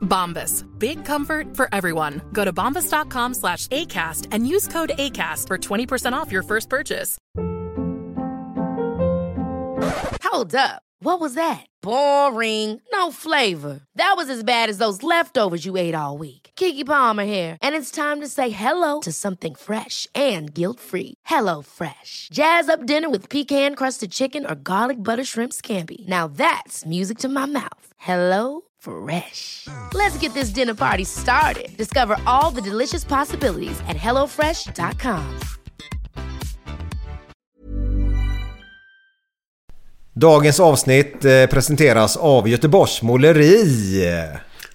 Bombas. Big comfort for everyone. Go to bombas.com slash ACAST and use code ACAST for 20% off your first purchase. Hold up. What was that? Boring. No flavor. That was as bad as those leftovers you ate all week. Kiki Palmer here, and it's time to say hello to something fresh and guilt-free. Hello Fresh. Jazz up dinner with pecan-crusted chicken or garlic butter shrimp scampi. Now that's music to my mouth. Hello Fresh. Let's get this dinner party started. Discover all the delicious possibilities at hellofresh.com. Dagens avsnitt eh, presenteras av Göteborgs Måleri.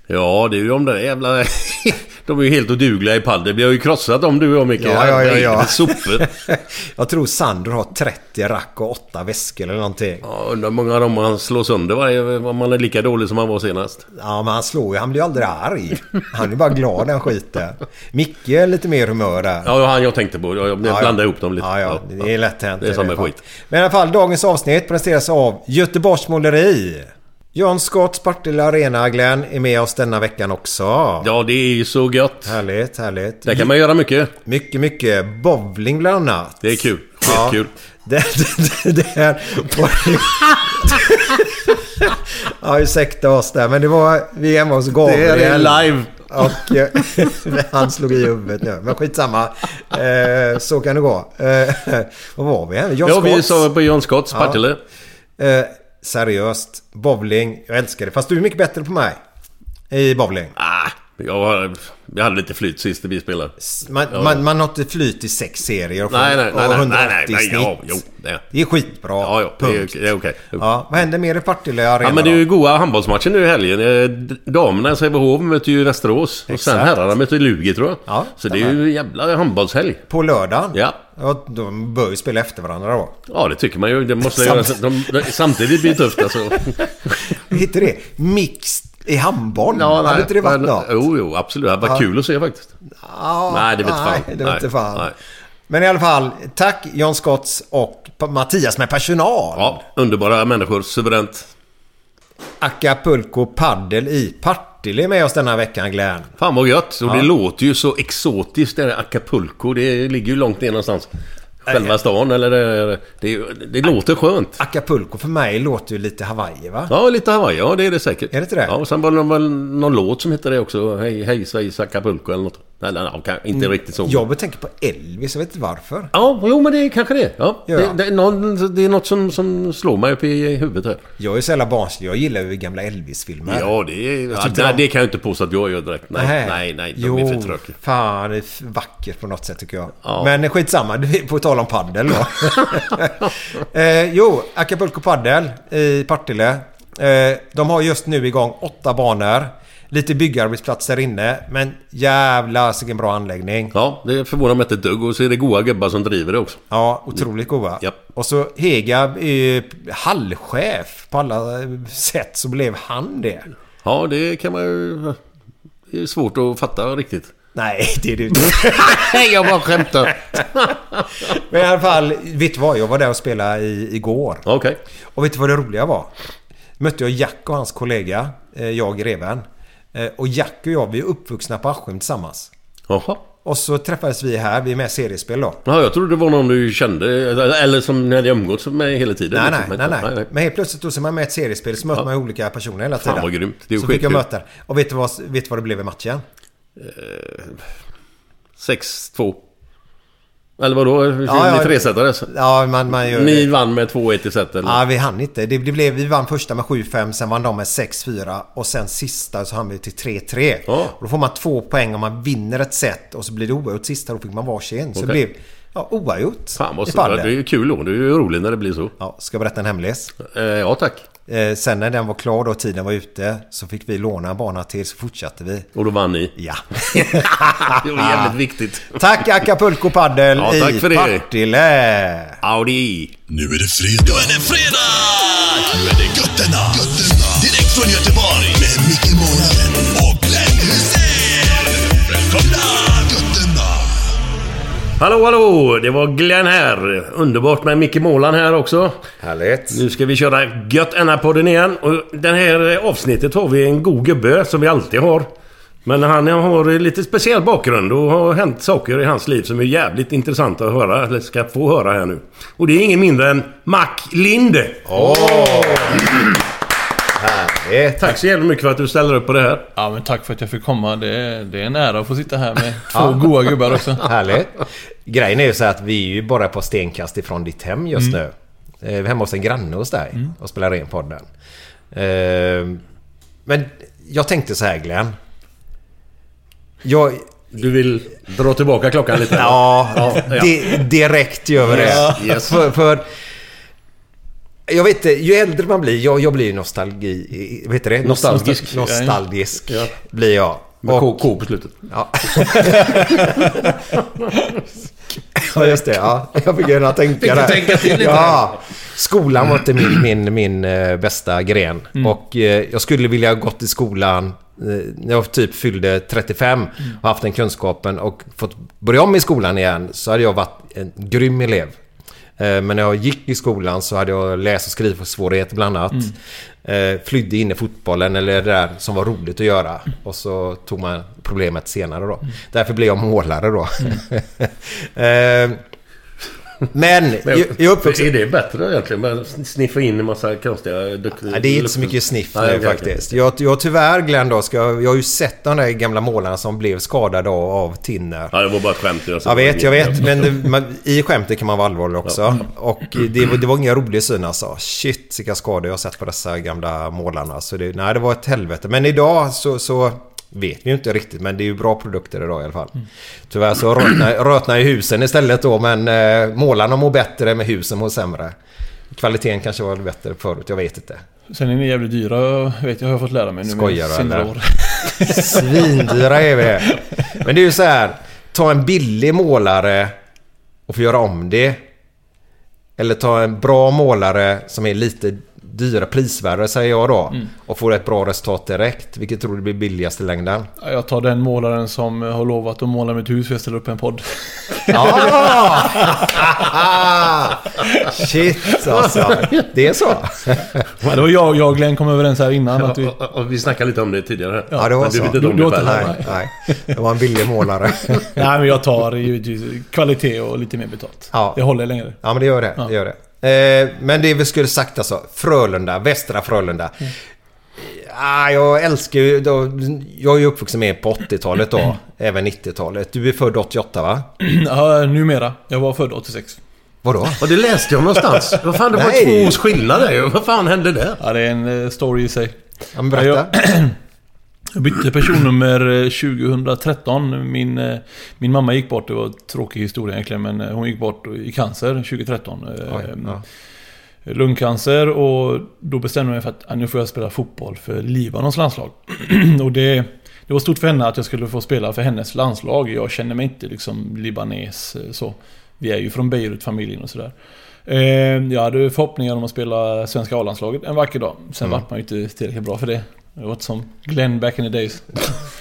Ja, det är ju de där jävla... de är ju helt odugliga i padel. Vi har ju krossat dem du och jag Micke. Ja, ja, ja, ja. Sopor. Jag tror Sandro har 30 rack och 8 väskor eller någonting. Ja, undrar hur många av dem han slår sönder varje... Om man är lika dålig som han var senast. Ja, men han slår ju. Han blir ju aldrig arg. Han är bara glad den skiten. Micke är lite mer humör där. Ja, han jag tänkte på. Jag, jag Ja, ja. blandade ihop dem lite. Ja, ja. Det är lätt hänt. Det är samma alla fall. skit. Men i alla fall, dagens avsnitt presenteras av Göteborgs Måleri. John Scotts Partille Arena, Glenn, är med oss denna veckan också. Ja, det är ju så gött. Härligt, härligt. Där kan man göra mycket. Mycket, mycket. Bowling bland annat. Det är kul. Ja. Skitkul. Det, det, det här var Ja, ursäkta oss där. Men det var... Vi är hemma hos Det Gabriel. är live. Och eh, han slog i huvudet nu. Men skitsamma. Eh, så kan det gå. Eh, vad var vi? John Ja, vi Scotts. sa på John Scotts Ja. Partille. Eh, seriöst. Bowling. Jag älskar det. Fast du är mycket bättre på mig. I bowling. Jag, jag hade lite flyt sist vi spelade. Man, Ja. man, man har inte flyt i sex serier och, Nej, nej, nej, nej, 180 nej, nej, snitt. ja, jo, det. Det är skitbra. Ja, ja, det är, Punkt. det är okej. Ja, vad händer mer i Partille Arena Ja men det är ju goa handbollsmatcher nu i helgen. Eh, Damerna i Sävehof möter ju Västerås. Och sen herrarna möter Lugi tror jag. Ja, Så det är ju jävla handbollshelg. På lördagen? Ja. ja. De bör ju spela efter varandra då. Ja det tycker man ju. Det måste Samt- göra, de, de, samtidigt blir det tufft alltså. Hittar det? Mixed i handboll? Ja, Hade inte det varit men- något? Jo, jo, absolut. Det var Ja. kul att se faktiskt. Ja, Nej, det vet fan. Det vet Nej, fan. nej. Men i alla fall, tack John Scotts och Mattias med personal. Ja, underbara människor. Suveränt. Acapulco Paddel i Partille med oss denna veckan Glenn. Fan vad gött. Och Ja. det låter ju så exotiskt det där Acapulco. Det ligger ju långt ner någonstans. Själva stan eller det, det, det låter skönt. Acapulco för mig låter ju lite Hawaii va? Ja, lite Hawaii. Ja, det är det säkert. Är det inte det? Ja, och sen var det väl någon låt som hette det också. Hej, hej Schweiz Acapulco eller något. Eller ja, kan- inte riktigt så. Jag tänker på Elvis, jag vet inte varför. Ja, jo men det är kanske det. Ja, Ja. Det, det, är någon, det är något som, som slår mig upp i huvudet här. Jag är så jävla barnslig, jag gillar ju gamla Elvis-filmer. Ja, det, är, ja, nej, de- det kan jag inte påstå att jag gör direkt. Nej, Nähä. nej, nej. De jo, är för tråkiga. fan det är vackert på något sätt tycker jag. Ja. Men skitsamma, på tal om paddel då. eh, jo, Acapulco Paddel i Partille. Eh, de har just nu igång åtta banor. Lite byggarbetsplatser inne, men jävla vilken bra anläggning. Ja, det förvånar mig inte ett dugg. Och så är det goa gubbar som driver det också. Ja, otroligt goda. Japp. Och så Hegab är ju hallchef. På alla sätt så blev han det. Ja, det kan man ju... Det är svårt att fatta riktigt. Nej, det är det inte. Nej, jag bara skämtar. Men i alla fall, vet du vad? Jag var där och spelade i, igår. Okej. Och vet du vad det roliga var? Mötte jag Jack och hans kollega, eh, jag Greven. Eh, Och Jack och jag, vi är uppvuxna på Askim tillsammans. Jaha. Och så träffades vi här, vi är med i seriespel då. Ja, jag trodde det var någon du kände. Eller som ni hade umgåtts med hela tiden. Nej, nej, liksom. nej, Men- nej. Men helt plötsligt då så är man med i ett seriespel så möter man olika personer hela Fan, tiden. vad grymt. Det är så fick jag möta. Och vet du, vad, vet du vad det blev i matchen? 6-2. Eller vadå? Ni Ja, ja. tresetades? Ja, man, man gör Ni det. vann med 2-1 i set eller? Ja, vi hann inte. Det, det blev, vi vann första med 7-5, sen vann de med 6-4 och sen sista så hann vi till 3-3. Ja. Då får man två poäng om man vinner ett set och så blir det oavgjort sista. Då fick man varsin. Så det Okej. blev ja, oavgjort Fan vad i Det är ju kul då. Det är ju roligt när det blir så. Ja, ska jag berätta en hemlis? Eh, ja tack. Eh, sen när den var klar då, tiden var ute, så fick vi låna en bana till så fortsatte vi. Och då vann ni. Ja. det var jävligt viktigt. Tack Acapulco Padel Ja, tack i för det. Partille. Audi! Nu är det fredag. Nu är det fredag! Nu är det Götterna. Götterna. Direkt från Göteborg. Hallå hallå! Det var Glenn här. Underbart med Micke Målan här också. Härligt. Nu ska vi köra Gött podden igen. Och det här avsnittet har vi en god gubbe som vi alltid har. Men han har lite speciell bakgrund och har hänt saker i hans liv som är jävligt intressanta att höra. Eller ska få höra här nu. Och det är ingen mindre än Mac Linde. Härligt. Tack så jävla mycket för att du ställer upp på det här. Ja men tack för att jag fick komma. Det är, det är en ära att få sitta här med två goa gubbar också. Härligt. Grejen är ju så att vi är ju bara på stenkast ifrån ditt hem just Mm. nu. Eh, Vi är hemma hos en granne hos dig och spelar in podden. Eh, Men jag tänkte så här Glenn. Jag... Du vill dra tillbaka klockan lite? Ja, ja. di- direkt gör vi det. Yes, yes. För, för... Jag vet inte, ju äldre man blir, jag, jag blir ju nostalgi... Vad heter det? Nostalgisk. Nostalgisk Ja. blir jag. Med Och- K, på slutet. Ja. ja, just det. Ja. Jag fick gärna tänka där. tänka till lite. Ja. Skolan var inte min, min, min eh, bästa gren. Och eh, jag skulle vilja ha gått i skolan eh, när jag typ fyllde 35 och haft den kunskapen och fått börja om i skolan igen så hade jag varit en grym elev. Eh, Men när jag gick i skolan så hade jag läs och skrivsvårigheter bland annat. Eh, Flydde in i fotbollen eller det där som var roligt att göra. Och så tog man problemet senare då. Därför blev jag målare då. Men Men, jag, jag uppvuxen... Är det bättre egentligen? Bara sniffa in en massa konstiga... Nej, det är inte så mycket sniff nu faktiskt. Jag, jag tyvärr Glenn då, ska, jag har ju sett de där gamla målarna som blev skadade av, av tinner. Ja, det var bara ett skämt. Jag, Jag vet, jag vet. Men det, man, i skämtet kan man vara allvarlig också. Och det, var- det var ingen rolig syn alltså. Shit, vilka skador jag har sett på dessa gamla målarna. Så det, nej, det var ett helvete. Men idag så, så vet vi ju inte riktigt. Men det är ju bra produkter idag i alla fall. Tyvärr så rötnar, rötnar ju husen istället då. Men eh, målarna mår bättre med husen mår sämre. Kvaliteten kanske var bättre förut, jag vet inte. Sen är ni jävligt dyra, jag vet jag har fått lära mig nu Skojar med senare år. Svindyra är vi. Men det är ju så här. Ta en billig målare och få göra om det. Eller ta en bra målare som är lite dyra prisvärre säger jag då. Och få ett bra resultat direkt. Vilket tror du blir billigast i längden? Ja, Jag tar den målaren som har lovat att måla mitt hus för jag ställer upp en podd. Ah! Shit alltså. Det är så? Ja, det var jag, jag och Glenn kom överens här innan att vi... Och, och, och vi snackade lite om det tidigare. Ja, det var Men du så. Du- du inte Nej, nej. Det var en billig målare. Nej men jag tar givetvis kvalitet och lite mer betalt. Ja. Det håller längre. Ja men det gör det. det, gör det. Eh, men det vi skulle sagt alltså. Frölunda, Västra Frölunda. Ah, jag älskar ju... Då, jag är ju uppvuxen med på 80-talet då. även 90-talet. Du är född 88 va? Ja, numera. Jag var född 86. Vadå? Och det läste jag någonstans. Vad fan, det var Nej. två års skillnad där. Vad fan hände där? Ja, det är en eh, story i sig. Ja, men berätta. Jag bytte personnummer eh, 2013. Min, eh, min mamma gick bort. Det var en tråkig historia egentligen. Men eh, hon gick bort i cancer 2013. eh, Oj, ja. Lungcancer och då bestämde jag mig för att ah, nu får jag spela fotboll för Libanons landslag. och det, det var stort för henne att jag skulle få spela för hennes landslag. Jag känner mig inte liksom libanes eh, så. Vi är ju från Beirut-familjen och sådär. Eh, jag hade förhoppningar om att spela svenska A-landslaget en vacker dag. Sen vart man ju inte tillräckligt bra för det. Det inte som Glenn back in the days.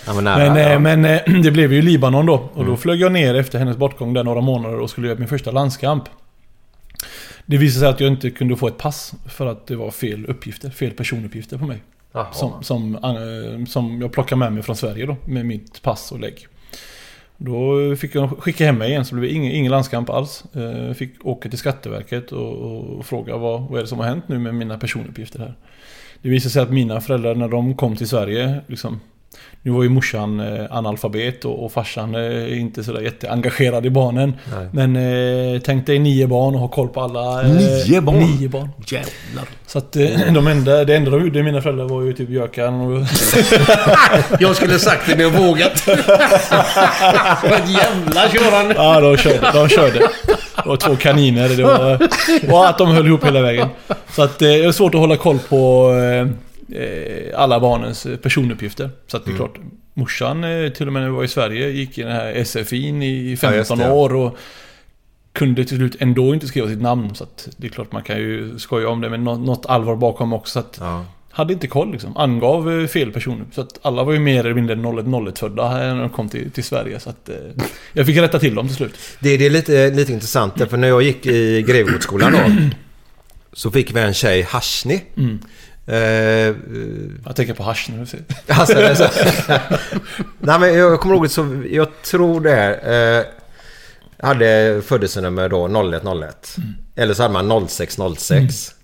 Ja, men nära, Men, eh, ja. men eh, det blev ju Libanon då. Och då flög jag ner efter hennes bortgång där några månader och skulle göra min första landskamp. Det visade sig att jag inte kunde få ett pass för att det var fel uppgifter, fel personuppgifter på mig. Som, som, eh, som jag plockade med mig från Sverige då, med mitt pass och lägg. Då fick jag skicka hem mig igen, så det blev ingen, ingen landskamp alls. Fick åka till Skatteverket och, och fråga vad, vad är det som har hänt nu med mina personuppgifter här. Det visade sig att mina föräldrar när de kom till Sverige, liksom, Nu var ju morsan eh, analfabet och, och farsan eh, inte sådär jätteengagerad i barnen. Nej. Men eh, tänk dig nio barn och ha koll på alla. Eh, Nio barn? Nio barn. Jävlar. Så att eh, de enda, det enda de gjorde, mina föräldrar, var ju typ gökan och... Jag skulle sagt det, men jag vågat. Vad jävla körande. Ja, de körde. De körde. Var två kaniner. Det var, och att de höll ihop hela vägen. Så att eh, det är svårt att hålla koll på eh, eh, alla barnens personuppgifter. Så att det är klart, morsan till och med när vi var i Sverige gick i den här SFI'n i Ja, just 15 det. år och kunde till slut ändå inte skriva sitt namn. Så att det är klart man kan ju skoja om det, men nå- något allvar bakom också. Så att Ja. Hade inte koll liksom. Angav eh, fel personer. Så att alla var ju mer eller mindre 01 födda när de kom till, till Sverige. Så att eh, jag fick rätta till dem till slut. Det, det är lite, lite intressant för när jag gick i Grevegårdsskolan då så fick vi en tjej Hashni. Mm. Eh, Jag tänker på hasch nu. Alltså, det är så. Nej men jag kommer ihåg så, jag tror det här. Eh, hade födelsenummer då 0101. Eller så hade man 0606. Det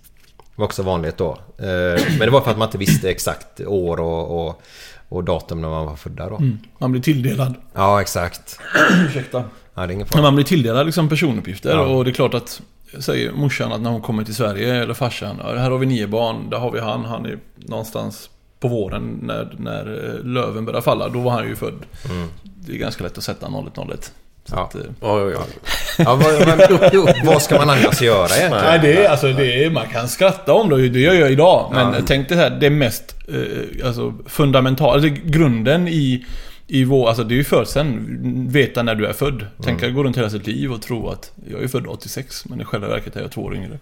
var också vanligt då. Eh, men det var för att man inte visste exakt år och, och, och datum när man var födda då. Man blir tilldelad. Ja exakt. Ursäkta. Ja, det är ingen fara. man blir tilldelad liksom personuppgifter Ja. och det är klart att Säger morsan att när hon kommer till Sverige eller farsan Här har vi nio barn, där har vi han, han är någonstans på våren när, när eh, löven börjar falla, då var han ju född. Det är ganska lätt att sätta 0101. Så Ja. att, eh, Ja, ja, ja. Ja, vad, vad ska man annars göra egentligen? Nej, det är, alltså, det är, man kan skratta om det, det gör jag idag. Men tänk dig här, det mest eh, alltså, fundamentala, alltså, grunden i, i vår, alltså det är ju födseln, veta när du är född. Tänk att gå runt hela sitt liv och tro att jag är född 86, men i själva verket är jag två år yngre.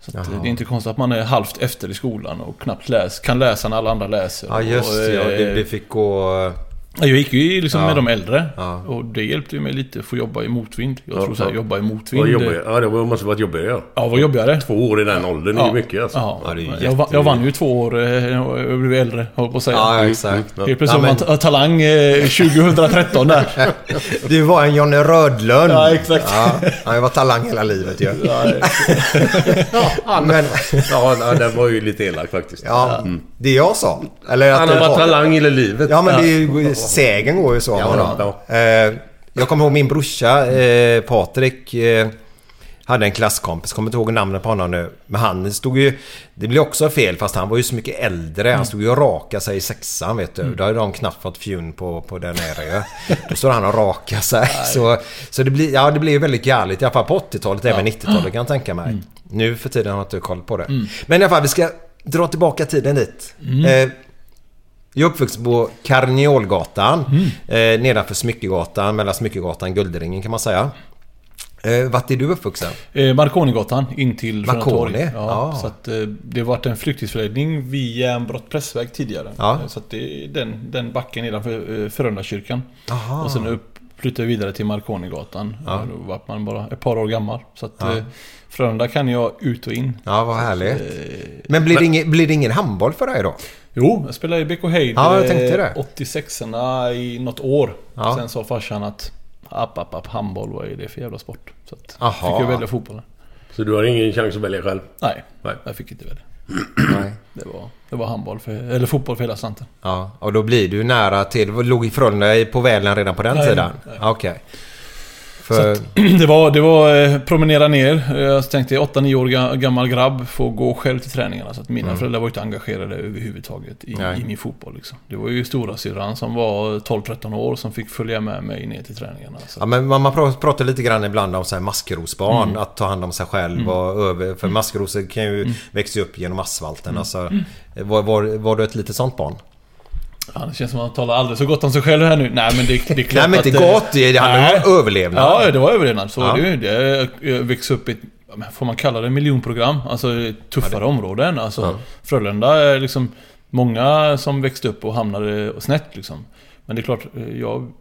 Så att, det är inte konstigt att man är halvt efter i skolan och knappt läs, kan läsa när alla andra läser. Ja just och, det, ja, eh, det, det fick gå... jag gick ju liksom Ja. med de äldre. Ja. Och det hjälpte ju mig lite att få jobba i motvind. Jag Ja, tror så här, ja. jobba i motvind. Ja, det måste varit jobbigare ja. Ja, vad jobbigare. Två år i den åldern är ju mycket alltså. Ja, Ja, det är jag, va- jätte- jag vann ju två år eh, och jag blev äldre, höll på att säga. Ja exakt. Helt plötsligt var Ja, man ta- talang eh, 2013 där. Du var en Johnny Rödlund. Ja, exakt. Ja, han var talang hela livet ju. Ja, Men, Ja, den var ju lite elak faktiskt. ja, det jag sa. Eller att Han har varit var- talang hela livet. Ja, men det är ju, sägen går ju så. Ja, Ja, ja. Eh, jag kommer ihåg min brorsa eh, Patrik. Eh, hade en klasskompis, kommer inte ihåg namnet på honom nu. Men han stod ju... Det blir också fel fast han var ju så mycket äldre. Han stod ju och raka sig i sexan vet du. Då hade de knappt fått fjun på, på den här ju. Då står han och rakar sig. Så, så det blir ja, det blir väldigt galet. I alla fall på 80-talet, även 90-talet kan jag tänka mig. Nu för tiden har jag inte koll på det. Men i alla fall, vi ska dra tillbaka tiden dit. Eh, jag är uppvuxen på Karniolgatan. Eh, nedanför Smyckegatan, mellan Smyckegatan och Guldringen kan man säga. Eh, vart är du uppvuxen? Eh, Marconigatan in till Marconi? Ja. Ja, så att eh, det har varit en flyktingsförläggning vid Järnbrott pressväg tidigare. Ja. Eh, Så att det är den, den backen nedanför eh, Frölundakyrkan. Och sen upp flyttade vi vidare till Marconigatan. Ja. Då var man bara ett par år gammal. Så att Ja. eh, Frölunda kan jag ut och in. Ja, vad härligt. Eh, Men blir det, ingen, blir det ingen handboll för dig då? Jo, jag spelade i BK Heid Ja, jag tänkte eh, det. 86orna i något år. Ja. Sen sa farsan att app, app, app, handboll, vad är det för jävla sport? Så att fick jag välja fotbollen. Så du har ingen chans att välja själv? Nej, Nej. jag fick inte välja. Nej. Det var, det var handboll, för, eller fotboll för hela slanten. Ja, och då blir du nära till... Låg Frölunda på Välen redan på den Nej, tiden? Okej. För... Det var, det var eh, promenera ner. Jag tänkte 8-9 år ga- gammal grabb får gå själv till träningarna. Så att mina föräldrar var inte engagerade överhuvudtaget i, i min fotboll. Liksom. Det var ju stora syrran som var 12-13 år som fick följa med mig ner till träningarna. Så. Ja, men man man pra- pratar lite grann ibland om så här maskrosbarn. Mm. Att ta hand om sig själv och över... För maskrosor kan ju växa upp genom asfalten. Mm. Alltså, var, var, var du ett litet sånt barn? Ja, det känns som att man talar aldrig så gott om sig själv här nu. Nej men det, det är klart Nej men inte gott. Det handlar om överlevnad. Ja, det var överlevnad. Så Ja. det ju. Det jag växte upp i ett, ja, får man kalla det miljonprogram? Alltså tuffare områden. Alltså Ja. Frölunda är liksom många som växte upp och hamnade snett liksom. Men det är klart, eh, jag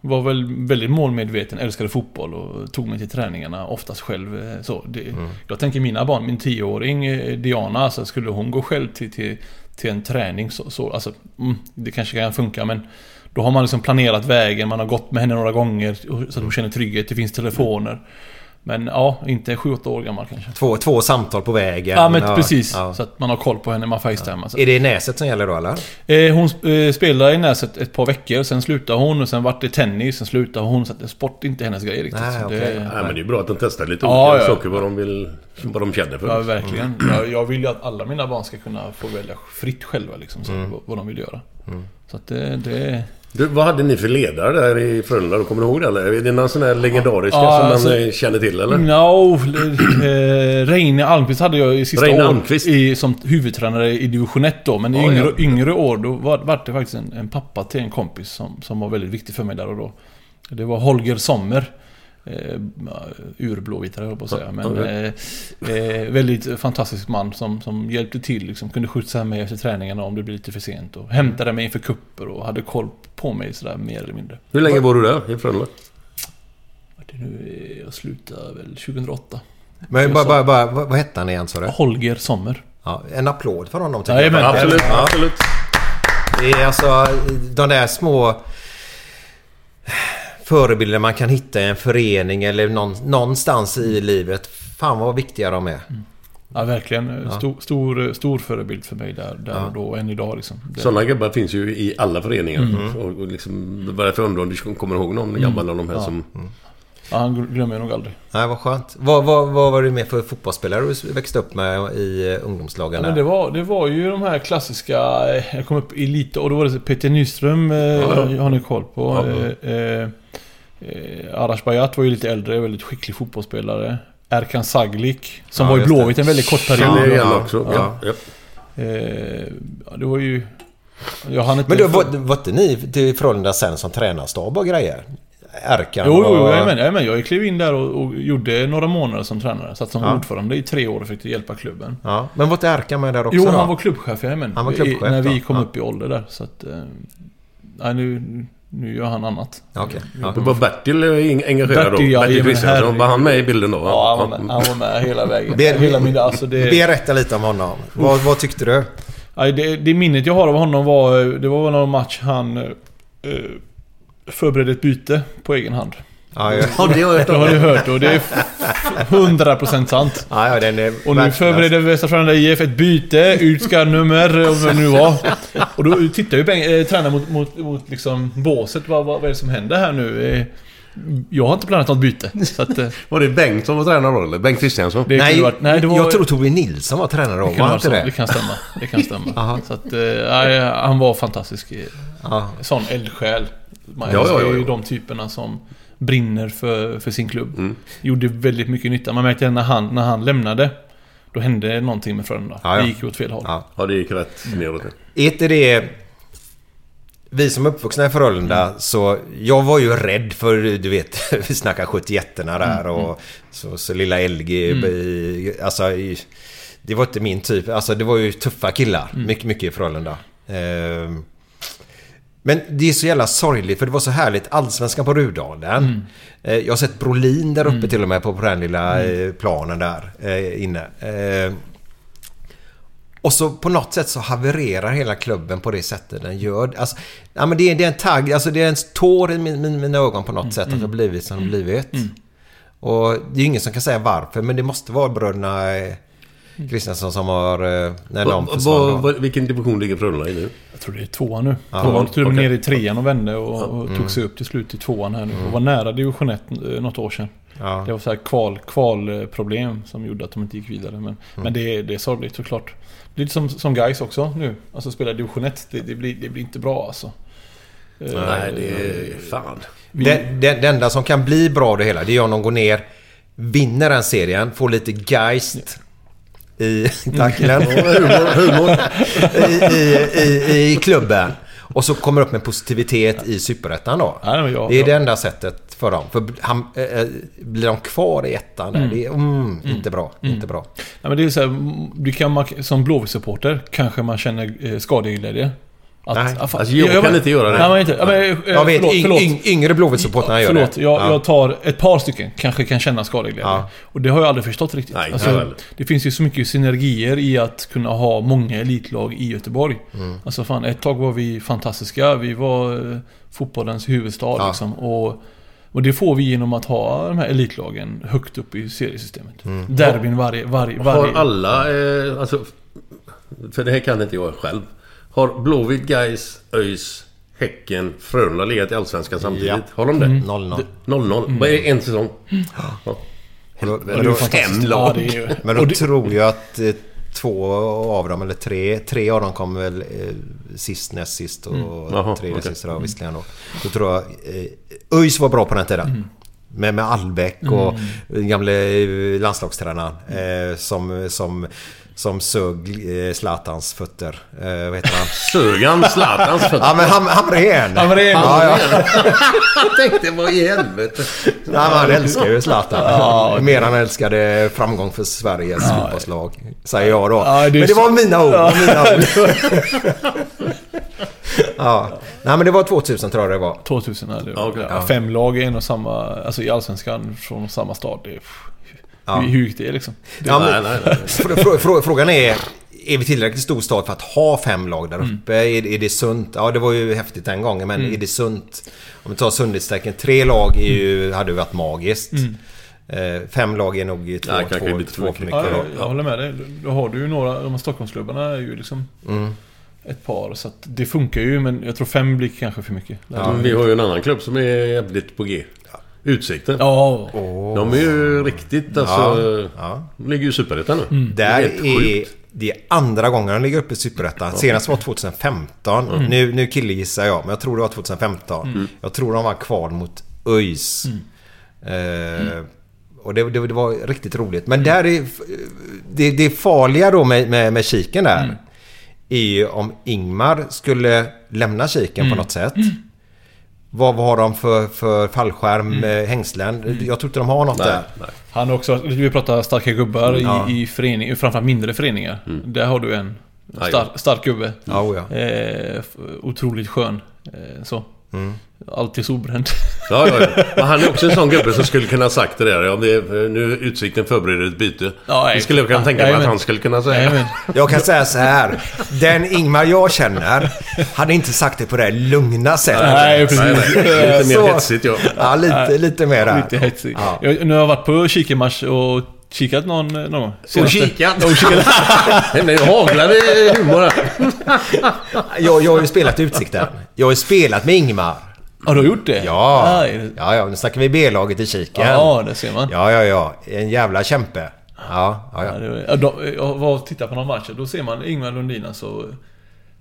var väl väldigt målmedveten, älskade fotboll och tog mig till träningarna oftast själv. eh, Så det, Mm. Jag tänker mina barn, min tioåring eh, Diana, alltså skulle hon gå själv till, till, till en träning så, så alltså, mm, det kanske kan funka men då har man liksom planerat vägen, man har gått med henne några gånger så att hon känner trygghet, det finns telefoner. Men ja, inte 7-8 år gammal kanske. Två, två samtal på vägen. Ja, men precis. ja. Så att man har koll på henne, man facetimar. så. Är det Näset som gäller då eller? Eh, hon eh, spelade i Näset ett par veckor, sen slutade hon och sen vart det tennis, sen slutade hon. Så att sport är inte hennes grej riktigt. Nej, Så okej. det, Nej, men det är bra att de testar lite Ja, olika ja. saker vad de vill... Vad de känner för. Ja, verkligen. Jag, jag vill ju att alla mina barn ska kunna få välja fritt själva liksom, så, vad, vad de vill göra. Så att det... det Du, vad hade ni för ledare där i Frölunda? då? Kommer du ihåg det eller? Är det någon sån här legendariska Ja, som man alltså- eh, känner till eller? No, eh, Reine Almqvist hade jag i sista Reine år i, som huvudtränare i division 1 då. Men i Ja, yngre, ja. yngre år då var, var det faktiskt en, en pappa till en kompis som, som var väldigt viktig för mig där och då. Det var Holger Sommer. Eh, urblåvitare höll jag på att säga. Men okej. eh, eh, väldigt fantastisk man som, som hjälpte till. Liksom, kunde skjutsa mig efter träningarna om det blev lite för sent. Och hämtade mig inför kupper och hade koll på mig sådär mer eller mindre. Hur länge var du där i Frölunda? Det är nu, jag slutade väl 2008. Men bara, bara, bara, vad vad hette han igen sa du? Holger Sommer. Ja, en applåd för honom tycker Jajamän. jag. Absolut, Ja. absolut. Det är alltså de där små förebilder man kan hitta i en förening eller någon, någonstans i livet. Fan vad viktiga de är. Ja, verkligen. Stor, stor, stor förebild för mig där, där och då, än idag liksom. Det, Sådana gubbar finns ju i alla föreningar. Mm. Och, och liksom, varför undrar om du kommer ihåg någon gammal av de här Ja. som... ja, han glömmer jag nog aldrig. Nej, vad skönt. Vad, vad, vad var du med för fotbollsspelare du växte upp med i eh, ungdomslagen? Ja, det, var, det var ju de här klassiska... eh, Jag kom upp i lite och då var det Peter Nyström, eh, ja. har ni koll på. Ja. Eh, eh, eh, Arash Bayat var ju lite äldre, väldigt skicklig fotbollsspelare. Erkan Saglik, som Ja, var i. Blåvitt en väldigt kort period. Känner Ja, igen ja, också. ja. Ja. Ja. Eh, ja, det var ju... Jag hann inte... Men då, var, var inte ni till Frölunda sen som tränarstab och grejer? Erkan Jo, jo, och... jajamän, jajamän. Jag klev in där och, och gjorde några månader som tränare. Satt som Ja. ordförande i tre år och fick hjälpa klubben. Ja, men var inte Erkan med där också Jo, då? han var klubbchef, jajamän. Han var klubbchef I, När då? vi kom Ja. upp i ålder där. Så att... Eh, nej, nu, nu gör han annat. Okej. Ja. Och var Bertil eh, eng- engagerad då? Bertil, ja, Bertil Kristiansson, var han med i bilden då? Ja, han var med, han var med hela vägen. Be- hela min, alltså det, Berätta lite om honom. Vad, vad tyckte du? det, det minnet jag har av honom var... Det var någon match han... Förberedde ett byte på egen hand. Ja, ja. Ja, det har jag Det har du hört och det är 100% sant. ja, ja den är Och nu förbereder Västra Frölunda IF ett byte, ut ska nummer och vad det nu var. Och då tittar ju Beng, eh, tränaren mot, mot, mot liksom båset. Vad, vad, vad är det som händer här nu? Eh, jag har inte planerat något byte. Så att, eh, Var det Bengt som var tränare då eller? Bengt Kristiansson? det Nej, varit, nej, det var, jag tror Tove Nilsson var tränare då. det kunde Var vara inte så. det? Det kan stämma. Det kan stämma. Aha. så att, eh, han var fantastisk. Ja. Sån eldsjäl. Man Ja, älskar ja, ja, ju ja. de typerna som brinner för, för sin klubb. Mm. Gjorde väldigt mycket nytta. Man märkte när han, när han lämnade. Då hände någonting med Frölunda. Ja, ja. Det gick ju åt fel håll. Ja. Ja, det gick rätt neråt. Är inte det... Vi som är uppvuxna i Frölunda, Mm. så jag var ju rädd för, du vet, vi snackar 71 där Mm, och så, så lilla LG i, alltså i, Det var inte min typ, alltså det var ju tuffa killar, Mm. mycket, mycket i Frölunda. Ehm, men det är så jävla sorgligt för det var så härligt. Allsvenskan på Rudalen. Mm. Eh, Jag har sett Brolin där uppe till och med på, den lilla eh, planen där eh, inne. Och så på något sätt så havererar hela klubben på det sättet den gör. Alltså, ja, men det, är, det är en tagg, alltså det är en tår i min, min, mina ögon på något sätt att det har blivit som det har blivit. Och det är ju ingen som kan säga varför men det måste vara bröderna Kristiansson som har... När de Va- va- Vilken division ligger Frölunda i nu? Jag tror det är tvåan nu. Ja, de var till och med nere i trean och vände och, och tog sig upp till slut till tvåan här nu. Och var nära division 1 eh, något år sedan. Ja. Det var så här kval, kvalproblem som gjorde att de inte gick vidare. Men, men det, är- det är sorgligt såklart. Det är lite som, som guys också nu. Alltså spela division 1. Det, det, blir, det blir inte bra alltså. Eh, Nej, det är fan. vi- Det, det, det enda som kan bli bra det hela, det är om de går ner, vinner den serien, får lite geist i... Tack Glenn. humor, humor. I, i, i, I klubben. Och så kommer upp med positivitet i Superettan då. Men jag- det är jag- det enda sättet för dem. För han, eh, blir de kvar i ettan där, det är mm, inte bra. Inte bra. Nej, men det är så här, du kan, som Blåvitt-supporter kanske man känner eh, skadeglädje. Att, Nej, fan, alltså, jag kan inte göra det. Nej, inte. Ja, men, eh, Jag vet, förlåt, yng, förlåt. yng, yngre Blåvitt-supportrar gör Förlåt, det. jag, Ja. jag tar ett par stycken. Kanske kan känna skadeglädje. Ja. Och det har jag aldrig förstått riktigt. Nej, alltså, jag det finns ju så mycket synergier i att kunna ha många elitlag i Göteborg. Mm. Alltså fan, ett tag var vi fantastiska. Vi var eh, fotbollens huvudstad Ja. liksom. Och Och det får vi genom att ha de här elitlagen högt upp i seriesystemet. Derbyn varje, varje, varje... Har alla, eh, alltså, för det här kan inte jag själv. Har Blåvitt, Gais, ÖIS, Häcken, Frölunda legat i Allsvenskan samtidigt? Ja. Har de det? Mm. 0-0. 0-0? Vad är det? En säsong? Ja. Men då, det är men då, fantastiskt. fem lag. Ja, ju... men då tror jag att eh, två av dem, eller tre, tre av dem kommer väl eh, sist, näst sist och Jaha, tredje okej. sist då, visserligen då. Då tror jag... Eh, ÖIS var bra på den tiden. Med, med Albeck och den gamle eh, landslagstränaren eh, som, som, som sög eh, Zlatans fötter. Eh, vad heter han? Sög han Zlatans fötter? Ja men Ham- Hamrén! Hamrén. Ja, ja. Jag tänkte, vad i helvete? Nej, men han älskar ju Zlatan. Mer än han älskade framgång för Sveriges fotbollslag. Säger jag då. Ja, det men det så- var mina ord. Ja. Mina ord. ja. Nej men det var 2000 tror jag det var. 2000 är det. Ja, ja, Fem lag i en och samma... Alltså i Allsvenskan från samma stad. Det är, Ja. hur, gick det liksom? Det, Ja, Nej, men, nej, nej. frå- frågan är... Är vi tillräckligt stor stad för att ha fem lag där uppe? Är, är det sunt? Ja, det var ju häftigt den gången, men är det sunt? Om vi tar sundhetstecken. Tre lag är ju, hade ju varit magiskt. Eh, fem lag är nog två, Nej, kanske två, lite två för mycket. mycket. ja, då. jag, håller med dig. Då har du ju några... De här Stockholmsklubbarna är ju liksom... Ett par. Så att det funkar ju, men jag tror fem blir kanske för mycket. Ja. Vi har ju en annan klubb som är jävligt på G. Utsikten. Ja, De är ju riktigt alltså... Ja. De ligger ju i Superettan nu. Där Det är helt är sjukt. det är andra gången de ligger uppe i Superettan. Senast var 2015. Nu, nu killgissar jag, men jag tror det var 2015. Jag tror de var kvar mot ÖIS. Eh, och det, det, det var riktigt roligt. Men där är... Det, det farliga då med, med, med kiken där. Är ju om Ingmar skulle lämna kiken på något sätt. Vad, vad har de för, för fallskärm, eh, hängslen? Jag tror inte de har något Nej, där. nej. Han har också, vi pratar starka gubbar Ja. i, i förening, framförallt mindre föreningar. Där har du en star, stark gubbe. Ja, oh ja. Eh, otroligt skön. Eh, så. Alltid solbränd. Ja, ja, ja. Men han är också en sån gubbe som skulle kunna ha sagt det där. Om det är, nu Utsikten förbereder ett byte. Ja, det skulle jag kunna tänka mig att han skulle kunna säga. Jajamän. Jag kan säga så här. Den Ingmar jag känner hade inte sagt det på det lugna sättet. Nej, precis. Nej, nej. Lite mer Så- hetsigt ja. Ja, lite, lite mer där. Lite hetsig. Ja. Jag, nu har jag varit på kikarmatch och kikat någon, någon gång. Och kikat. Och kikat. Nej, men det haglade humor här. Jag, jag har ju spelat i Utsikten. Jag har ju spelat med Ingmar. Har du gjort det? Ja. Nej. Ja, ja. Nu snackar vi B-laget i kiken. Ja, det ser man. Ja, ja, ja. En jävla kämpe. Ja, ja, Ja, ja. det då, jag var och tittade på någon match då ser man Ingvar Lundin alltså.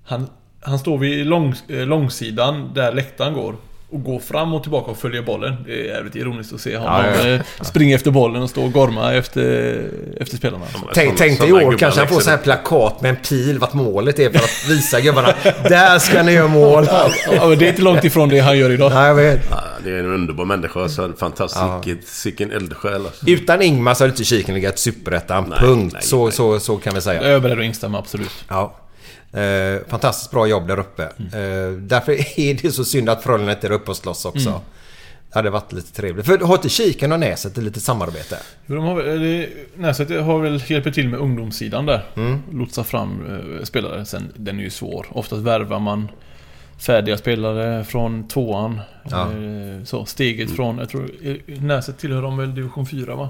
Han, han står vid lång, eh, långsidan där läktaren går. Och går fram och tillbaka och följer bollen. Det är jävligt ironiskt att se honom Ja, ja. eh, springa efter bollen och stå och gorma efter, efter spelarna. Tänk, tänk dig i år kanske han får så här plakat med en pil vart målet är för att visa gubbarna. Där ska ni göra mål. Ja, men det är inte långt ifrån det han gör idag. Nej, jag vet. Ja, det är en underbar människa. Så fantastisk. Sicken- Sicken eldsjäl alltså. Utan Ingmar så hade inte kiken legat Superettan. Nej, Punkt. nej, så, nej. Så, så kan vi säga. Jag är beredd att instämma, absolut. Ja. Eh, fantastiskt bra jobb där uppe. Eh, därför är det så synd att Frölunda inte är uppe och slåss också. Det hade varit lite trevligt. För har inte Kiken och Näset ett litet samarbete? De har, det, Näset har väl hjälpt till med ungdomssidan där. Mm. Lotsa fram eh, spelare. Sen, den är ju svår. Oftast värvar man färdiga spelare från tvåan. Ja. Eh, så, steget från, jag tror, eh, Näset tillhör de väl division 4 va?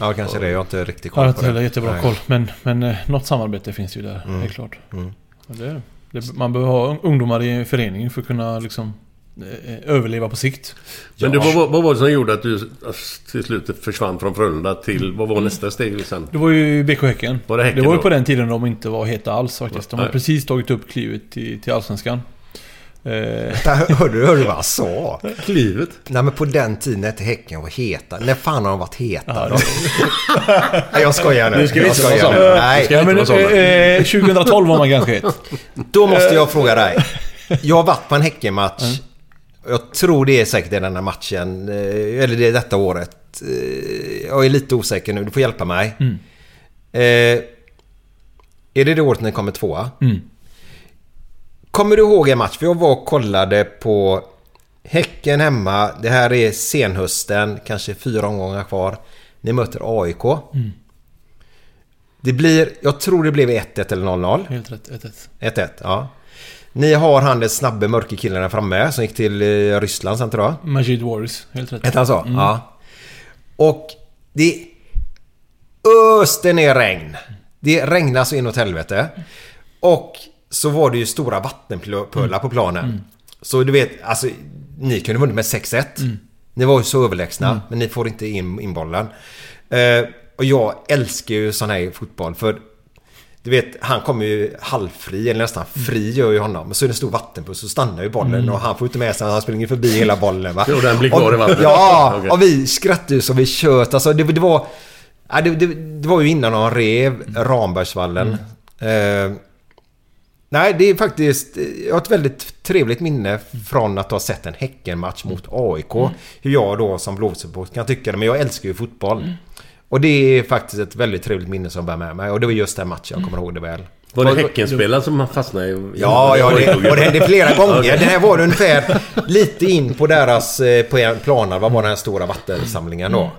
Ja, kanske det. Jag har inte riktigt Jag koll har på inte heller det. jättebra Nej. koll. Men, men eh, något samarbete finns ju där, Mm. helt klart. Mm. Det, det, man behöver ha ungdomar i föreningen för att kunna liksom eh, överleva på sikt. Men du, vad, var- vad var det som gjorde att du till slut försvann från Frölunda till... Vad var nästa steg sen? Det var ju BK Häcken. Var det Häcken det var ju på den tiden de inte var heta alls faktiskt. De har precis tagit upp klivet till, till Allsvenskan. Eh, hörde, du- hörde du vad jag sa? Klivet? Nej men på den tiden inte Häcken var heta. När fan har de varit heta Ja, då? Nej, jag skojar nu. Nu ska vi jag inte vara Nej, ja, men, såna. eh, 2012 var man ganska het. då måste jag fråga dig. Jag har varit på en Häckenmatch. Jag tror det är säkert den här matchen. eh, Eller det är detta året. Eh, Jag är lite osäker nu. Du får hjälpa mig. Mm. Eh, är det det året ni kommer tvåa? Mm. Kommer du ihåg en match? För jag var och kollade på Häcken hemma. Det här är senhösten. Kanske fyra omgångar kvar. Ni möter AIK. Mm. Det blir... Jag tror det blev 1-1 eller 0-0. Helt rätt. Ett, ett. 1-1, ja. Ni har han den snabbe mörke killen där framme som gick till eh, Ryssland sen tror jag. Majid Waris, helt rätt. Hette han så? Ja. Och det öste ner regn. Det regnade så inåt helvete. Och så var det ju stora vattenpölar på planen. Så du vet, alltså ni kunde vunnit med 6-1. Ni var ju så överlägsna, men ni får inte in, in bollen. Eh, och jag älskar ju sån här fotboll för du vet, han kommer ju halvfri, eller nästan fri gör ju honom. Men så är det en stor vattenpuss så stannar ju bollen och han får inte med sig Han springer förbi hela bollen va. Jo, den blir kvar i vattnet. Ja, Okej. och vi skrattade ju som vi tjöt. Alltså det, det var... Det, det, det var ju innan de rev Rambergsvallen. Eh, nej, det är faktiskt... Jag har ett väldigt trevligt minne från att ha sett en Häckenmatch mot AIK. Hur jag då som Blåsupport kan tycka det, men jag älskar ju fotboll. Och det är faktiskt ett väldigt trevligt minne som bär med mig. Och det var just den matchen, jag kommer ihåg det väl. Var det Häckenspelaren som fastnade i... Ja, ja det, och det hände flera gånger. Det här var ungefär lite in på deras eh, på planer. Vad var den här stora vattensamlingen då?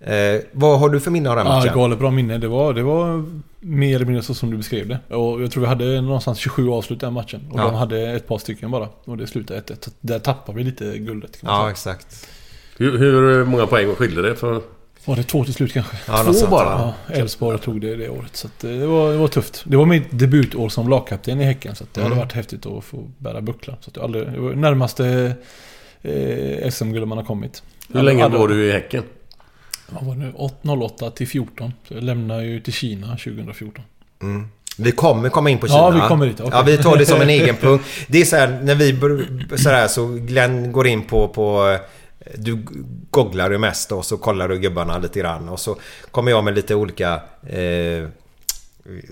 Eh, vad har du för minne av den Ja, matchen? galet bra minne. Det var, det var mer eller mindre så som du beskrev det. Och jag tror vi hade någonstans 27 avslut den matchen. Och Ja. de hade ett par stycken bara. Och det slutade 1-1. Så Där tappade vi lite guldet. Kan man Ja, säga. exakt. Hur, hur många poäng skilde det? För... Var det två till slut kanske? Ja, något sånt bara? där. Ja, Elfsborg tog det det året. Så att, det, var, det var tufft. Det var mitt debutår som lagkapten i Häcken. Så att det Mm. hade varit häftigt att få bära buckla. Så att jag aldrig, det var närmaste eh, SM-guld man har kommit. Hur länge var du i Häcken? Vad var det? 8 08 till 14. Så jag lämnade ju till Kina 2014. Vi kommer komma in på Kina. Ja, vi kommer dit, okej. Ja, vi tar det som en egen punkt. Det är så här, när vi så här, så Glenn går in på, på du googlar ju mest då, så kollar du gubbarna lite grann och så kommer jag med lite olika eh,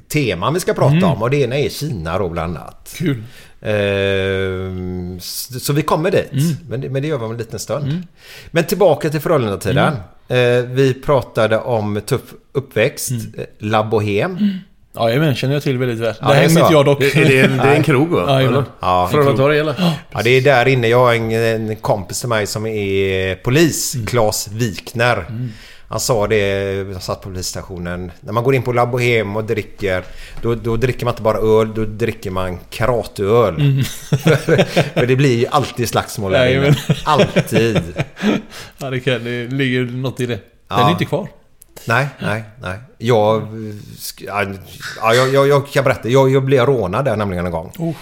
teman vi ska prata Mm. om och det ena är Kina då bland annat. Kul. Eh, så vi kommer dit. Mm. Men, det, men det gör vi om en liten stund. Men tillbaka till Frölunda-tiden. Eh, vi pratade om tuff uppväxt. Mm. eh, La Bohème. Ja, jag känner jag till väldigt väl. Ja, det hänger inte jag dock. Det, är det, det är en krog va? Jajamän. Eller? Ja, Frölunda torg eller? Ja, det är där inne. Jag har en, en kompis till mig som är polis. Claes Wikner. Han sa det, jag satt på polisstationen. När man går in på La Bohème och dricker, då, då dricker man inte bara öl, då dricker man karateöl. För det blir ju alltid slagsmål där inne. Alltid. Ja, det, kan, det ligger något i det. Den Ja. är inte kvar. Nej, nej, nej. Jag... Ja, jag, jag, jag kan berätta. Jag, jag blev rånad där nämligen en gång. Oh.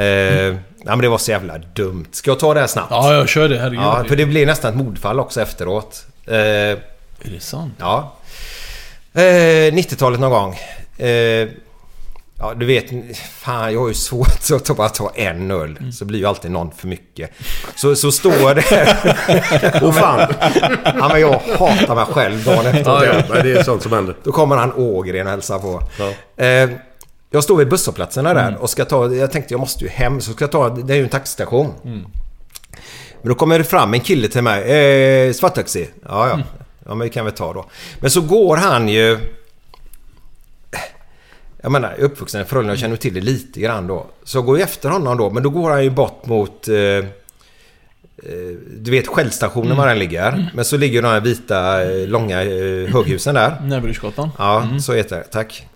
Eh, nej, men det var så jävla dumt. Ska jag ta det här snabbt? Ja, jag kör det. Herregud. Ja, för det blev nästan ett mordfall också efteråt. Eh, Är det sant? ja. Eh, 90-talet någon gång. Eh, ja, du vet. Fan, jag har ju svårt att bara ta en öl. Mm. Så blir ju alltid någon för mycket. Så, så står det... Åh fan! ja, men jag hatar mig själv dagen efter. Ja, ja, men det är sånt som händer. Då kommer han Ågren och hälsar på. Ja. Eh, jag står vid busshållplatserna där och ska ta... Jag tänkte jag måste ju hem så ska jag ta... Det är ju en taxistation. Men då kommer det fram en kille till mig. Eh, svarttaxi. Ja, ja. Ja, men det kan vi ta då. Men så går han ju... Jag menar, jag är uppvuxen i Frölunda och känner till det lite grann då. Så jag går ju efter honom då. Men då går han ju bort mot... Eh, eh, du vet skällstationen var den ligger. Men så ligger de här vita, eh, långa eh, höghusen där. Näverusgatan. Ja, så heter det. Tack.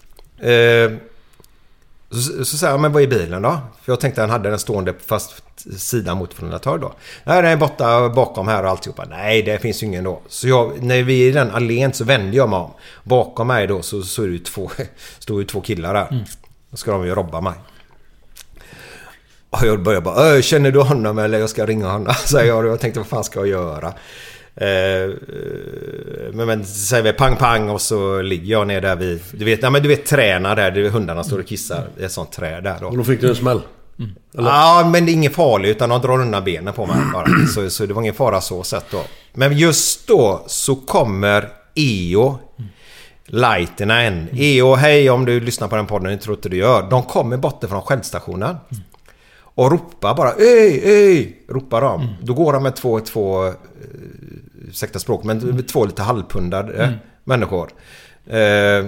Eh, så, så säger jag, men vad är bilen då? För jag tänkte han hade den stående på fast sida mot Frölunda torg då. Nej, den är borta bakom här och alltihopa. Nej, det finns ju ingen då. Så jag, när vi är i den allén så vänder jag mig om. Bakom mig då så, så är det två, står ju två killar där. Då ska de ju robba mig. Och jag börjar bara, "Ö, känner du honom eller jag ska ringa honom? Säger jag och jag tänkte, vad fan ska jag göra? Eh, men, men säger vi pang pang och så ligger jag ner där vid, du vet, nej, men du vet träna där, där hundarna står och kissar. Det är ett sånt trä där då. Och då fick du en smäll. Ja, men det är ingen farlig utan de drar undan benen på mig bara. Så, så det var ingen fara så sett då. Men just då så kommer EO Leitenen. EO, hej om du lyssnar på den podden, det tror inte du gör. De kommer bort från skällstationen. Och ropar bara Ej, ej! Ropar de. Då går de med två, två eh, ursäkta språk, men med två lite halvpundade människor. Eh,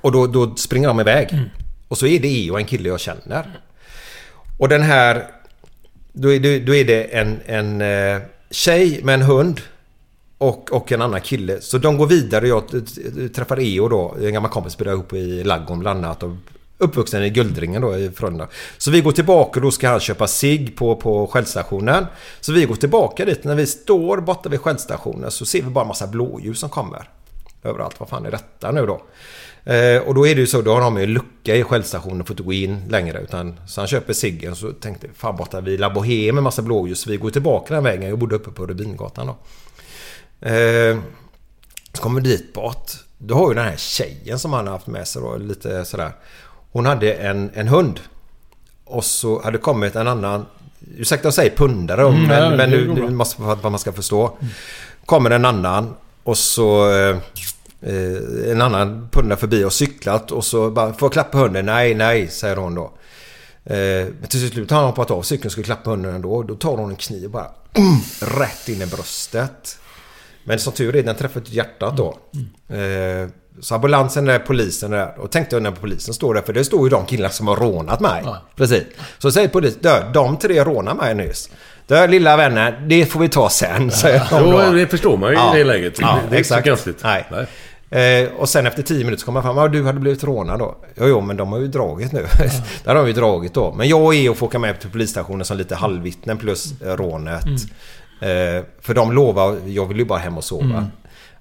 och då, då springer de iväg. Och så är det EO, en kille jag känner. Och den här... Då är det, då är det en, en eh, tjej med en hund. Och, och en annan kille. Så de går vidare. Jag träffar EO då. En gammal kompis spelade ihop i Laggom bland annat. Och Uppvuxen i Guldringen då i Frölunda. Så vi går tillbaka och då ska han köpa sig på, på sköldstationen. Så vi går tillbaka dit. När vi står borta vid Shellstationen så ser vi bara en massa blåljus som kommer. Överallt. Vad fan är detta nu då? Eh, och då är det ju så, då har de ju en lucka i sköldstationen och får inte gå in längre. Utan, så han köper ciggen så tänkte fan borta vid La Bohème med massa blåljus. Vi går tillbaka den vägen. Jag bodde uppe på Rubingatan då. Eh, så kommer vi dit bort. Då har ju den här tjejen som han har haft med sig då, lite sådär. Hon hade en, en hund. Och så hade kommit en annan, ursäkta att säga pundare Mm, men, nej, men nu, nu måste vad man ska förstå. Kommer en annan och så eh, eh, en annan pundare förbi och cyklat och så bara, får jag klappa hunden? Nej, nej, säger hon då. Eh, men till slut har han hoppat av cykeln och skulle klappa hunden ändå. Då tar hon en kniv och bara mm, rätt in i bröstet. Men som tur är, den träffade hjärtat då. Eh, så ambulansen är polisen där. Och tänkte jag när polisen står där, för det står ju de killarna som har rånat mig. Ja. Precis. Så säger polisen, "Dö, de tre rånar mig nyss. Du lilla vänner, det får vi ta sen, säger de Jo, då. det förstår man ju Ja. i det läget. Ja, det är inte så exakt. konstigt. Nej. Eh, och sen efter 10 minuter så kommer jag fram. Ja, du hade blivit rånad då. Jo, jo, men de har ju dragit nu. det har de ju dragit då. Men jag är och får åka med till polisstationen som lite halvvittnen plus eh, rånet. Eh, för de lovar, jag vill ju bara hem och sova.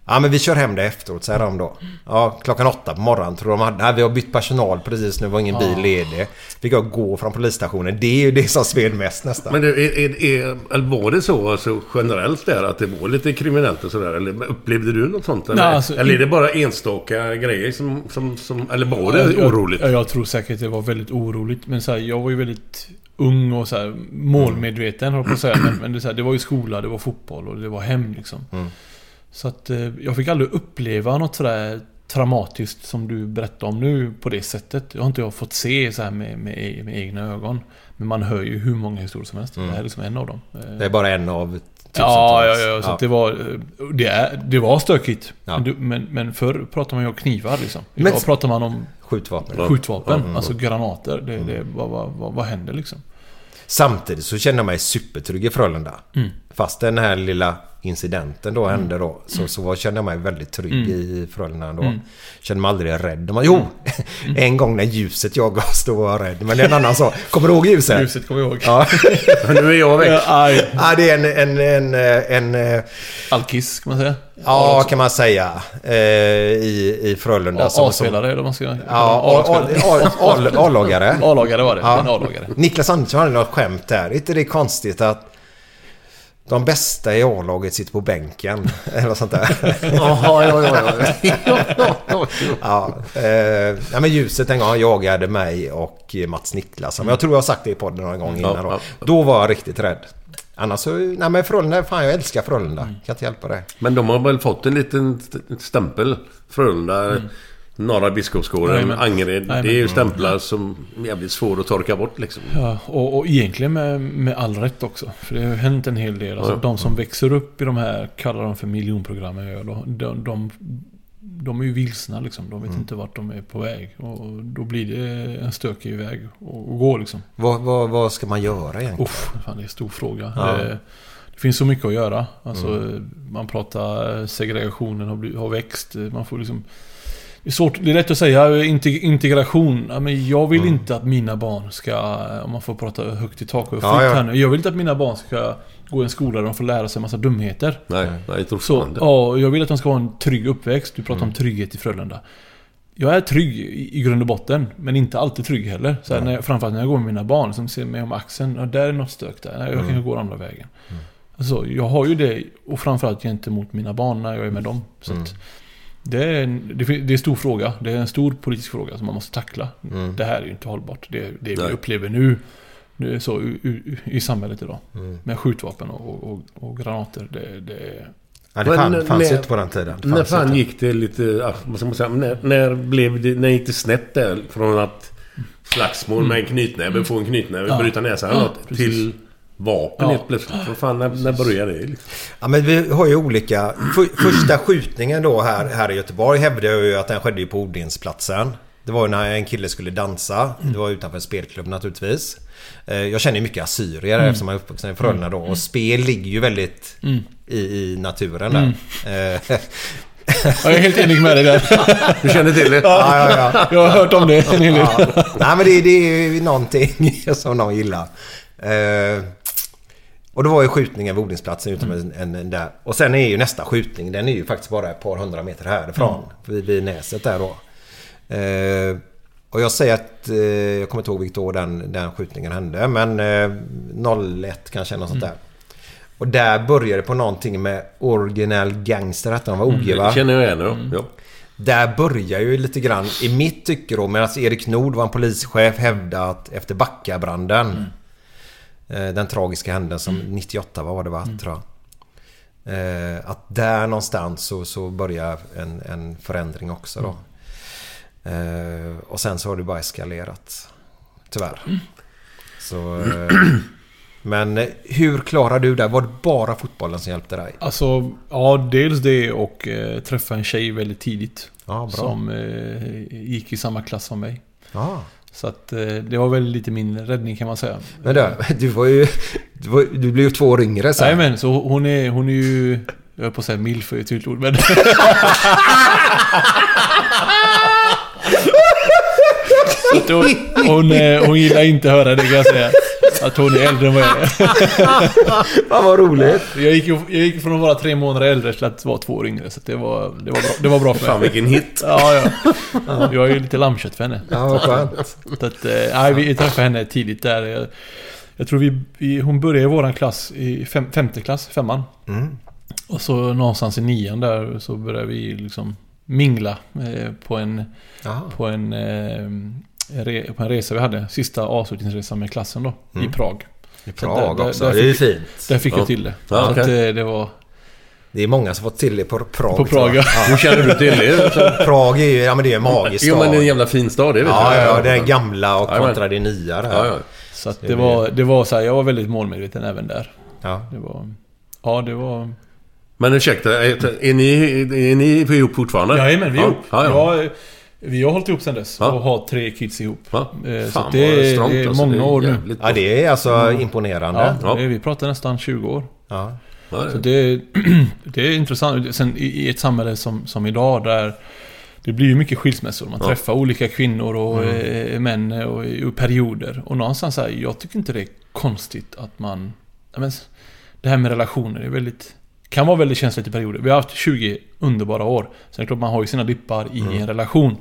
Ja men vi kör hem det efteråt säger de då. Ja klockan åtta på morgonen tror de hade. Nej, vi har bytt personal precis nu var ingen bil ledig. Fick jag gå från polisstationen. Det är ju det som sved mest nästan. Men det, är, är, är, eller var det så alltså, generellt där att det var lite kriminellt och sådär? Eller upplevde du något sånt? Eller, Nej, alltså, eller är det bara enstaka grejer som... som, som eller var det jag, oroligt? Jag, jag tror säkert det var väldigt oroligt. Men så här, jag var ju väldigt ung och så här, målmedveten, jag på att säga. Men, men det, så här, det var ju skola, det var fotboll och det var hem liksom. Så att eh, jag fick aldrig uppleva något sådär traumatiskt som du berättar om nu på det sättet. Jag har inte jag fått se så här med, med, med egna ögon. Men man hör ju hur många historier som helst. Det här är liksom en av dem. Eh, Det är bara en av. Ja, ja, ja. Så Att det var... eh, Det, är, det var stökigt. Ja. Men, men, men förr pratade man ju om knivar liksom. Men- Idag pratar man om Skjutvapen. skjutvapen. Alltså granater. Det, det, vad, vad, vad, vad händer liksom? Samtidigt så känner jag mig supertrygg i Frölunda. Mm. Fast den här lilla incidenten då hände då. Så, så kände jag mig väldigt trygg Mm. i Frölunda då. Kände mig aldrig rädd. Man, jo! Mm. En gång när ljuset jagade oss då var jag rädd. Men det är en annan sak. Kommer du ihåg ljuset? Ljuset kommer jag ihåg. Ja. nu är jag väck. Ja, ja, det är en... en, en, en, en Alkis kan man säga. ja, kan man säga. Eh, I, I Frölunda. A-spelare eller vad man ska... Ja, A-lagare. A-lagare var det. Ja. En A-lagare. Niklas Andersson hade något skämt där. Är inte det konstigt att de bästa i A-laget sitter på bänken? Eller sånt där. Jaha, ja, ja, ja. ja, eh, ja, men ljuset en gång jagade mig och Mats Niklasson. Men jag tror jag har sagt det i podden några gånger Ja, innan då. Då var jag riktigt rädd. Annars så, nej men Frölunda, fan jag älskar Frölunda. Kan inte hjälpa det. Men de har väl fått en liten st- stämpel. Frölunda, Norra Biskopsgården. Angered. Det är ju stämplar som är jävligt svåra att torka bort liksom. Ja, och, och egentligen med, med all rätt också. För det har hänt en hel del. Alltså, Ja. De som växer upp i de här, kallar de för miljonprogrammen, de, de, de, de är ju vilsna liksom. De vet inte vart de är på väg. Och då blir det en stökig väg att gå liksom. Vad, vad, vad ska man göra egentligen? Uff, fan, det är en stor fråga. Ja. Det, det finns så mycket att göra. Alltså, Man pratar segregationen har, blivit, har växt. Man får liksom... Det är, svårt, det är lätt att säga integ- integration. Men jag vill Mm. inte att mina barn ska, om man får prata högt i tak och Ja, ja. här nu. Jag vill inte att mina barn ska gå i en skola där de får lära sig en massa dumheter. Nej, nej jag tror Så, ja, jag vill att de ska ha en trygg uppväxt. Du pratar Mm. om trygghet i Frölunda. Jag är trygg i, i grund och botten, men inte alltid trygg heller. Så här, när jag, framförallt när jag går med mina barn som ser mig om axeln. Ja, där är något stök där. Nej, Jag kan ju gå andra vägen. Alltså, jag har ju det, och framförallt gentemot mina barn när jag är med dem. Så att, det, är en, det, är en stor fråga. Det är en stor politisk fråga som man måste tackla. Det här är ju inte hållbart. Det, det vi upplever nu, nu är så i, i, i samhället idag. Med skjutvapen och, och, och granater. Det, det, Ja, det fann, när- fanns ju när- inte på den tiden. När fan inte. gick det lite... Vad ska man säga? När, när blev det... När gick det snett där? Från att slagsmål med en knytnäve, få en knytnäve, Ja. bryta näsan Ja. Till vapen Ja. helt plötsligt. Vad fan, när, när började det? Liksom? Ja, men vi har ju olika... För, första skjutningen då här, här i Göteborg hävdar jag ju att den skedde ju på Odinsplatsen. Det var ju när en kille skulle dansa. Det var utanför en spelklubb naturligtvis. Eh, Jag känner ju mycket assyrier eftersom jag är uppvuxen i Frölunda då. Och spel ligger ju väldigt i, i naturen där. Eh, Jag är helt enig med dig där. Du känner till det? Ja, ja, ja. Jag har hört om det en hel del. ja. Nej, men det, det är ju någonting som någon gillar. Och då var ju skjutningen vid odlingsplatsen utom en, en, en där. Och sen är ju nästa skjutning, den är ju faktiskt bara ett par hundra meter härifrån. Vid, vid näset där då. Eh, och jag säger att, eh, jag kommer inte ihåg vilket år den, den skjutningen hände. Men eh, 01 kanske, något sånt där. Och där började det på någonting med original gangster, hette de var OG va? Det känner jag igen. Ja. Ja. Där börjar ju lite grann, i mitt tycke då, medan Erik Nord var en polischef, hävdade att efter Backabranden Den tragiska händelsen, 98 vad var det va, tror jag. Eh, att där någonstans så, så börjar en, en förändring också då. Eh, och sen så har det bara eskalerat. Tyvärr. Så, eh, men eh, hur klarar du det? Var det bara fotbollen som hjälpte dig? Alltså, ja, dels det och eh, träffa en tjej väldigt tidigt. Ja. Som eh, gick i samma klass som mig. Ja. Så att eh, det var väl lite min räddning kan man säga. Men du, du var ju... Du, var, du blev ju två år yngre sen. Nej men så hon är, hon är ju... Jag höll på att säga milf är ett fult ord men... Hon, eh, hon gillar inte att höra det kan jag säga. Att hon är äldre än vad jag är. Fan vad roligt. Jag gick, jag gick från att vara tre månader äldre till att vara två år yngre. Så det var, det var bra, det var bra för mig. Fan vilken hit. Ja, ja. Jag är ju lite lammkött för henne. Ja, vad skönt. Så att, eh, nej, vi träffade henne tidigt där. Jag, jag tror vi, vi, hon började i våran klass i fem, femte klass, femman. Mm. Och så någonstans i nian där så började vi liksom mingla eh, på en, Jaha. på en, eh, på en resa vi hade. Sista avslutningsresan med klassen då, i Prag. I Prag där- också. där det är fick- fint. Där fick Ja. jag till det. Ja, så okej. att, eh, det var... Det är många som fått till det på Prag. På Prag, jag. ja. Hur känner du till det? Prag är ju, ja men det är en magisk Jo men stad. det är en jävla fin stad, det vet Ja, jag. ja, det är gamla och kontra det nya där. Ja, ja. Så att Det det var, det var så här, jag var väldigt målmedveten även där. Ja. Det var... Ja, det var... Men ursäkta, är, är ni, är ni ihop fortfarande? Jajamän, vi är ja. ihop. Ja, ja. Ja, vi har hållit ihop sen dess Ja. och har tre kids ihop. Ja. Eh, Så Fan, att det, vad är- strongt, det är alltså. många Det är år nu. ja, det är alltså imponerande. Ja, det- vi pratar nästan 20 år. Ja. Så det, det är intressant. Sen i, i ett samhälle som, som idag där det blir ju mycket skilsmässor. Man Ja. träffar olika kvinnor och eh, män och, i perioder. Och någonstans så här, jag tycker inte det är konstigt att man... Men, det här med relationer är väldigt... Kan vara väldigt känsligt i perioder. Vi har haft 20 underbara år. Sen är det klart man har ju sina dippar i en relation.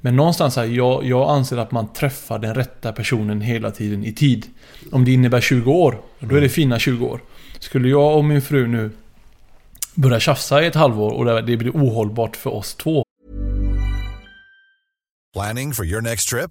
Men någonstans här, jag, jag anser att man träffar den rätta personen hela tiden i tid. Om det innebär 20 år, då är det fina 20 år. Skulle jag och min fru nu börja tjafsa i ett halvår och det det blir ohållbart för oss två. Planning for your next trip?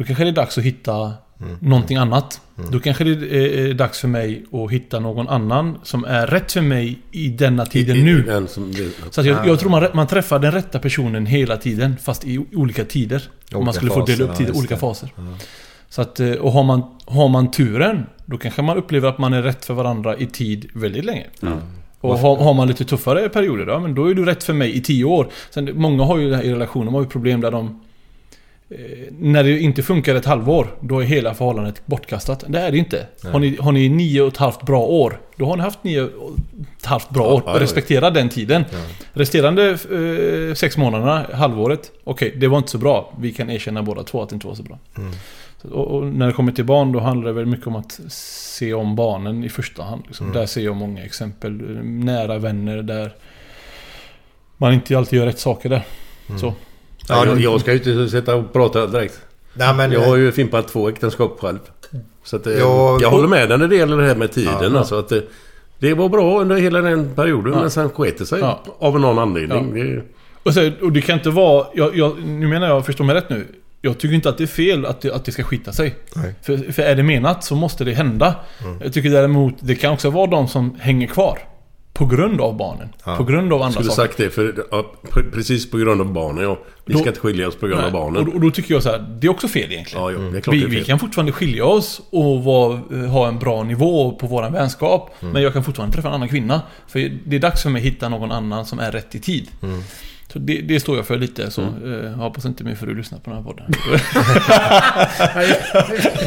Då kanske det är dags att hitta någonting annat. Då kanske det är är dags för mig att hitta någon annan som är rätt för mig i denna tiden nu. Den som, Så att jag, jag tror man, man träffar den rätta personen hela tiden, fast i olika tider. Om man Olika skulle få dela upp faser, tid, ja, just olika det. faser. Så att, eh, och har man, har man turen, då kanske man upplever att man är rätt för varandra i tid väldigt länge. Och har, har man lite tuffare perioder, ja, men då är du rätt för mig i tio år. Sen, många har ju det här i relationer, de har ju problem där de... Eh, när det inte funkar ett halvår, då är hela förhållandet bortkastat. Det är det inte. Nej. Har ni, har ni nio och ett halvt bra år, då har ni haft nio och ett halvt bra år. ja, ja. Respektera den tiden. Resterande eh, sex månaderna, halvåret, okej, det var inte så bra. Vi kan erkänna båda två att det inte var så bra. Mm. Och, och när det kommer till barn, då handlar det väl mycket om att se om barnen i första hand. Liksom. Mm. Där ser jag många exempel. Nära vänner där man inte alltid gör rätt saker där. Mm. Så. Ja, jag, jag ska ju inte sitta och prata direkt. Nej, men, jag har ju fimpat två äktenskap själv. Så att, eh, Ja, jag och- håller med dig när det gäller det här med tiden. Ja. Alltså att det, det var bra under hela den perioden, Ja. men sen sket det sig Ja. av någon anledning. Ja. Det, Och, så, och det kan inte vara... Jag, jag, nu menar jag, förstå mig rätt nu. Jag tycker inte att det är fel att det, att det ska skita sig. För, för är det menat så måste det hända. Mm. Jag tycker däremot, det kan också vara de som hänger kvar. På grund av barnen. Ja. På grund av andra skulle saker. sagt det, för, ja, pre- precis på grund av barnen. Ja. Vi Då- ska inte skilja oss på grund av Nej, barnen. Och, och då tycker jag så här, det är också fel egentligen. Ja, jo, det är klart vi, det är fel. vi kan fortfarande skilja oss och vara, eh, ha en bra nivå på våran vänskap. Mm. Men jag kan fortfarande träffa en annan kvinna. För det är dags för mig att hitta någon annan som är rätt i tid. Mm. Så det, det står jag för lite. Så eh, jag hoppas inte min fru lyssnar på den här podden.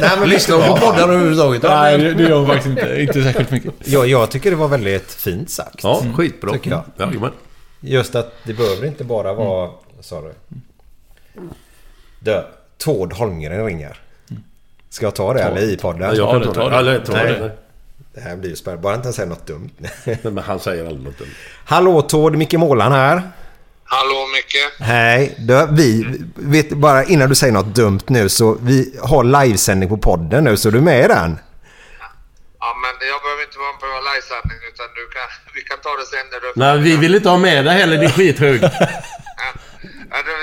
Nej, men Lyssnar hon på poddar överhuvudtaget? Nej, det, det gör hon faktiskt inte. Inte särskilt mycket. jag, jag tycker det var väldigt fint sagt. Ja, skitbra. Tycker jag. Jajamän. Just att det behöver inte bara vara... Vad sa du? Du, Tord Holmgren ringer. Ska jag ta det eller i podden? Ja, Ja, ta det. det. Eller, ta Nej. det. Det här blir ju spännande. Bara inte säga något dumt. Nej, Men han säger aldrig något dumt. Hallå Tord, Micke Målan här. Hallå Micke. Hej. Du, vi, vet, bara innan du säger något dumt nu så vi har livesändning på podden nu så är du med i den? Ja, men jag behöver inte vara på livesändning utan du kan, vi kan ta det sen när du... Nej, vi vill inte ha med dig heller, din skithög. Ja,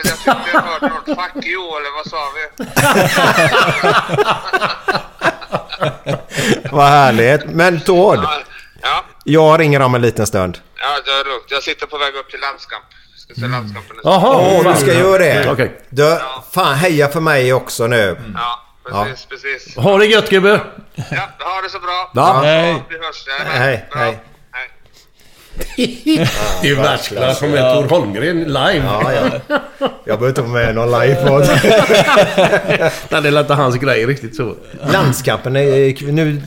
jag tyckte jag hörde något fuck you eller vad sa vi? Vad härligt. Men Tord, Ja, jag ringer om en liten stund. ja det är lugnt. Jag sitter på väg upp till landskamp. Nu. Jaha! Åh, du ska göra det? Okej. Du, fan heja för mig också nu. Ja, precis, precis. Ha det gött gubbe! Ja, ha det så bra. Ja. Hej. Vi hörs. Ja, Hej, hej. hej. Det är världsklass som är Tor Holmgren live. Ja, ja. Jag behöver inte vara med i någon livepodd. Nej, det är inte hans grej riktigt så. Landskampen, är, nu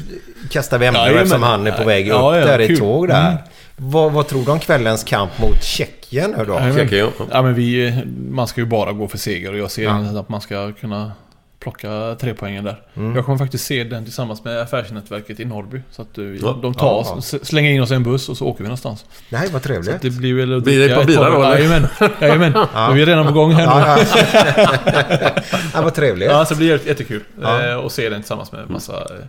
kastar vi ämnen Jajamän. eftersom han är på väg upp Ja, ja, där i tåg där. Mm. Vad, vad tror du om kvällens kamp mot Tjeckien nu då? Jajamän. Checka, ja. Ja men vi, eh, man ska ju bara gå för seger och jag ser Ja. inte att man ska kunna plocka tre poängen där. Mm. Jag kommer faktiskt se den tillsammans med affärsnätverket i Norrby. Så att eh, vi, Ja. de tar oss, Ja. s- slänger in oss i en buss och så åker vi någonstans. Nej, vad Så trevligt. det blir väl... Blir det ett bilar par- då, eller? Jajamän, jajamän. Ja. Vi är redan på gång här nu. Ja, ja. ja, vad trevligt. Ja, så det blir jätte- jättekul. Ja. Eh, och se den tillsammans med massa, eh,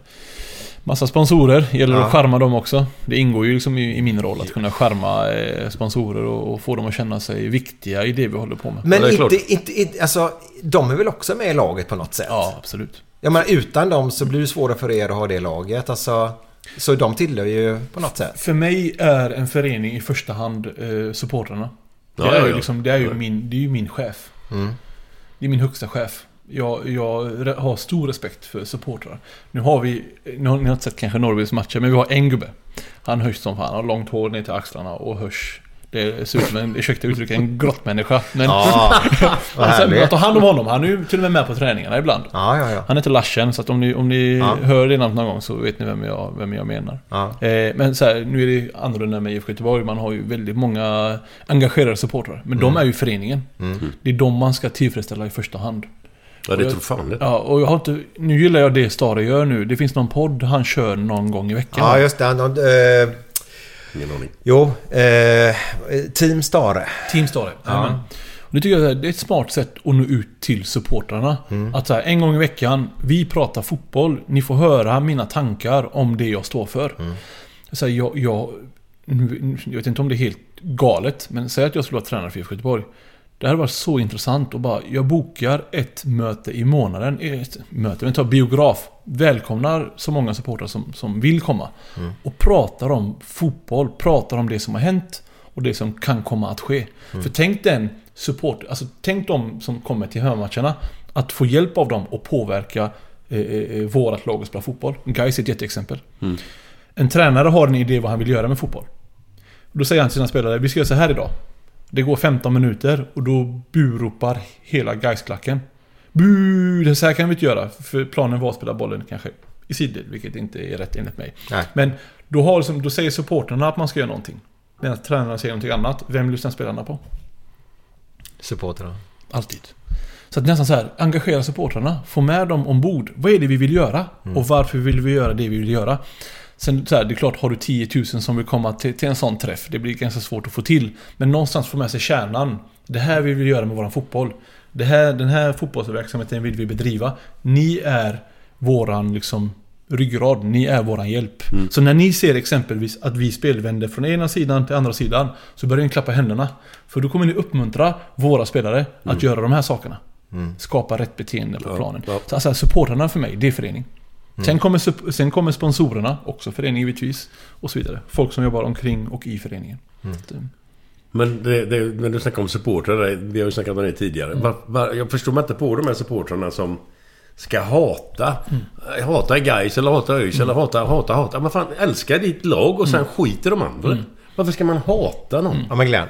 massa sponsorer. Gäller Ja. att skärma dem också. Det ingår ju liksom i, i min roll att kunna skärma eh, sponsorer och, och få dem att känna sig viktiga i det vi håller på med. Men Ja, inte, inte, inte, alltså, de är väl också med i laget på något sätt? Ja, absolut. Jag menar, utan dem så blir det svårare för er att ha det laget. Alltså, så de tillhör ju på något sätt. För mig är en förening i första hand eh, supportrarna. Det, Ja, är ja, ju ja. liksom, det är ju min, det är ju min chef. Mm. Det är min högsta chef. Jag, jag har stor respekt för supportrar. Nu har vi, nu har ni inte sett kanske Norrbys matcher, men vi har en gubbe. Han hörs som fan, har långt hår ner till axlarna och hörs. Det ser ut som en, ursäkta uttrycket, en grottmänniska. Men Ja, vad sen, härligt. att ta hand om honom, han är ju till och med med på träningarna ibland. Ja, ja, ja. Han heter Larsen, så att om ni, om ni Ja. hör det namnet någon gång så vet ni vem jag, vem jag menar. Ja. Eh, men så här, nu är det annorlunda med IFK Göteborg. Man har ju väldigt många engagerade supportrar. Men de är ju föreningen. Mm. Det är de man ska tillfredsställa i första hand. Ja, det tror fan det. Ja, och jag har inte... Nu gillar jag det Stare gör nu. Det finns någon podd han kör någon gång i veckan. Ja, just det. Han, eh, Ingen aning. jo, eh, Team Stare. Team Stare. Ja. Och det tycker jag är- det är ett smart sätt att nå ut till supportrarna. Mm. Att så här, en gång i veckan, vi pratar fotboll. Ni får höra mina tankar om det jag står för. Mm. Så här, jag, jag, jag vet inte om det är helt galet, men säg att jag skulle vara tränare för IFK Göteborg. Det hade varit så intressant och bara, jag bokar ett möte i månaden. Ett möte, men ta biograf. Välkomnar så många supportrar som, som vill komma. Och pratar om fotboll, pratar om det som har hänt och det som kan komma att ske. För tänk den support, alltså tänk de som kommer till hemmamatcherna. Att få hjälp av dem och påverka eh, eh, vårat lag att spela fotboll. Gais är ett jätteexempel. En tränare har en idé vad han vill göra med fotboll. Då säger han till sina spelare, vi ska göra så här idag. Det går 15 minuter och då buropar hela Gaisklacken. Bu, det så här kan vi inte göra. För planen var att spela bollen kanske i sidled, vilket inte är rätt enligt mig. Nej. Men då, har, liksom- då säger supporterna att man ska göra någonting. Medan tränarna säger någonting annat. Vem lyssnar spelarna på? Supportrarna. Alltid. Så att nästan så här, engagera supportrarna. Få med dem ombord. Vad är det vi vill göra? Mm. Och varför vill vi göra det vi vill göra? Sen så här, det är klart, har du 10 000 som vill komma till, till en sån träff, det blir ganska svårt att få till. Men någonstans få med sig kärnan. Det här vill vi göra med våran fotboll. Det här, den här fotbollsverksamheten vill vi bedriva. Ni är våran liksom ryggrad. Ni är våran hjälp. Så när ni ser exempelvis att vi spelvänder från ena sidan till andra sidan så börjar ni klappa händerna. För då kommer ni uppmuntra våra spelare att göra de här sakerna. Mm. Skapa rätt beteende på Ja, planen. ja. Så alltså, supportrarna för mig, det är förening. Mm. Sen, kommer, sen kommer sponsorerna, också förening givetvis. Och så vidare. Folk som jobbar omkring och i föreningen. Mm. Så, Men det, det, när du snackar om supportrar, vi har ju snackat om det tidigare. Mm. Var, var, jag förstår mig inte på de här supportrarna som ska hata. Mm. Hata Gais eller hata ÖIS eller hata, hata, hata. Men fan, älska ditt lag och sen Mm. skit i de andra. Varför ska man hata någon? Ja men Glenn.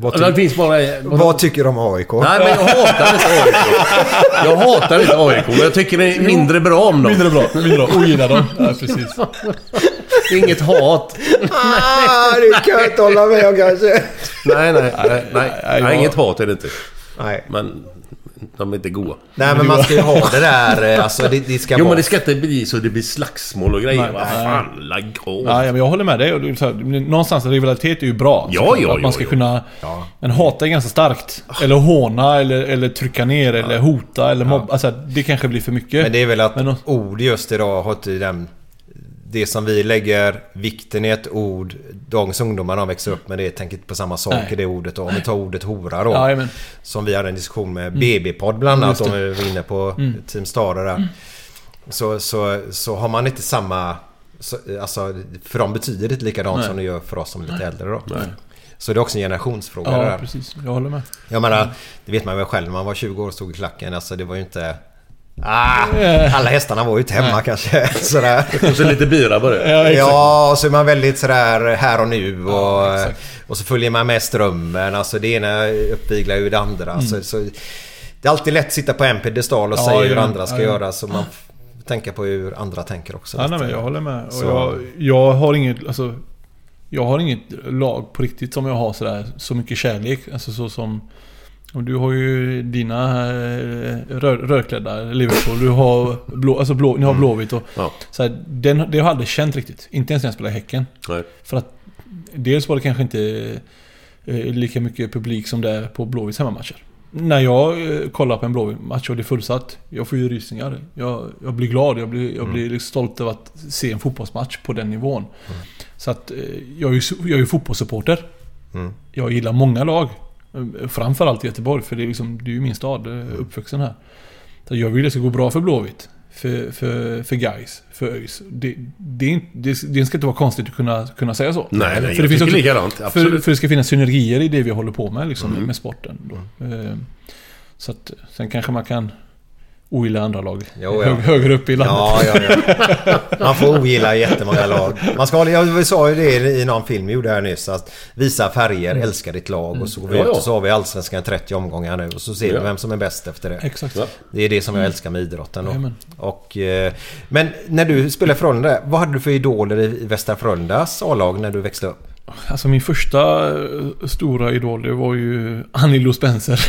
Vad, Alltså, det ty- finns bara... vad tycker du om AIK? Nej men jag hatar inte AIK. Jag hatar inte AIK. Men jag tycker det är mindre bra om dem. Mindre bra, mindre bra. Ogillar dem. Ja, precis. Det är inget hat. Ah, det kan jag inte hålla med om kanske. Nej, nej, nej. nej, nej, nej jag- inget hat är det inte. Nej. Men de är inte goa. Nej men man ska ju ha det där, eh, alltså det, det ska Jo vara... men det ska inte bli så det blir slagsmål och grejer. Nej, Vad nej. fan, lägg av. Ja, men jag håller med dig. Någonstans rivalitet är ju bra. Ja, såklart. ja, Att man ska ja, ja. kunna... Ja. Men hata är ganska starkt. Eller håna, eller, eller trycka ner, eller hota, eller mobba. Alltså, det kanske blir för mycket. Men det är väl att Men ord just idag har inte den... Det som vi lägger vikten i ett ord, dagens ungdomar de växer upp med det tänker inte på samma sak Nej. i det ordet. Då. Om vi tar ordet hora då. Ja, Som vi hade en diskussion med BB-podd bland annat, Just om vi var inne på Mm. Team Stara där. Så, så, så har man inte samma... Så, alltså, för dem betyder det inte likadant Nej. som det gör för oss som är lite äldre då. Nej. Så det är också en generationsfråga ja, där. precis. Jag håller med. Jag menar, det vet man väl själv när man var 20 år och stod i klacken. Alltså det var ju inte... Ah, alla hästarna var ju inte hemma Nej. kanske. Sådär. Och så lite bira bara. Ja, exakt. Ja, och så är man väldigt sådär här och nu och, Ja, och så följer man med strömmen. Alltså det ena uppviglar ju det andra. Så, så, det är alltid lätt att sitta på en pedestal och Mm. Ja, säga hur ja, andra ska göra. Så man tänker på hur andra tänker också. Ja, nej, men jag håller med. Och jag, jag har inget... Alltså, jag har inget lag på riktigt som jag har sådär så mycket kärlek. Alltså så som... Och du har ju dina eh, rör, rödklädda Liverpool. Du har blå, alltså blå, ni har Blåvitt och... Ja. Så här, den, det har jag aldrig känt riktigt. Inte ens när jag spelade i Häcken. Nej. För att dels var det kanske inte eh, lika mycket publik som det är på Blåvitts hemmamatcher. När jag eh, kollar på en Blåvitt-match och det är fullsatt, jag får ju rysningar. Jag, jag blir glad, jag blir, jag blir liksom stolt över att se en fotbollsmatch på den nivån. Så att eh, jag är ju, jag är fotbollssupporter. Mm. Jag gillar många lag. Framförallt i Göteborg, för det är, liksom, det är ju min stad, eh, uppvuxen här. Så jag vill att det ska gå bra för Blåvitt. För, för, för guys, för ÖIS. Det, det, det, det ska inte vara konstigt att kunna, kunna säga så. Nej, nej, för det finns också, likadant. För, Absolut. för det ska finnas synergier i det vi håller på med, liksom, Mm. med sporten. Då. Eh, Så att, sen kanske man kan ogilla andra lag Jo, ja. hög, högre upp i landet. Ja, ja, ja. Man får ogilla jättemånga lag. Man ska, jag sa ju det i någon film vi gjorde här nyss. Att visa färger, älska ditt lag. Och så går vi Ja, ut ja. och så har vi Allsvenskan 30 omgångar nu. Och så ser vi vem som är bäst efter det. Exakt. Ja. Det är det som jag älskar med idrotten då. Jajamän. Och, eh, men när du spelade i Frölunda, vad hade du för idoler i Västra Frölundas A-lag när du växte upp? Alltså min första eh, stora idol, det var ju Anilo Spencer.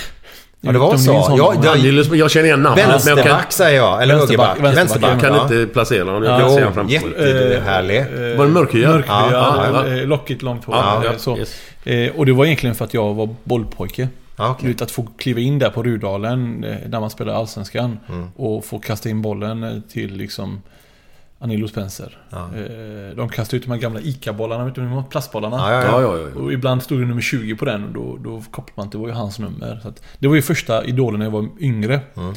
Ja, det var så. Ja, Angelius, men jag känner igen namnet. men jag kan, Vänsterback säger jag, eller Vänsterback, högerback? vänsterback, jag kan ja. inte placera honom. Jag Ja. kan Jo, se honom framför jättehärlig. Eh, Var det mörkhyad? Mörkhyad, Ja, ja, ja. eh, lockigt långt hår. Ja, eh, ja, så. yes. Eh, Och det var egentligen för att jag var bollpojke. Ja. Du vet, att få kliva in där på Rudalen eh, när man spelar Allsvenskan. Mm. Och få kasta in bollen eh, till liksom Anilo Spencer. Ja. Eh, De kastade ut de här gamla ICA-bollarna, de här plastbollarna? Ja, ja. Och ibland stod det nummer 20 på den och då, då kopplade man att det var ju hans nummer. Det var ju första idolen när jag var yngre. Mm.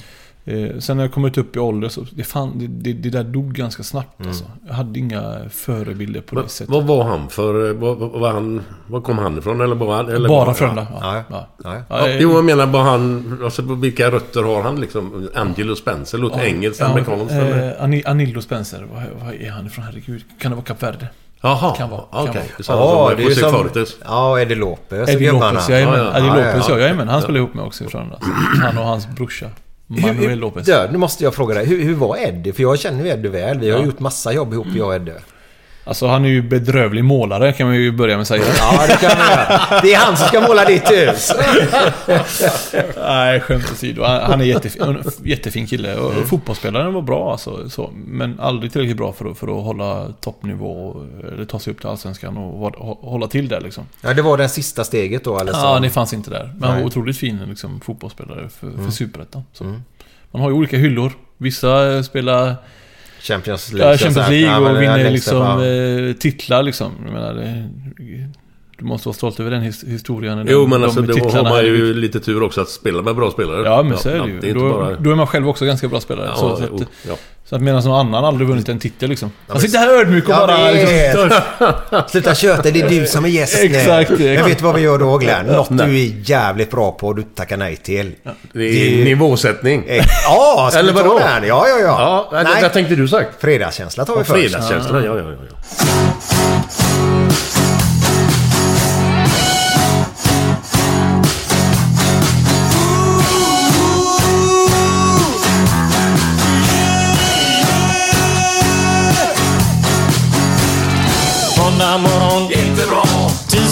Eh, sen när jag kommit upp i ålder så det, fan, det, det, det där dog ganska snabbt Mm. alltså. Jag hade inga förebilder på Men det sättet. Vad var han för... Vad, vad, var han, var kom han ifrån? Eller bara, eller Bara Frölunda. Ja. Ja, Ja. ja. Ja, Ja, eh, jo, jag menar bara han... Alltså, vilka rötter har han liksom? Angelo Spencer? Låter ja, engelskt, ja, amerikanskt eller? eh, Ani- Anildo Spencer, vad, vad är han ifrån? Herregud. Kan det vara Kap Verde? Jaha, Kan vara, okej. vara. Det är samma som det är José Fortes. Ja, Eddie Lopez Eddie. Lopez, jajamän. Ja, ja. Eddie Lopez, ja. ja, jajamän. Han spelar ihop med också i Frölunda. Han och hans brorsa. Manuel Lopez. Nu måste jag fråga dig. Hur, hur var Eddie? För jag känner ju Eddie väl. Vi har Ja. gjort massa jobb ihop, jag och Eddie. Alltså han är ju bedrövlig målare kan man ju börja med att säga. Ja, det kan man göra. Det är han som ska måla ditt hus. Nej, skämt åsido. Han, är jättefin, en jättefin kille. Och Mm. Fotbollsspelaren var bra alltså. Så, men aldrig tillräckligt bra för att, för att hålla toppnivå. Eller ta sig upp till Allsvenskan och hålla till där liksom. Ja, det var det sista steget då, eller så? Ja, det fanns inte där. Men han var otroligt fin liksom, fotbollsspelare för, för Mm. Superettan. Så. Mm. Man har ju olika hyllor. Vissa spelar Champions League. ja, Champions. League och är vinner liksom eh, titlar liksom. Jag menar, det, du måste vara stolt över den his, historien. Jo, den, men alltså de då har man här. ju lite tur också att spela med bra spelare. Ja, men så är det ju. Det är då, bara... då är man själv också ganska bra spelare. Ja, så, så, att, ja. så att medan någon annan aldrig vunnit en titel liksom. Han sitter här ödmjuk och Jag bara... Liksom. Sluta köta, det är du som är gäst nu. Exakt, exakt. vet du vad vi gör då Glenn? Något Nej. du är jävligt bra på och du tackar nej till. Det är nivåsättning. Eh, Ja, ska Eller vi ta vadå? den? Ja, ja, ja. Ja, Nej. vad tänkte du sagt? Fredagskänsla tar vi först. Fredagskänslan, ja, ja, ja.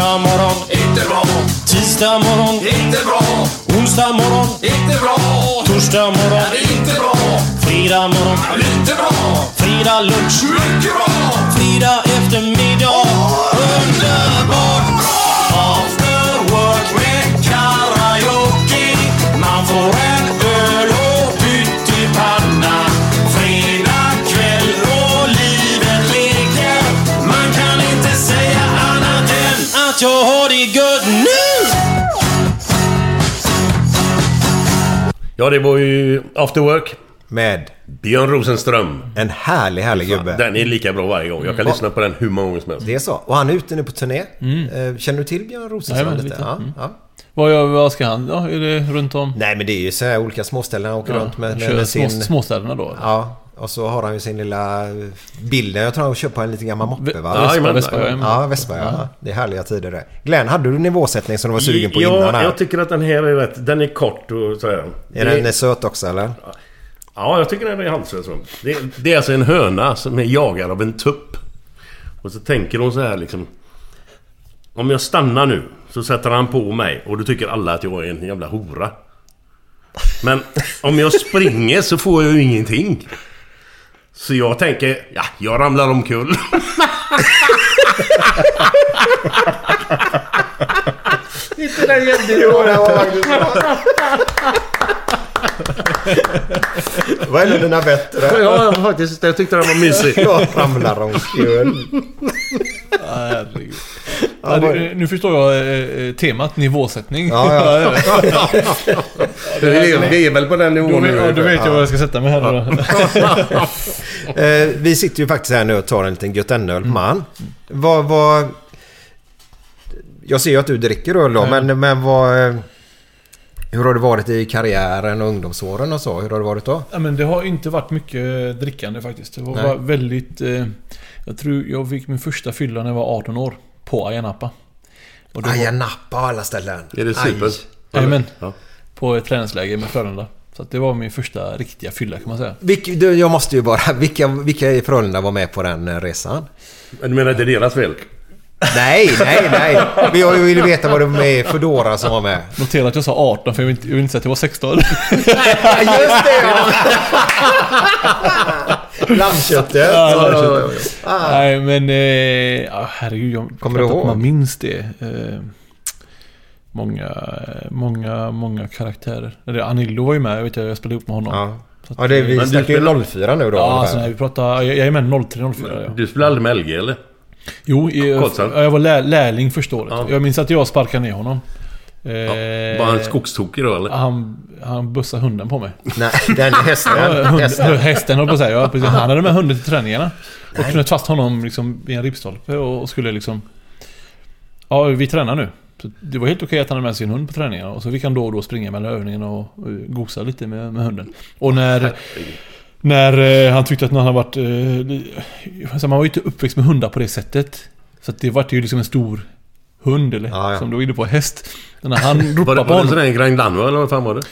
Måndag morgon, inte bra. Tisdag morgon, inte bra. Onsdag morgon, inte bra. Torsdag morgon, inte bra. Fredag morgon, lite bra. Fredag lunch, mycket bra. Fredag eftermiddag, underbart. After work med karaoke. Man får Ja, det var ju After Work. Med? Björn Rosenström. En härlig, härlig gubbe. Den är lika bra varje gång. Jag kan Mm. lyssna på den hur många gånger som helst. Det är så. Och han är ute nu på turné. Mm. Eh, Känner du till Björn Rosenström Jajamän, lite? lite. Ja, Mm. ja. vad, gör- vad ska han? Ja, är det runt om? Nej men det är ju så här olika småställen han åker runt med, med, med små, sin... småstäderna då? eller? Ja. Och så har han ju sin lilla bilden. Jag tror han på en liten gammal moppe va? Ja, Vespa, Vespa, ja, ja, Vespa ja. Ja. Det är härliga tider det. Glenn, hade du nivåsättning som du var sugen på ja, innan här? jag tycker att den här är rätt... Den är kort och sådär. Är Det- den söt också eller? Ja, jag tycker den är halvsöt. så. Det, det är alltså en höna som är jagad av en tupp. Och så tänker hon så här liksom... Om jag stannar nu så sätter han på mig och då tycker alla att jag är en jävla hora. Men om jag springer så får jag ju ingenting. Så jag tänker, ja, jag ramlar omkull. Inte den jämde Jo, det var faktiskt bra. Vad är dina bättre? Ja, faktiskt. Jag tyckte den var mysig. Jag ramlar omkull. Herregud. Ja, du, nu förstår jag eh, eh, temat nivåsättning. Ja, ja. Vi är, vi är väl på den nivån vet- ja, nu. då vet jag vad jag ska sätta mig här då. Eh, vi sitter ju faktiskt här nu och tar en liten gött öl man. Vad, vad... Jag ser ju att du dricker öl då, Ja. men, men vad... eh, Hur har det varit i karriären och ungdomsåren och så? Hur har det varit då? Ja, men det har inte varit mycket drickande faktiskt. Det var Nej. väldigt... Eh, jag tror jag fick min första fylla när jag var 18 år. På Ayia Napa. Och det Ayia Napa av alla ställen. Är det super? Aj. Jajamän. Ja. På ett träningsläger med Frölunda. Så att det var min första riktiga fylla kan man säga. Vilk, du, jag måste ju bara... Vilka, vilka i Frölunda var med på den eh, resan? Du menar inte deras fel? Nej, nej, nej. Men jag vill veta vad det var med Foodora som var med. Notera att jag sa 18 för jag vill inte, jag vill inte säga att jag var 16. Just det! Ja, lammköttet. ja, ja, ja. Nej men... Eh, herregud. Jag, Kommer du ihåg? Man minns det. Eh, många, många, många karaktärer. Eller Anillo var ju med, jag vet jag, jag spelade ihop med honom. Ja. Att- Ja, det är, vi Men snackar ju spelar- 04 nu då. Ja, alltså, när vi pratar, jag, jag är med 03, 04 ja. Du spelar aldrig med LG eller? Jo, i, Karlshamn. jag var lär, lärling första året. Ja. Jag minns att jag sparkade ner honom. Eh, Var han skogstokig då eller? Han, han bussade hunden på mig. Nej, den hästen. Ja, hund, hästen. hästen höll på att säga. Ja, precis. Han hade med hunden till träningarna. Och knöt fast honom liksom i en ribbstolpe och, skulle liksom... Ja, vi tränar nu. Så det var helt okej att han hade med sin hund på träningarna. Och så fick han då och då springa mellan övningarna och, gosa lite med, med hunden. Och när... När eh, han tyckte att han hade varit... Eh, man var ju inte uppväxt med hundar på det sättet. Så att det var ju liksom en stor hund eller Ja, ja. som du var inne på, häst. Så när han Var det, på var det honom... sådär en Grand Danois eller vad fan var det?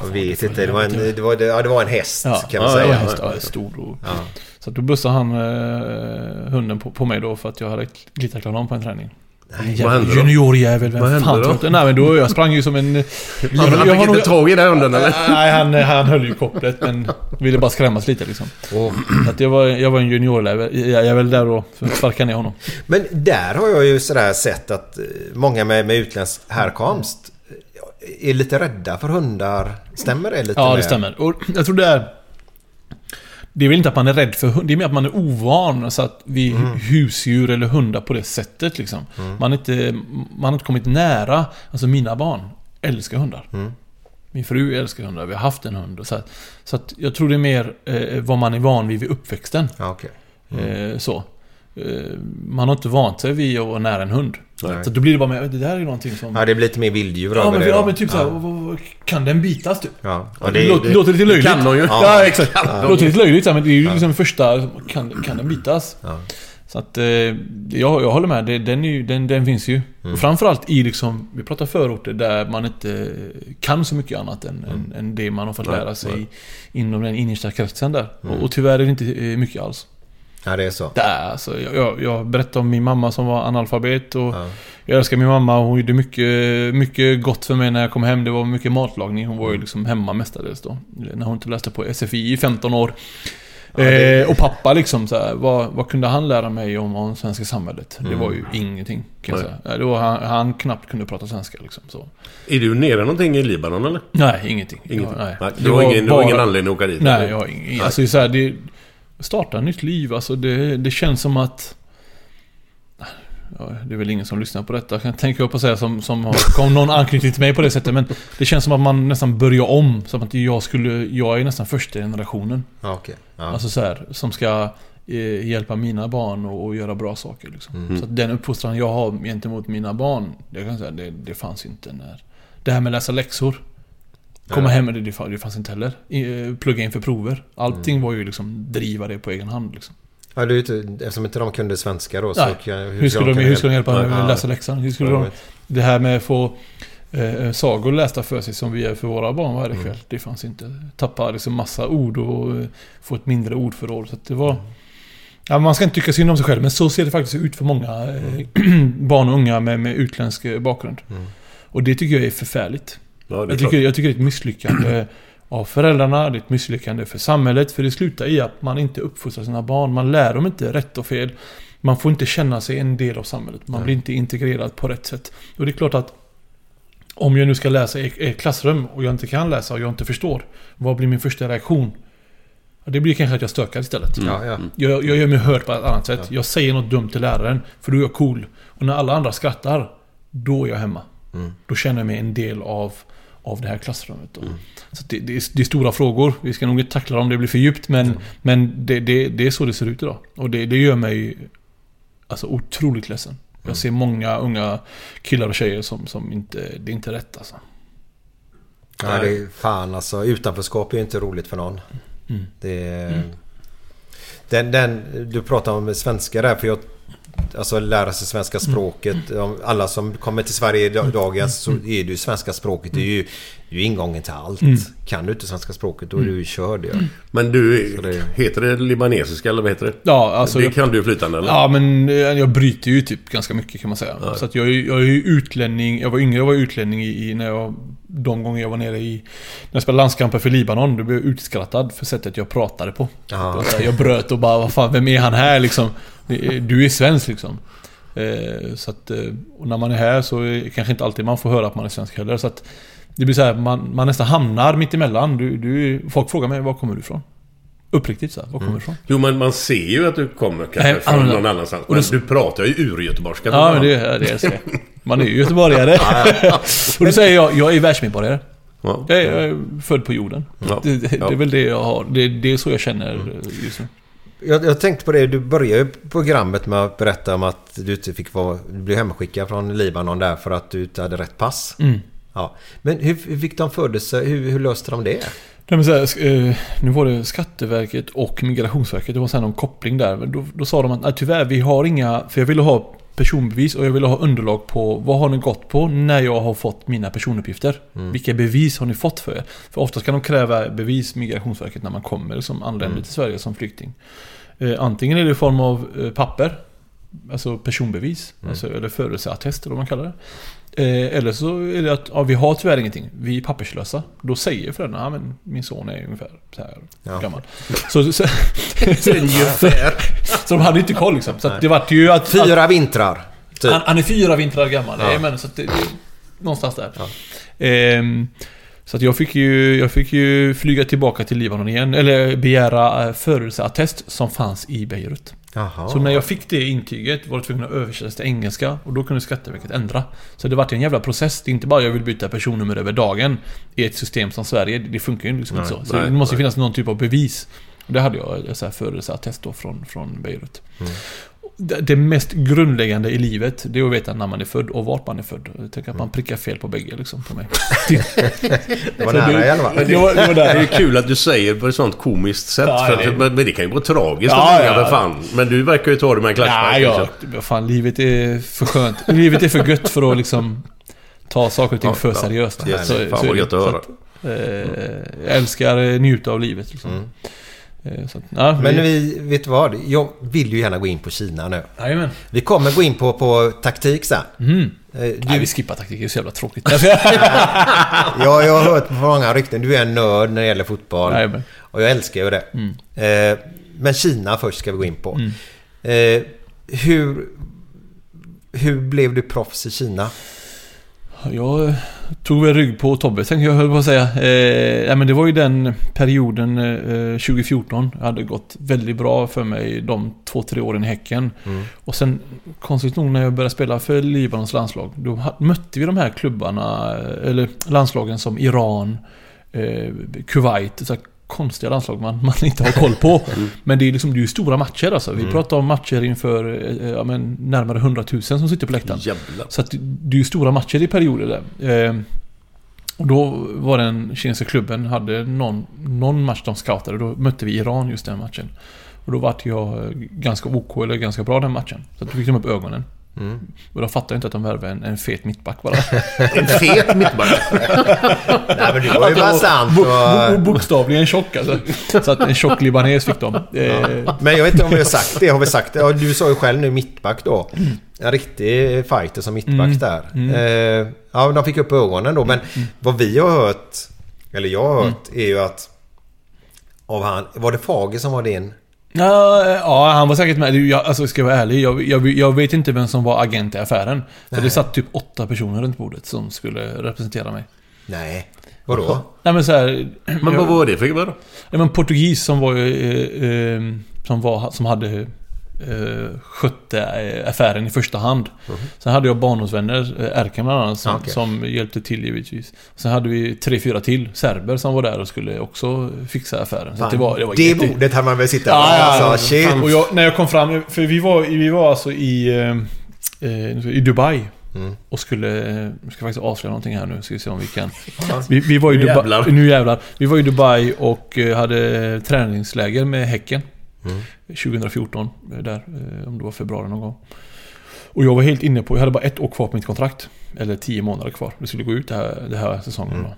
Jag vet inte. Det var en, det var, ja, det var en häst Ja, kan man ja, det säga. var häst, ja, stor och... Så att då bussade han eh, hunden på, på mig då för att jag hade glitterklar honom på en träning. Vad hände då? Juniorjävel, vem fan tror inte? Nej men då, jag sprang ju som en... Jag, Han, han fick inte tag i den hunden eller? Nej, han, han höll ju kopplet men ville bara skrämmas lite liksom. Åh. Så att jag var, jag var en juniorjävel jag där då för att sparka ner honom. Men där har jag ju sådär sett att eh, många med, med utländsk härkomst eh, är lite rädda för hundar. Stämmer det lite? Ja, det stämmer. Och jag tror det är... Det är väl inte att man är rädd för hund, det är mer att man är ovan så att vid husdjur eller hundar på det sättet liksom. Man, är inte, man har inte kommit nära, alltså mina barn älskar hundar. Min fru älskar hundar, vi har haft en hund. Så, att, så att jag tror det är mer eh, vad man är van vid vid uppväxten. Ja, okej. Eh, så. Eh, man har inte vant sig vid att vara nära en hund. Nej. Så då blir det bara med, det där är någonting som... Ja, det blir lite mer vilddjur Ja men, det ja, men typ såhär, Ja. vad- kan den bitas typ? Ja. Ja, det, låter, det- låter lite löjligt. kan de ju. Ja, Ja. exakt. Ja. Det låter lite löjligt men det är ju liksom första... Kan, kan den bitas? Ja. Så att... Eh, jag, jag håller med. Det, den, ju, den, den finns ju. Mm. Och framförallt i liksom... Vi pratar förorter där man inte kan så mycket annat än, Mm. än, än det man har fått lära sig nej. inom den innersta kretsen där. Mm. Och, och tyvärr är det inte eh, mycket alls. Ja, det är så. Det är alltså, jag, jag, jag berättade om min mamma som var analfabet och Ja. jag älskar min mamma. Hon gjorde mycket, mycket gott för mig när jag kom hem. Det var mycket matlagning. Hon var Mm. ju liksom hemma mestadels då. När hon inte läste på SFI i 15 år. Ja, det- eh, och pappa liksom så här, vad, vad kunde han lära mig om, om svenska samhället? Det var ju Mm. ingenting kan jag Nej. säga. Ja, Det var, han, han knappt kunde prata svenska liksom. Så. Är du nere någonting i Libanon eller? Nej, ingenting. Ingenting? Ja, nej. Du, har ingen, du har ingen bara- anledning att åka dit? Nej, eller? jag har ingen... Alltså så här, det... Starta nytt liv, alltså det, det känns som att... Ja, det är väl ingen som lyssnar på detta, kan jag tänka upp och säga som, som har kom någon anknytning till mig på det sättet. Men det känns som att man nästan börjar om. Som att jag skulle... Jag är nästan första generationen. Ja, okej. Ja. Alltså så här, som ska eh, hjälpa mina barn och, och göra bra saker. Liksom. Mm. Så att den uppfostran jag har gentemot mina barn, det kan säga, det, det fanns inte när... Det här med läsa läxor. Komma Ja. hem med det, det fanns, inte heller. Eh, Plugga in för prover. Allting Mm. var ju liksom driva det på egen hand. Liksom. Ja, det är ju inte, eftersom inte de kunde svenska då så Nej. kan, Hur skulle de, hur skulle de hjälpa dem att läsa läxan? Hur skulle de, det här med att få eh, sagor lästa för sig som vi är för våra barn varje Mm. kväll. Det fanns inte. Tappa liksom massa ord och eh, få ett mindre ordförråd. Så det var... Mm. Ja, man ska inte tycka synd om sig själv, men så ser det faktiskt ut för många eh, barn och unga med, med utländsk eh, bakgrund. Mm. Och det tycker jag är förfärligt. Ja, Jag tycker, jag tycker det är ett misslyckande av föräldrarna, det är ett misslyckande för samhället. För det slutar i att man inte uppfostrar sina barn. Man lär dem inte rätt och fel. Man får inte känna sig en del av samhället. Man Nej. blir inte integrerad på rätt sätt. Och det är klart att om jag nu ska läsa i ett klassrum och jag inte kan läsa och jag inte förstår. Vad blir min första reaktion? Ja, det blir kanske att jag stökar istället. Ja, ja. Jag, jag gör mig hörd på ett annat sätt. Jag säger något dumt till läraren, för då är jag cool. Och när alla andra skrattar, då är jag hemma. Mm. Då känner jag mig en del av, av det här klassrummet. Då. Så det, det, är, det är stora frågor. Vi ska nog inte tackla dem om det blir för djupt. Men, men det, det, är så det ser ut idag. Och det, det gör mig alltså, otroligt ledsen. Jag ser många unga killar och tjejer som, som inte... Det är inte rätt alltså. Ja, det är fan alltså. Utanförskap är ju inte roligt för någon. Mm. Det är, Mm. den, den, du pratar om svenska där. För jag, alltså lära sig svenska språket. Om Alla som kommer till Sverige Mm. idag så är det ju svenska språket. Det är ju, ju ingången till allt. Mm. Kan du inte svenska språket då är du ju körd ju. Men du, det- heter det libanesiska eller vad heter det? Ja, alltså... det jag- kan du flytande eller? Ja, men eh, jag bryter ju typ ganska mycket kan man säga. Ja. Så att jag, är- jag är ju utlänning. Jag var yngre, jag var utlänning i, i när jag... De gånger jag var nere i... När jag spelade landskamper för Libanon, då blev jag utskrattad för sättet jag pratade på. Ja. Jag, bröt och bara, vad fan, vem är han här liksom? Det Du är svensk liksom. Eh, så att, eh, och när man är här så är kanske inte alltid man får höra att man är svensk heller. Så att det blir så här, man, man nästan hamnar mitt emellan. Du, du, folk frågar mig, var kommer du ifrån? Uppriktigt så här, var kommer du ifrån? Jo, men man ser ju att du kommer kanske Nej, från någon annanstans. och det- du pratar ju ur-göteborgska. Ja, men det, är- det är så. Man är ju göteborgare. och då säger jag, jag är världsmedborgare. Ja. Jag är, jag är född på jorden. Ja. Det, det, det är väl det jag har. Det, det är så jag känner Mm. just nu. Jag, jag tänkte på det, du började ju programmet med att berätta om att du inte fick vara... Du blev hemskickad från Libanon där för att du inte hade rätt pass. Mm. Ja. Men hur, hur fick de för sig? Hur, hur löste de det? Nej, men så här, eh, nu var det Skatteverket och Migrationsverket. Det var sen någon koppling där. Då, då sa de att nej, tyvärr, vi har inga... För jag ville ha personbevis och jag ville ha underlag på vad har ni gått på när jag har fått mina personuppgifter. Mm. Vilka bevis har ni fått för er? För ofta kan de kräva bevis, Migrationsverket, när man kommer som anländer Mm. till Sverige som flykting. Eh, antingen är det i form av eh, papper, alltså personbevis, Mm. alltså, eller födelseattest eller vad man kallar det. Eh, eller så är det att ja, vi har tyvärr ingenting, vi är papperslösa. Då säger föräldrarna, ja men min son är ungefär så här Ja. gammal. Så, så, Ungefär. så de hade inte koll liksom. Så att det vart ju att... Fyra vintrar. Typ. Han, han är fyra vintrar gammal. Ja. Ja. men så att det, någonstans där. Ehm, så att jag fick, ju, jag fick ju flyga tillbaka till Libanon igen. Eller begära eh, födelseattest som fanns i Beirut. Jaha. Så när jag fick det intyget var jag tvungen att översätta till engelska och då kunde Skatteverket ändra. Så det vart en jävla process. Det är inte bara jag vill byta personnummer över dagen i ett system som Sverige. Det funkar ju liksom Nej, inte så. Så nej, det måste nej. finnas någon typ av bevis. Och det hade jag, ett så här födelseattest då från, från Beirut. Mm. Det, mest grundläggande i livet, det är att veta när man är född och vart man är född. Jag tänker att man prickar fel på bägge liksom, på mig. Det var Så nära i alla fall. Det var, det var Det är där. kul att du säger på ett sånt komiskt sätt. Ja, för, det- för, men det kan ju vara tragiskt Ja, ja. för fan. Men du verkar ju ta det med en klackspark. Liksom. vad fan, livet är för skönt. Livet är för gött för att liksom ta saker och ting Ja, för ja. seriöst. Yes, fan är vad gött att Så höra. eh, jag älskar njuta av livet. Liksom. Mm. Eh, att, ja, Men vi, vet du vad? Jag vill ju gärna gå in på Kina nu. Jajamän. Vi kommer gå in på, på taktik sen. Mm. Du, Nej, vi skippar taktik, det är så jävla tråkigt. ja, jag har hört på många rykten. Du är en nörd när det gäller fotboll. Jajamän. Och jag älskar ju det. Mm. Eh, men Kina först ska vi gå in på. Mm. Hur, hur blev du proffs i Kina? Jag tog väl rygg på Tobbe, tänkte jag höll på att säga. Eh, nej, men det var ju den perioden eh, 2014. Det hade gått väldigt bra för mig de två, tre åren i Häcken. Mm. Och sen, konstigt nog, när jag började spela för Libanons landslag, då mötte vi de här klubbarna, eh, eller landslagen som Iran, eh, Kuwait, så konstiga landslag man, man inte har koll på. Men det är liksom, det är ju stora matcher alltså. Vi Mm. pratar om matcher inför eh, ja, men, närmare 100 000 som sitter på läktaren. Jävlar. Så att det är ju stora matcher i perioder där. Eh, och då var den kinesiska klubben, hade någon, någon match de scoutade. Då mötte vi Iran just den matchen. Och då vart jag eh, ganska OK, eller ganska bra den matchen. Så då fick de upp ögonen. Mm. Och då fattade jag inte att de värvade en, en fet mittback bara. En fet mittback. Nej, men du var ju bara sant. Bo, bo, bokstavligen tjock alltså. Så att en tjock libanes fick de. Eh, men jag vet inte om vi har sagt det. Har vi sagt det? Ja, du sa ju själv nu mittback då. En riktig fighter som mittback Mm. där. Mm. Eh, ja, de fick upp ögonen då. Men vad vi har hört, eller jag har hört, är ju att... Av han, var det Fager som var din? Ja, ja, han var säkert med. Jag, alltså, ska jag vara ärlig, jag, jag, jag vet inte vem som var agent i affären. För det satt typ åtta personer runt bordet som skulle representera mig. Nej. Vadå? Nej men så här, Men vad var det för gubbar då? Ja, men portugis som var ju, eh, eh, som, var, som hade eh, skötte eh, affären i första hand. Sen hade jag barndomsvänner, eh, Erkan bland annat, som, Okej. som hjälpte till givetvis. Sen hade vi tre, fyra till serber som var där och skulle också fixa affären. Att det var, det var det jätte- bordet hade man väl sitta på. Ja, alltså, shit. Och jag, när jag kom fram, för vi var, vi var alltså i, eh, eh, i Dubai. Mm. Och skulle, eh, jag ska faktiskt avslöja någonting här nu, ska vi se om vi kan. Vi, vi var i Nu Dubai, jävlar. nu jävlar. Vi var i Dubai och eh, hade träningsläger med Häcken. Mm. 2014, eh, där, eh, om det var februari någon gång. Och jag var helt inne på, jag hade bara ett år kvar på mitt kontrakt. Eller tio månader kvar. Det skulle gå ut det här, det här säsongen Mm. då.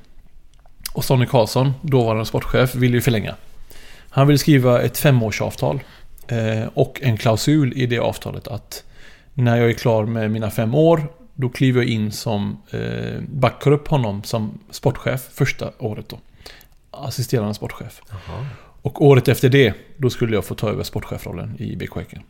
Och Sonny Karlsson, dåvarande sportchef, ville ju förlänga. Han ville skriva ett femårsavtal. Eh, och en klausul i det avtalet att när jag är klar med mina fem år, då kliver jag in som, eh, backar upp honom som sportchef första året då. Assisterande sportchef. Jaha. Och året efter det, då skulle jag få ta över sportchefrollen i BK Häcken.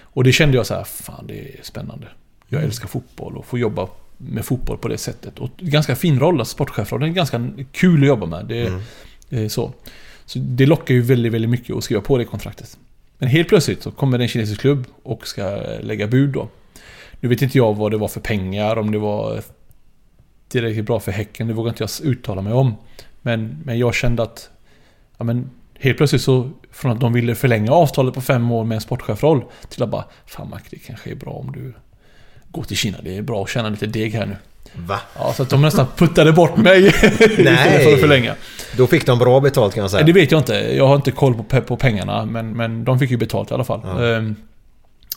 Och det kände jag så här, fan det är spännande. Jag älskar fotboll och få jobba med fotboll på det sättet. Och ganska fin roll, alltså sportchefrollen är ganska kul att jobba med. Det, Mm. det är så. Så det lockar ju väldigt, väldigt mycket att skriva på det kontraktet. Men helt plötsligt så kommer det en kinesisk klubb och ska lägga bud då. Nu vet inte jag vad det var för pengar, om det var tillräckligt bra för Häcken, det vågar inte jag uttala mig om. Men, men jag kände att ja, men helt plötsligt så från att de ville förlänga avtalet på fem år med en sportchefroll till att bara Fan Mac, det kanske är bra om du går till Kina. Det är bra att tjäna lite deg här nu. Va? Ja, så att de nästan puttade bort mig istället för att förlänga. Då fick de bra betalt kan jag säga. Nej, det vet jag inte. Jag har inte koll på, på pengarna. Men, men de fick ju betalt i alla fall. Ja. Ehm,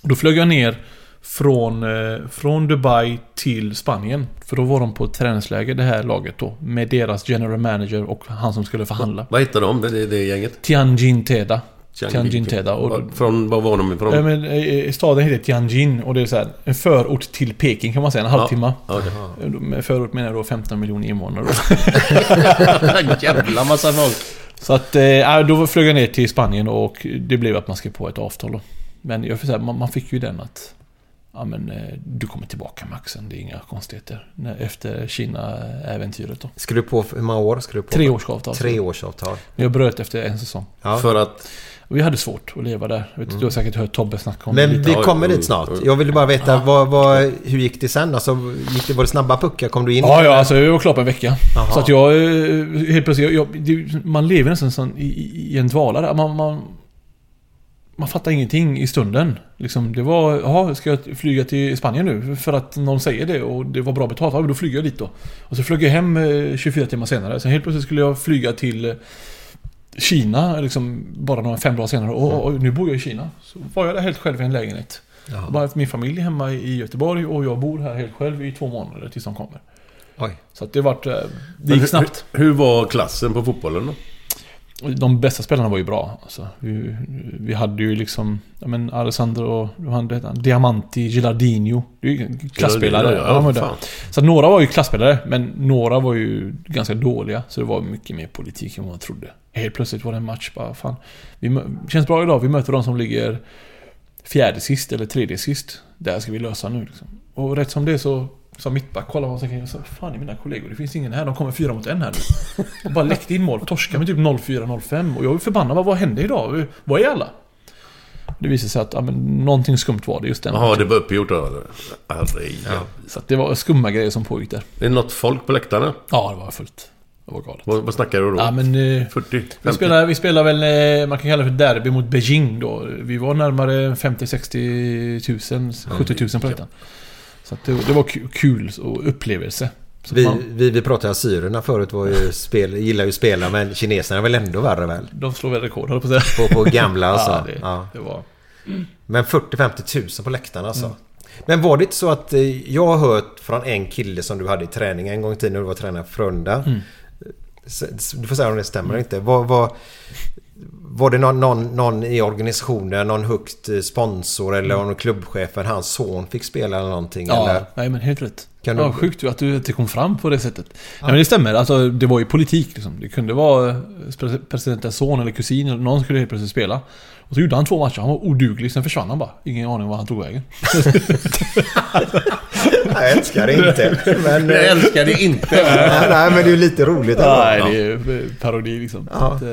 då flög jag ner från, eh, från Dubai till Spanien. För då var de på ett träningsläger, det här laget då. Med deras general manager och han som skulle förhandla. Vad heter de, det, det gänget? Tianjin Teda. Tianjin Teda. Och, Från, var var de ifrån? Ja, men, eh, staden heter Tianjin och det är så här, en förort till Peking kan man säga, en halvtimme. Ja. Med förort menar jag då 15 miljoner invånare. Jävla massa folk. Så att, eh, då flög jag ner till Spanien och det blev att man skrev på ett avtal då. Men jag får säga, man, man fick ju den att Ja men eh, du kommer tillbaka Maxen, det är inga konstigheter. Efter Kina-äventyret då. Ska du på hur många år? Ska du på? Tre års avtal. Tre års avtal. Men jag bröt efter en säsong. Ja. För att... Vi hade svårt att leva där. Du har säkert hört Tobbe snacka om Men det vi lite. kommer dit snart. Jag ville bara veta, vad, vad, hur gick det sen? Alltså, gick det, var det snabba puckar? Kom du in? Ja, ja, alltså jag var klar på en vecka. Jaha. Så att jag eh, helt plötsligt, jag, jag, det, man lever nästan i, i en dvala där. Man, man, man fattar ingenting i stunden. Liksom, det var, jaha, ska jag flyga till Spanien nu? För att någon säger det och det var bra betalt. Ja, då flyger jag dit då. Och så flög jag hem eh, 24 timmar senare. Sen helt plötsligt skulle jag flyga till eh, Kina, liksom bara några fem dagar senare. Och, och nu bor jag i Kina. Så var jag där helt själv i en lägenhet. Ja. Bara min familj är hemma i Göteborg och jag bor här helt själv i två månader tills de kommer. Oj. Så att det vart... eh, Det Men gick hur- snabbt. Hur, hur var klassen på fotbollen då? De bästa spelarna var ju bra. Alltså, vi, vi hade ju liksom... Ja, men Alessandro... Vad han hette? Diamanti, Gilardino. Det är ju klasspelare. Ja, Ja, det. så några var ju klasspelare, men några var ju ganska dåliga. Så det var mycket mer politik än vad man trodde. Helt plötsligt var det en match bara, fan. Vi känns bra idag. Vi möter de som ligger fjärde sist eller tredje sist. Där ska vi lösa nu liksom. Och rätt som det så sa mittback, kolla vad som kan jag sa, Fan i mina kollegor, det finns ingen här. De kommer fyra mot en här nu. Och bara läckte in mål. Torska med typ 0-4-0-5. Och jag är förbannad. Vad, vad hände idag? Var är alla? Det visade sig att ja, men, någonting skumt var det just den Jaha, det var uppgjort då? Herregud. Så att det var skumma grejer som pågick där. Det är något folk på läktarna? Ja, det var fullt. Det var galet. Vad, vad snackar du då? Ja, men... Eh, 40? 50? vi, spelar, vi spelar väl, eh, man kan kalla det för derby mot Beijing då. Vi var närmare 50-60 tusen, 70 tusen på detta. Så det, det var ku- kul upplevelse. Så Vi, man, vi, vi pratade assyrierna förut, var ju spel, gillar ju att spela, men kineserna är väl ändå värre väl? de slår väl rekord, på att. På, på gamla alltså. ja, det, Ja. det var... Men 40-50 tusen på läktarna alltså. Mm. Men var det inte så att eh, jag har hört från en kille som du hade i träning en gång i tiden när du var tränare för Frölunda. Mm. S- Du får säga om det stämmer eller inte. Var, var, var det någon, någon, någon i organisationen, någon högt eh, sponsor eller Mm. någon klubbchefen, hans son fick spela eller någonting? Ja, eller? nej men helt rätt. Kan ja, du- sjukt att du inte kom fram på det sättet. Nej men det stämmer, alltså det var ju politik liksom. Det kunde vara eh, pre- presidentens son eller kusin eller någon skulle helt plötsligt spela. Och så gjorde han två matcher, han var oduglig, sen försvann han bara. Ingen aning var han tog vägen. Jag älskar det inte. Men, Jag älskar det inte. nej, nej, men det är ju lite roligt. ändå. Nej, det är eh, parodi liksom. Att, eh,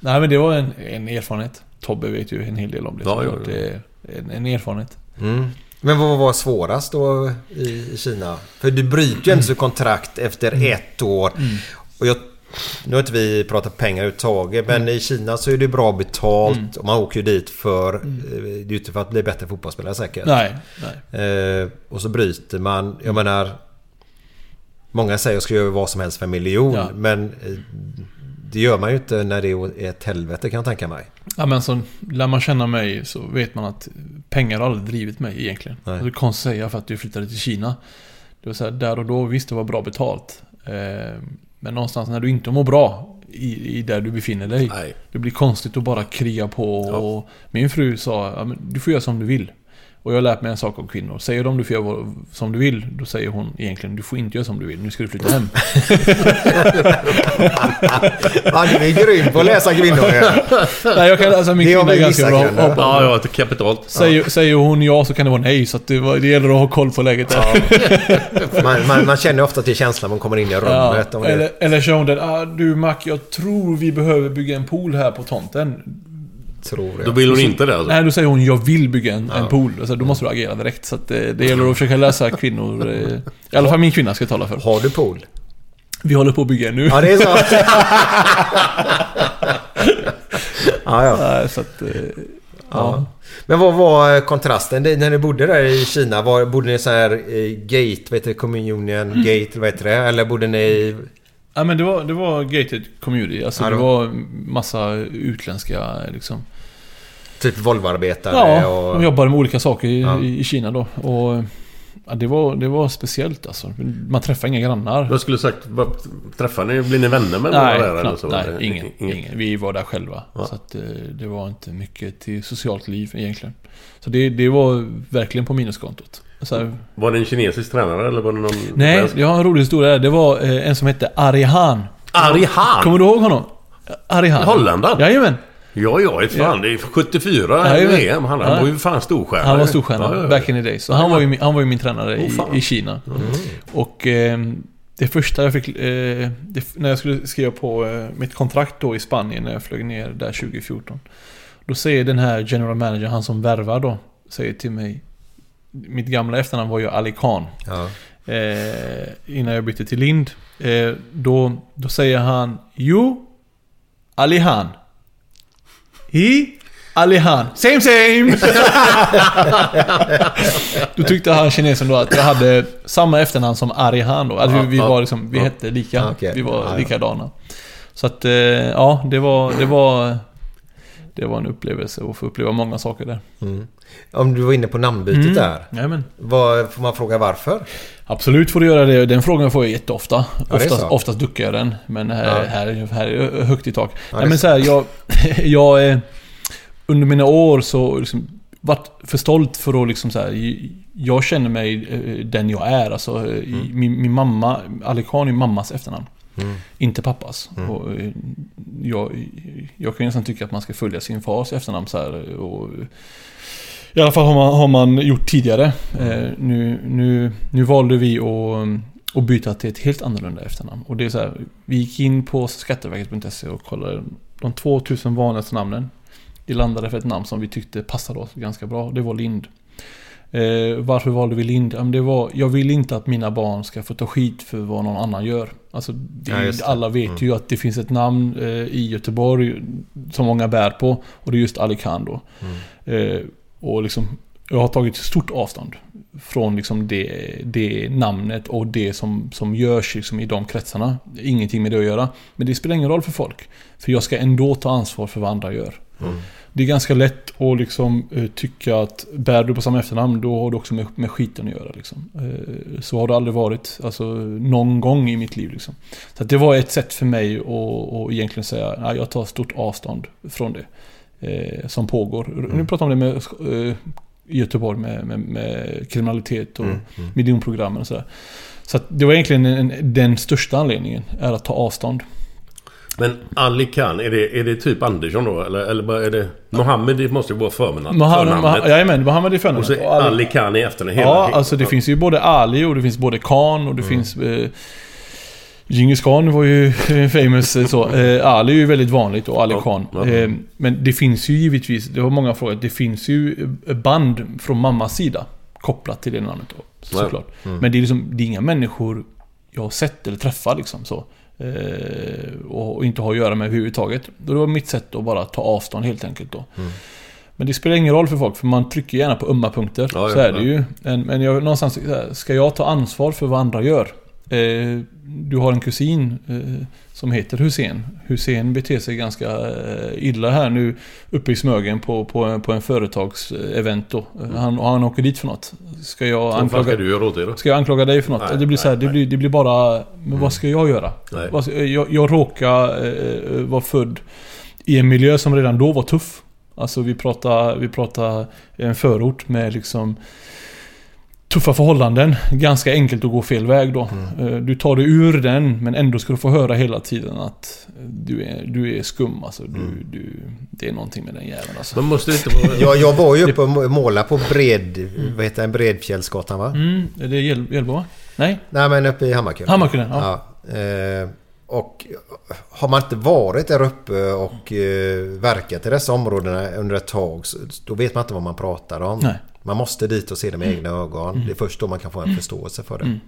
nej men det var en, en erfarenhet. Tobbe vet ju en hel del om det. Ja. Det är en, en erfarenhet. Mm. Men vad var svårast då i, Kina? För du bryter ju ändå kontrakt efter ett år. Och jag, nu har inte vi pratat pengar överhuvudtaget men i Kina så är det bra betalt och man åker ju dit för... eh, Det är ju inte för att bli bättre fotbollsspelare säkert. Nej, nej. Eh, och så bryter man. Jag menar... Många säger att jag ska göra vad som helst för en miljon. Ja. Men eh, det gör man ju inte när det är ett helvete kan jag tänka mig. Ja men så lär man känna mig så vet man att pengar har aldrig drivit mig egentligen. Nej. Det är konstigt att säga för att du flyttade till Kina. Det var så här, där och då visst det var bra betalt. Eh, men någonstans när du inte mår bra i, i där du befinner dig. Nej. Det blir konstigt att bara kriga på. Och min fru sa ja, du får göra som du vill. Och jag har lärt mig en sak om kvinnor. Säger de du får göra vad- som du vill, då säger hon egentligen du får inte göra som du vill. Nu ska du flytta hem. Ja, du är grym på att läsa kvinnor. Nej, jag kan, alltså min Det kvinna ganska bra hoppa. Ja, ja, kapitalt. Säger, säger hon ja så kan det vara nej. Så att det, det gäller att ha koll på läget där. Man, man, man känner ofta till känslan när man kommer in i Ja, rummet. det- eller, eller kör hon den, ah, du Mac, jag tror vi behöver bygga en pool här på tomten. Tror jag. Då vill hon inte det alltså? Nej, då säger hon jag vill bygga en, en pool. Alltså, då måste du agera direkt. Så att det, det gäller att försöka läsa kvinnor. eh, I alla fall min kvinna ska tala för. Har du pool? Vi håller på att bygga en nu. Ja, det är så. ja, ja. Så att, eh, Ja. Men vad var eh, kontrasten? Det, när ni bodde där i Kina, var, bodde ni så här eh, gate, vad heter det, communion gate, vad heter det? Eller bodde ni. Ja men det var, det var gated community. Alltså Ja, det var massa utländska liksom. Typ Volvoarbetare Ja, och... de jobbade med olika saker i, Ja. i Kina då. Och ja, det, var, det var speciellt alltså. Man träffar inga grannar. Jag skulle sagt, vad, träffar ni, blir ni vänner med några där eller så? nej ingen, Inget. ingen. Vi var där själva. Ja. Så att, eh, det var inte mycket till socialt liv egentligen. Så det, det var verkligen på minuskontot. Här, Var det en kinesisk tränare eller var det någon... nej, jag har en rolig historia där. Det var eh, en som hette Arihan. Arihan? Kommer du ihåg honom? Arihan. Holländaren? Jajamän. Ja, ja, ett fan. Det är 74 Jajamän. VM. Han, han Ja. var ju fan storstjärna. Han var storstjärna Ja, ja, ja. back in the days. Så han var ju, han var ju min tränare Åh, i, i Kina. Mm. Och eh, det första jag fick... Eh, det, när jag skulle skriva på eh, mitt kontrakt då i Spanien när jag flög ner där 2014. Då säger den här general manager, han som värvar då, säger till mig... Mitt gamla efternamn var ju Ali Khan. Ja. Eh, innan jag bytte till Lind. Eh, då, då säger han Jo Alihan. Hi Alihan. Same same! då tyckte han kinesen då att jag hade samma efternamn som Arihan då. Alltså vi, vi var liksom, vi hette lika. Vi var likadana. Så att eh, ja, det var, det var... Det var en upplevelse att få uppleva många saker där. Mm. Om du var inne på namnbytet Mm. där. Jajamän. Vad, får man fråga varför? Absolut får du göra det. Den frågan får jag jätteofta. är Oftast, oftast duckar jag den. Men här, Ja. här, här är högt i tak. Ja, Nej, men så. här, jag, jag... Under mina år så liksom varit för stolt för att liksom så här, Jag känner mig eh, den jag är. Alltså, eh, i- min, min mamma, Ali Khan är mammas efternamn. Mm. Inte pappas. Mm. Och, eh, jag, jag kan nästan tycka att man ska följa sin fars efternamn så här. Och, I alla fall har man, har man gjort tidigare. Eh, nu, nu, nu valde vi att, att byta till ett helt annorlunda efternamn. Och det är så här, vi gick in på skatteverket.se och kollade de 2000 vanligaste namnen. Vi landade för ett namn som vi tyckte passade oss ganska bra. Det var Lind. Eh, varför valde vi Lind? Ja, men det var, jag vill inte att mina barn ska få ta skit för vad någon annan gör. Alltså, det, Ja, alla vet Mm. ju att det finns ett namn eh, i Göteborg som många bär på. Och det är just Ali Khan då. Mm. Eh, och liksom, jag har tagit stort avstånd från liksom det, det namnet och det som, som görs liksom i de kretsarna. Ingenting med det att göra. Men det spelar ingen roll för folk. För jag ska ändå ta ansvar för vad andra gör. Mm. Det är ganska lätt att liksom, eh, tycka att bär du på samma efternamn då har du också med, med skiten att göra. Liksom. Eh, så har det aldrig varit. Alltså någon gång i mitt liv. Liksom. Så det var ett sätt för mig att, att egentligen säga att jag tar stort avstånd från det. Eh, som pågår. Nu pratar jag om det med Göteborg med, med, med kriminalitet och Mm, mm. miljonprogrammen och sådär. Så att det var egentligen en, den största anledningen, är att ta avstånd. Men Ali Khan, är det, är det typ Andersson då? Eller, eller är det... Mohammed, det måste ju vara förnamnet. Mohammed, jajamän, Mohammed är Och förnamnet. så Och Ali- Ali Khan i efternamn. hela- Ja, alltså det finns ju både Ali och det finns både Khan och det finns... Eh, Djingis Khan var ju famous eh, så. Eh, Ali är ju väldigt vanligt och Ali Khan. Eh, men det finns ju givetvis, det var många frågor, det finns ju eh, band från mammas sida kopplat till det namnet då, såklart. Mm. Men det är liksom, det är inga människor jag har sett eller träffat liksom så. Eh, och, och inte har att göra med överhuvudtaget. Då det var mitt sätt att bara ta avstånd helt enkelt då. Mm. Men det spelar ingen roll för folk, för man trycker gärna på ömma punkter. Ja, så ja, är det ja. ju. Men, men jag, någonstans, ska jag ta ansvar för vad andra gör? Eh, du har en kusin eh, som heter Hussein. Hussein beter sig ganska eh, illa här nu uppe i Smögen på, på, en- på en företagsevent då. Eh, Han, han åker dit för något. Ska jag anklaga... ska du göra åt det då? Ska jag anklaga dig för något? Nej, det blir så här, det, blir, det blir bara... Men vad ska jag göra? Nej. Jag, jag råkar vara född i en miljö som redan då var tuff. Alltså vi pratar, vi pratar en förort med liksom tuffa förhållanden. Ganska enkelt att gå fel väg då. Eh, Du tar dig ur den men ändå ska du få höra hela tiden att du är, du är skum alltså. Du, du, det är någonting med den jäveln alltså. Man måste inte vara... Jag, jag var ju uppe och målade på bred... Vad heter den? Bredfjällsgatan va? Mm, är det Hjäl- Hjällbo va? Nej? Nej men uppe i Hammarkullen. Hammarkullen, ja. ja. Eh, och har man inte varit där uppe och eh, verkat i dessa områdena under ett tag då vet man inte vad man pratar om. Nej. Man måste dit och se det med egna ögon. Mm. Det är först då man kan få en förståelse för det. Mm.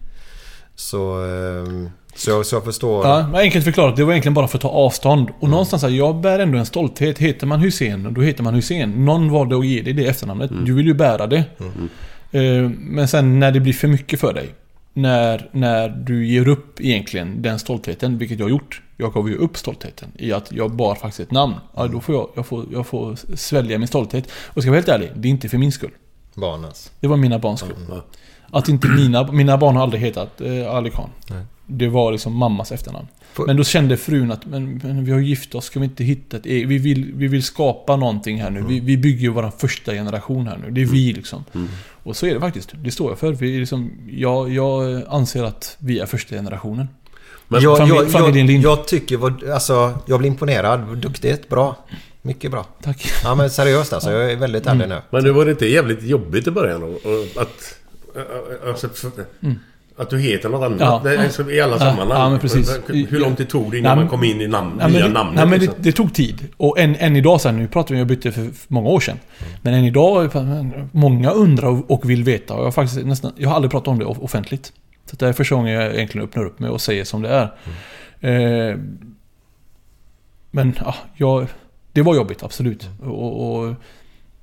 Så, eh, så, jag, så jag förstår. Ja, men enkelt förklarat, det var egentligen bara för att ta avstånd. Och någonstans här, jag bär ändå en stolthet. Heter man Hussein, då heter man Hussein. Någon valde att ge dig det efternamnet. Du vill ju bära det. Eh, Men sen när det blir för mycket för dig. När, när du ger upp egentligen den stoltheten, vilket jag har gjort. Jag gav ju upp stoltheten i att jag bar faktiskt ett namn. Ja, då får jag, jag, får, jag får svälja min stolthet. Och ska jag vara helt ärlig, det är inte för min skull. Barnens. Det var mina barns skull. Att inte mina, mina barn har aldrig hetat eh, Ali Khan. Nej. Det var liksom mammas efternamn. Får- Men då kände frun att men, men vi har gift oss, ska vi inte hitta ett eget? Vi vill, vi vill skapa någonting här nu. Vi, vi bygger ju vår första generation här nu. Det är vi liksom. Och så är det faktiskt. Det står jag för. Vi är liksom, jag, jag anser att vi är första generationen. Men jag, Familj- jag, familjen Lind. jag tycker, vad- alltså, jag blir imponerad. Duktigt, bra. Mycket bra. Tack. Ja men seriöst alltså, jag är väldigt ärlig nu. Men det var det inte jävligt jobbigt i början då? Och Att... Alltså, för- Mm. Att du heter något annat Ja. Det är så I alla Ja, sammanhang. ja, men precis. Hur lång tid tog det innan Nej, man kom in i namn, men nya det, namnet? nej, men det, liksom? det tog tid. Och än, än idag sen, nu pratar vi, jag bytte för många år sedan. Men än idag, många undrar och- vill veta. Jag har faktiskt nästan, jag har aldrig pratat om det off- offentligt. Så det är första gången jag egentligen öppnar upp mig och säger som det är. Eh, men ja, jag, det var jobbigt, absolut. Och, och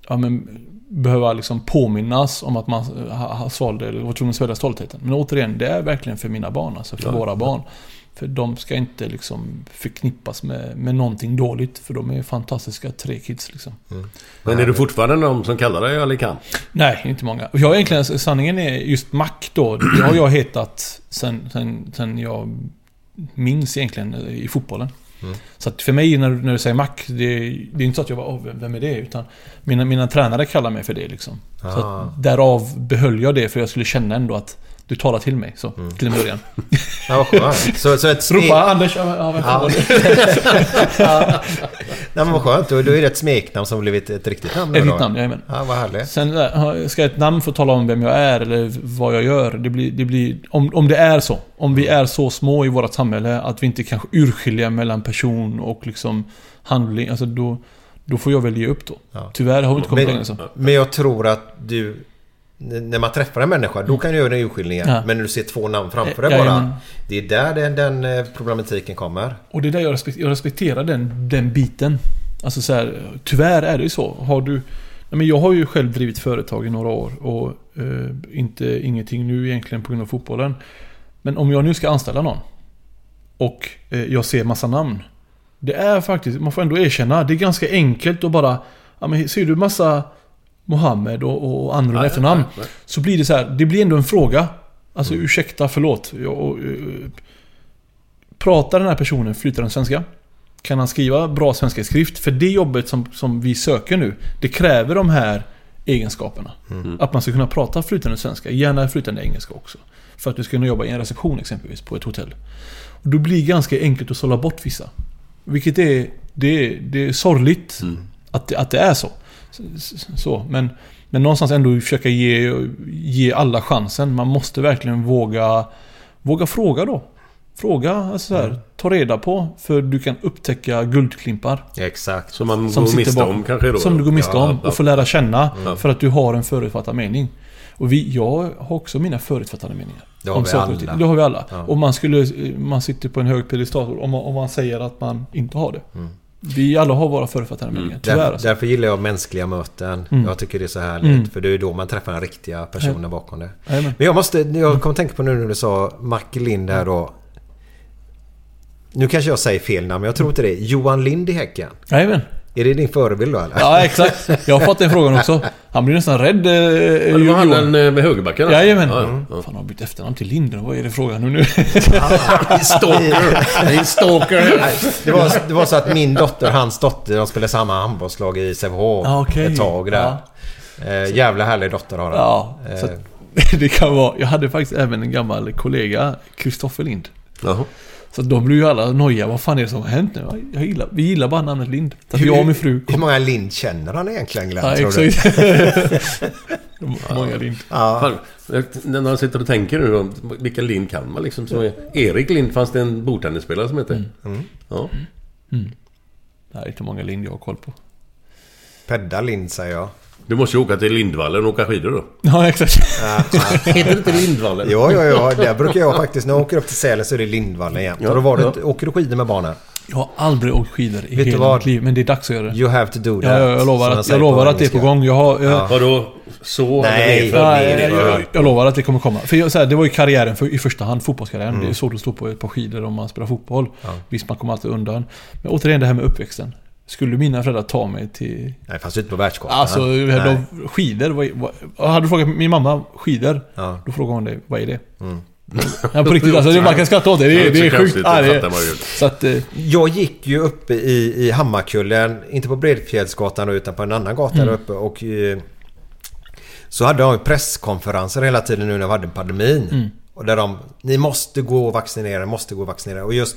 ja, men, behöva liksom påminnas om att man ha- svalde, eller var tvungen att svälja stoltheten. Men återigen, det är verkligen för mina barn, alltså för Ja. våra barn. För de ska inte liksom förknippas med, med någonting dåligt. För de är fantastiska tre kids liksom. Men är du fortfarande någon som kallar dig Ali Khan? Nej, inte många. Jag egentligen, sanningen är just Mac då. Det har jag hetat sen, sen, sen jag minns egentligen i fotbollen. Mm. Så att för mig när, du- när du säger Mac, det, det är inte så att jag var oh, vem- är det? Utan mina, mina tränare kallar mig för det liksom. Så Ah. att därav behöll jag det för jag skulle känna ändå att du talar till mig så, till en början. Ja, skönt. Så, så ett smek... Ropa Anders, ja. Nej men vad skönt. Då, då är det ett smeknamn som blivit ett riktigt namn. Ett riktigt namn, jajamän. Ja, vad härligt. Sen äh, ska ett namn få tala om vem jag är eller vad jag gör. Det blir, det blir, om, om det är så. Om vi är så små i vårt samhälle att vi inte kanske urskilja mellan person och liksom handling. Alltså då, då får jag väl ge upp då. Ja. Tyvärr har vi inte kommit längre så. Men jag tror att du... När man träffar en människa, då kan du göra en urskiljning. Ja. Men när du ser två namn framför dig bara. jajamän. Det är där den, den eh, problematiken kommer. Och det är där jag, respek- jag respekterar den, den biten. Alltså så här, tyvärr är det ju så. Har du... Nej, men jag har ju själv drivit företag i några år och eh, inte ingenting nu egentligen på grund av fotbollen. Men om jag nu ska anställa någon och eh, jag ser massa namn. Det är faktiskt, man får ändå erkänna, det är ganska enkelt att bara... Ja, men ser du massa Mohammed och, och andra Ja, efternamn. Så blir det så här, det blir ändå en fråga. Alltså ursäkta, förlåt. Jag, och, eh, pratar den här personen flytande svenska? Kan han skriva bra svenska i skrift? För det jobbet som, som vi söker nu, det kräver de här egenskaperna. Att man ska kunna prata flytande svenska, gärna flytande engelska också. För att du ska kunna jobba i en reception exempelvis på ett hotell. Och då blir det ganska enkelt att sålla bort vissa. Vilket är, det är, det är sorgligt att, det, att det är så. Så men, men någonstans ändå försöka ge, ge alla chansen. Man måste verkligen våga, våga fråga då. Fråga, alltså så här, ta reda på. För du kan upptäcka guldklimpar. Exakt. Som man Som går miste om kanske då? Som du går miste Ja, om och får lära känna. Ja. För att du har en förutfattad mening. Och vi, jag har också mina förutfattade meningar. Det har om vi alla. Det har vi alla. Ja. Och man skulle... Man sitter på en hög piedestal om, man- om man säger att man inte har det. Mm. Vi alla har våra förutfattade meningar. Tyvärr Därför, alltså. därför gillar jag mänskliga möten. Mm. Jag tycker det är så härligt. Mm. För det är då man träffar den riktiga personen bakom det. Jajamän. Men jag måste... Jag kommer tänka på nu när du sa Mac Lind här då. Nu kanske jag säger fel namn, men jag tror inte det. Johan Lind i Häcken. Jajamän. Är det din förebild då eller? Ja, exakt. Jag har fått den frågan också. Han blev nästan rädd. Eh, Ja, det var han den eh, med högerbacken? alltså? Jajamän. Ja, ja, ja. Fan, har bytt efternamn till Lindgren. Vad är det frågan om nu? Stalker. En stalker. Nej, Det var, det var så att min dotter och hans dotter, de spelade samma handbollslag i Sävehof Ja, okej. ett tag där. Eh, jävla härlig dotter har han. Ja, Eh, så att, det kan vara. Jag hade faktiskt även en gammal kollega, Kristoffer Lind. Jaha. Så de blev ju alla nojiga. Vad fan är det som har hänt nu? Jag gillar, vi gillar bara namnet Lind. Så att jag och min fru Hur många Lind känner han egentligen Glenn, Ja, tror du? exakt. Många Lind. Ja. Fan, jag- när man sitter och tänker nu då, vilka Lind kan man liksom? Så Erik Lind fanns det en bordtennisspelare som hette. Mm. Ja. Mm. Det är inte många Lind jag har koll på. Pedda Lind säger jag. Du måste ju åka till Lindvallen och åka skidor då. Ja, exakt. Ja, ja. Heter det inte Lindvallen? Jo, jo, jo. Där brukar jag faktiskt, när jag åker upp till Sälen så är det Lindvallen jämt. Ja, och då var det, ja. åker du skidor med barnen? Jag har aldrig åkt skidor i Vet hela vad? mitt liv. Men det är dags att göra det. You have to do that. Ja, ja, jag lovar att, jag lovar att det är på gång. Jag, har, jag, Ja. Vadå? Så? Nej, eller Ja, nerför? jag, jag, jag lovar att det kommer komma. För jag, så här, det var ju karriären för, i första hand, fotbollskarriären. Mm. Det är svårt att stå på ett par skidor om man spelar fotboll. Visst, man kommer alltid undan. Men återigen det här med uppväxten. Skulle mina föräldrar ta mig till... Nej, fast ute på världskartan. Alltså, de, skidor. Vad, vad, hade du frågat min mamma skidor, Ja. då frågar hon dig, vad är det? Mm. Ja, på riktigt. Alltså, det, man kan skratta åt det. Det, är- det är sjukt. Ja, det det, ju. så att... eh, Jag gick ju uppe i, i Hammarkullen, inte på Bredfjällsgatan utan på en annan gata Mm. där uppe och... Eh, så hade de ju presskonferenser hela tiden nu när vi hade pandemin. Mm. Och där de, ni måste gå och vaccinera, måste gå och vaccinera. Och just,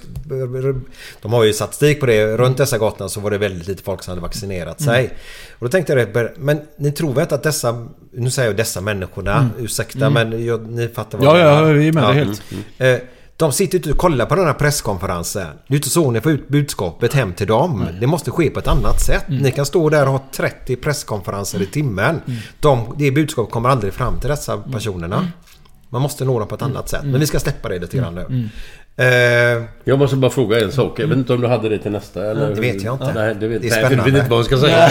de har ju statistik på det. Runt dessa gatorna så var det väldigt lite folk som hade vaccinerat Mm. sig. Och då tänkte jag det, men ni tror väl inte att dessa, nu säger jag dessa människorna, Mm. ursäkta Mm. men jag, ni fattar vad Ja, jag ja, menar. vi är med dig helt. Eh, De sitter ute och kollar på den här presskonferensen. Det är inte så ni får ut budskapet hem till dem. Det måste ske på ett annat sätt. Mm. Ni kan stå där och ha 30 presskonferenser i timmen. De, det budskapet kommer aldrig fram till dessa Mm. personerna. Man måste nå dem på ett annat sätt. Men vi ska släppa det lite grann nu. Mm. Eh, Jag måste bara fråga en sak. Jag vet inte om du hade det till nästa eller? Det vet jag inte. Nej, det vet Det är nej, för Du vet spännande. inte vad jag ska säga.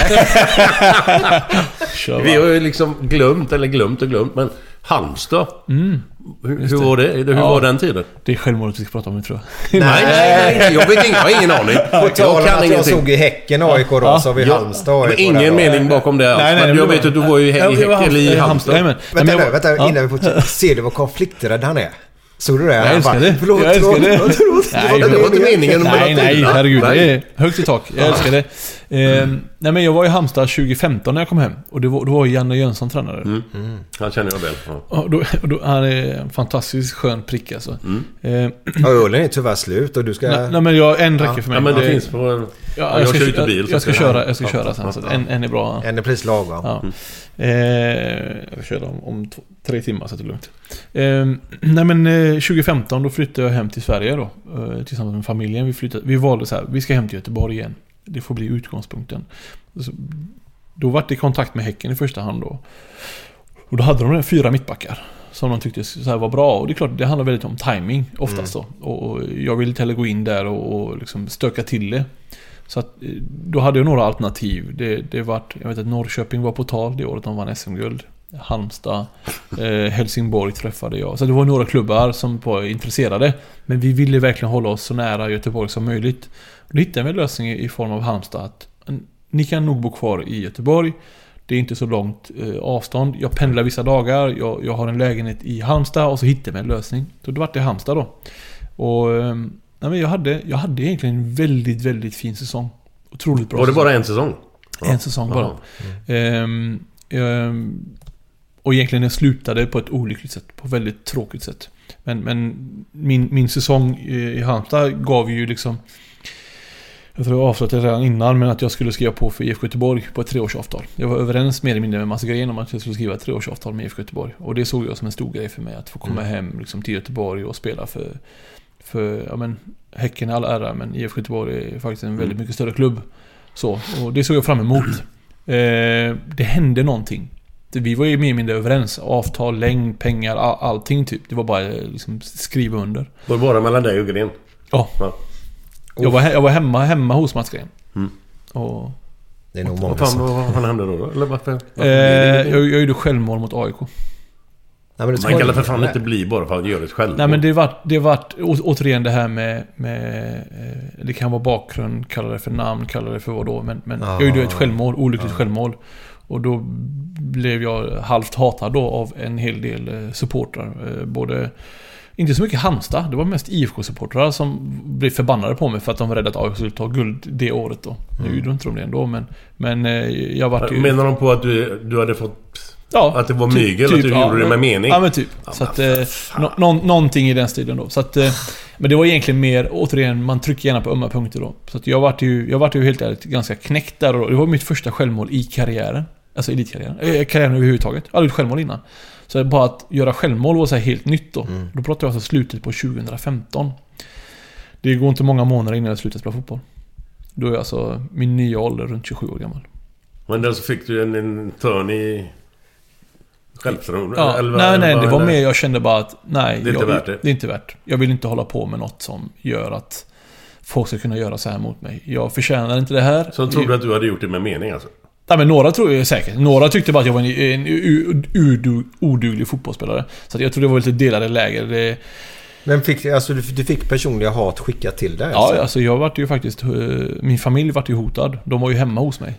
Vi har ju liksom glömt, eller glömt och glömt, men Halmstad. Mm. Hur, hur det. var det? Hur Ja. var den tiden? Det är självmordet vi ska prata om nu tror Nej, jag. nej, nej, nej, jag vet inte. Jag har ingen aning. på tal Jag om att jag såg i Häcken AIK då, Ja. så har vi Ja, Halmstad AIK. ingen mening bakom det alls. Nej, nej, men jag vet att du var ju i, Häcken, i Halmstad. Nej, Vänta, men jag- vänta, vänta ja. innan vi får... Ser du vad konflikträdd han är? Såg du det? Jag älskar det. Förlåt, jag älskar förlåt, det. förlåt, förlåt. Nej, det var inte meningen. men Nej, nej, herregud. Nej. Det är högt i tak. Jag älskar det. Eh, nej, men jag var i Halmstad 2015 när jag kom hem. Och det var, då var Janne Jönsson tränare. Mm. Han känner jag väl. Ja. Och då, och då, han är en fantastiskt skön prick alltså. Eh, Ja, ölen är tyvärr slut och du ska... nej, nej, men jag, en räcker för mig. Ja, men det finns på... Ja, Ja, jag, ska, kör inte jag, bil. så jag ska köra, jag ska Ja, köra ja, sen. Så ja. en, en är bra. En är precis lagom. Ja. Eh, jag kör om, om två, tre timmar så det är lugnt. Eh, nej men eh, 2015 då flyttade jag hem till Sverige då. Eh, tillsammans med familjen. Vi, flyttade, vi valde så här, vi ska hem till Göteborg igen. Det får bli utgångspunkten. Så, då var det kontakt med Häcken i första hand då. Och då hade de fyra mittbackar. Som de tyckte så var bra. Och det är klart, det handlar väldigt om timing oftast då. Och, jag ville inte heller gå in där och, och liksom stöka till det. Så att, eh, då hade jag några alternativ. Det, det vart, jag vet att Norrköping var på tal det året de vann SM-guld. Halmstad, eh, Helsingborg träffade jag. Så det var några klubbar som var intresserade. Men vi ville verkligen hålla oss så nära Göteborg som möjligt. Då hittade vi en lösning i form av Halmstad. Att, ni kan nog bo kvar i Göteborg. Det är inte så långt eh, avstånd. Jag pendlar vissa dagar. Jag, jag har en lägenhet i Halmstad och så hittade vi en lösning. Så det vart det Halmstad då. Och eh, nej, jag, hade, jag hade egentligen en väldigt, väldigt fin säsong. Otroligt bra Var det säsong. bara en säsong? En säsong bara. Ehm, ehm, och egentligen jag slutade på ett olyckligt sätt. På ett väldigt tråkigt sätt. Men, men min, min säsong i i Halmstad gav ju liksom... Jag tror jag avslutade redan innan, men att jag skulle skriva på för IFK Göteborg på ett treårsavtal. Jag var överens mer eller mindre med Mats Green om att jag skulle skriva ett treårsavtal med IFK Göteborg. Och det såg jag som en stor grej för mig, att få komma hem liksom, till Göteborg och spela för... För, ja men, Häcken är all ära, men IFK Göteborg är faktiskt en väldigt mycket större klubb. Så, och det såg jag fram emot. Eh, det hände någonting. Vi var ju mer eller mindre överens. Avtal, längd, pengar, all, allting typ. Det var bara liksom skriva under. Var det bara mellan dig och Gren? Ja. Ja. Jag var, jag var hemma, hemma hos Mats Green. Mm. Och... Det är nog Vad många fan, som... vad fan hände då? då? Eller varför? varför Eh, det- jag, jag gjorde självmål mot AIK. Nej, men det Man kan väl för fan Nej. inte bli bara för att göra ett självmål? Nej men det vart, det vart å, återigen det här med, med eh, Det kan vara bakgrund, kalla det för namn, kalla det för vad då. Men, men Ah. jag gjorde ett självmål, olyckligt självmål. Och då blev jag halvt hatad då av en hel del eh, supportrar. Eh, Både, inte så mycket Halmstad, det var mest IFK-supportrar som blev förbannade på mig för att de var rädda att AIK skulle ta guld det året då. Nu Mm. gjorde inte de det ändå men, men eh, jag vart ju... Menar de på att du, du hade fått... Ja, Att det var typ- mygel? typ, att du ja, gjorde det med men- mening? Ja men typ. så att, eh, nå, nå, någonting i den stilen då. Så att, eh, men det var egentligen mer, återigen, man trycker gärna på ömma punkter då. Så att jag vart ju, jag vart ju helt ärligt ganska knäckt där och det var mitt första självmål i karriären. Alltså elitkarriären. Eh, karriären överhuvudtaget. Jag hade gjort självmål innan. Så bara att göra självmål var så här helt nytt då. Då pratar jag alltså slutet på 2015. Det går inte många månader innan jag slutar spela fotboll. Då är jag alltså min nya ålder runt 27 år gammal. Men då så fick du en, en törn i... Självförtroende? Ja, eller nej, nej, det var mer jag kände bara att nej. Det är inte jag, värt det. Det är inte värt. Jag vill inte hålla på med något som gör att folk ska kunna göra så här mot mig. Jag förtjänar inte det här. Så de trodde att du hade gjort det med mening alltså? Nej, men några tror jag säkert. Några tyckte bara att jag var en, en oduglig fotbollsspelare. Så jag tror det var lite delade läger. Det, Men fick, alltså, du, du fick personliga hat skickat till dig? ja, alltså jag vart ju faktiskt... eh, Min familj vart ju hotad. De var ju hemma hos mig.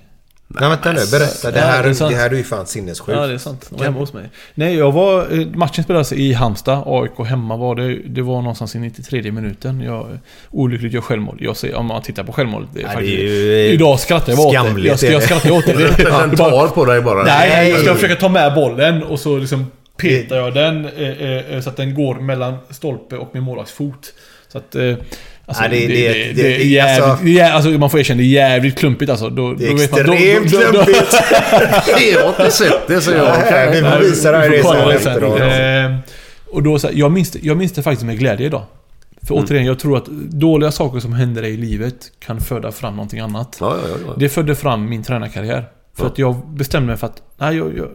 Nej, vänta nu. Berätta. Det Ja, här, det är det, här är ju fan sinnessjukt. Ja, det är sant. De var hemma hos mig. Nej, jag var... eh, Matchen spelades i Halmstad. AIK hemma var det. Det var någonstans i 93 minuten. Jag, olyckligt gör självmål. Jag ser, om man tittar på självmålet. Det är Ja, det faktiskt, är ju, eh, idag skrattar jag åt det. Jag, ska- jag det. skrattar åt det. det, Den det bara- tar på dig bara? Nej, jag ska försöka ta med bollen och så liksom petar jag den eh, eh, så att den går mellan stolpe och min målvaktsfot. Så att... Eh, alltså, Ja, det- det, det- det, det- det, det- är jävligt, alltså- det är jä- alltså, man får erkänna, det är jävligt klumpigt alltså. Då, Det är då vet man- då- extremt då- klumpigt. Jag har inte sett det så jag Nej, vi får Nej, visa det här sen det sen. efteråt. Eh, Och då så här, jag minns, det- jag minns det faktiskt med glädje idag. För Mm. återigen, jag tror att dåliga saker som händer i livet kan föda fram någonting annat. Ja, ja, ja. Det födde fram min tränarkarriär. För Ja. att jag bestämde mig för att, nej jag, jag,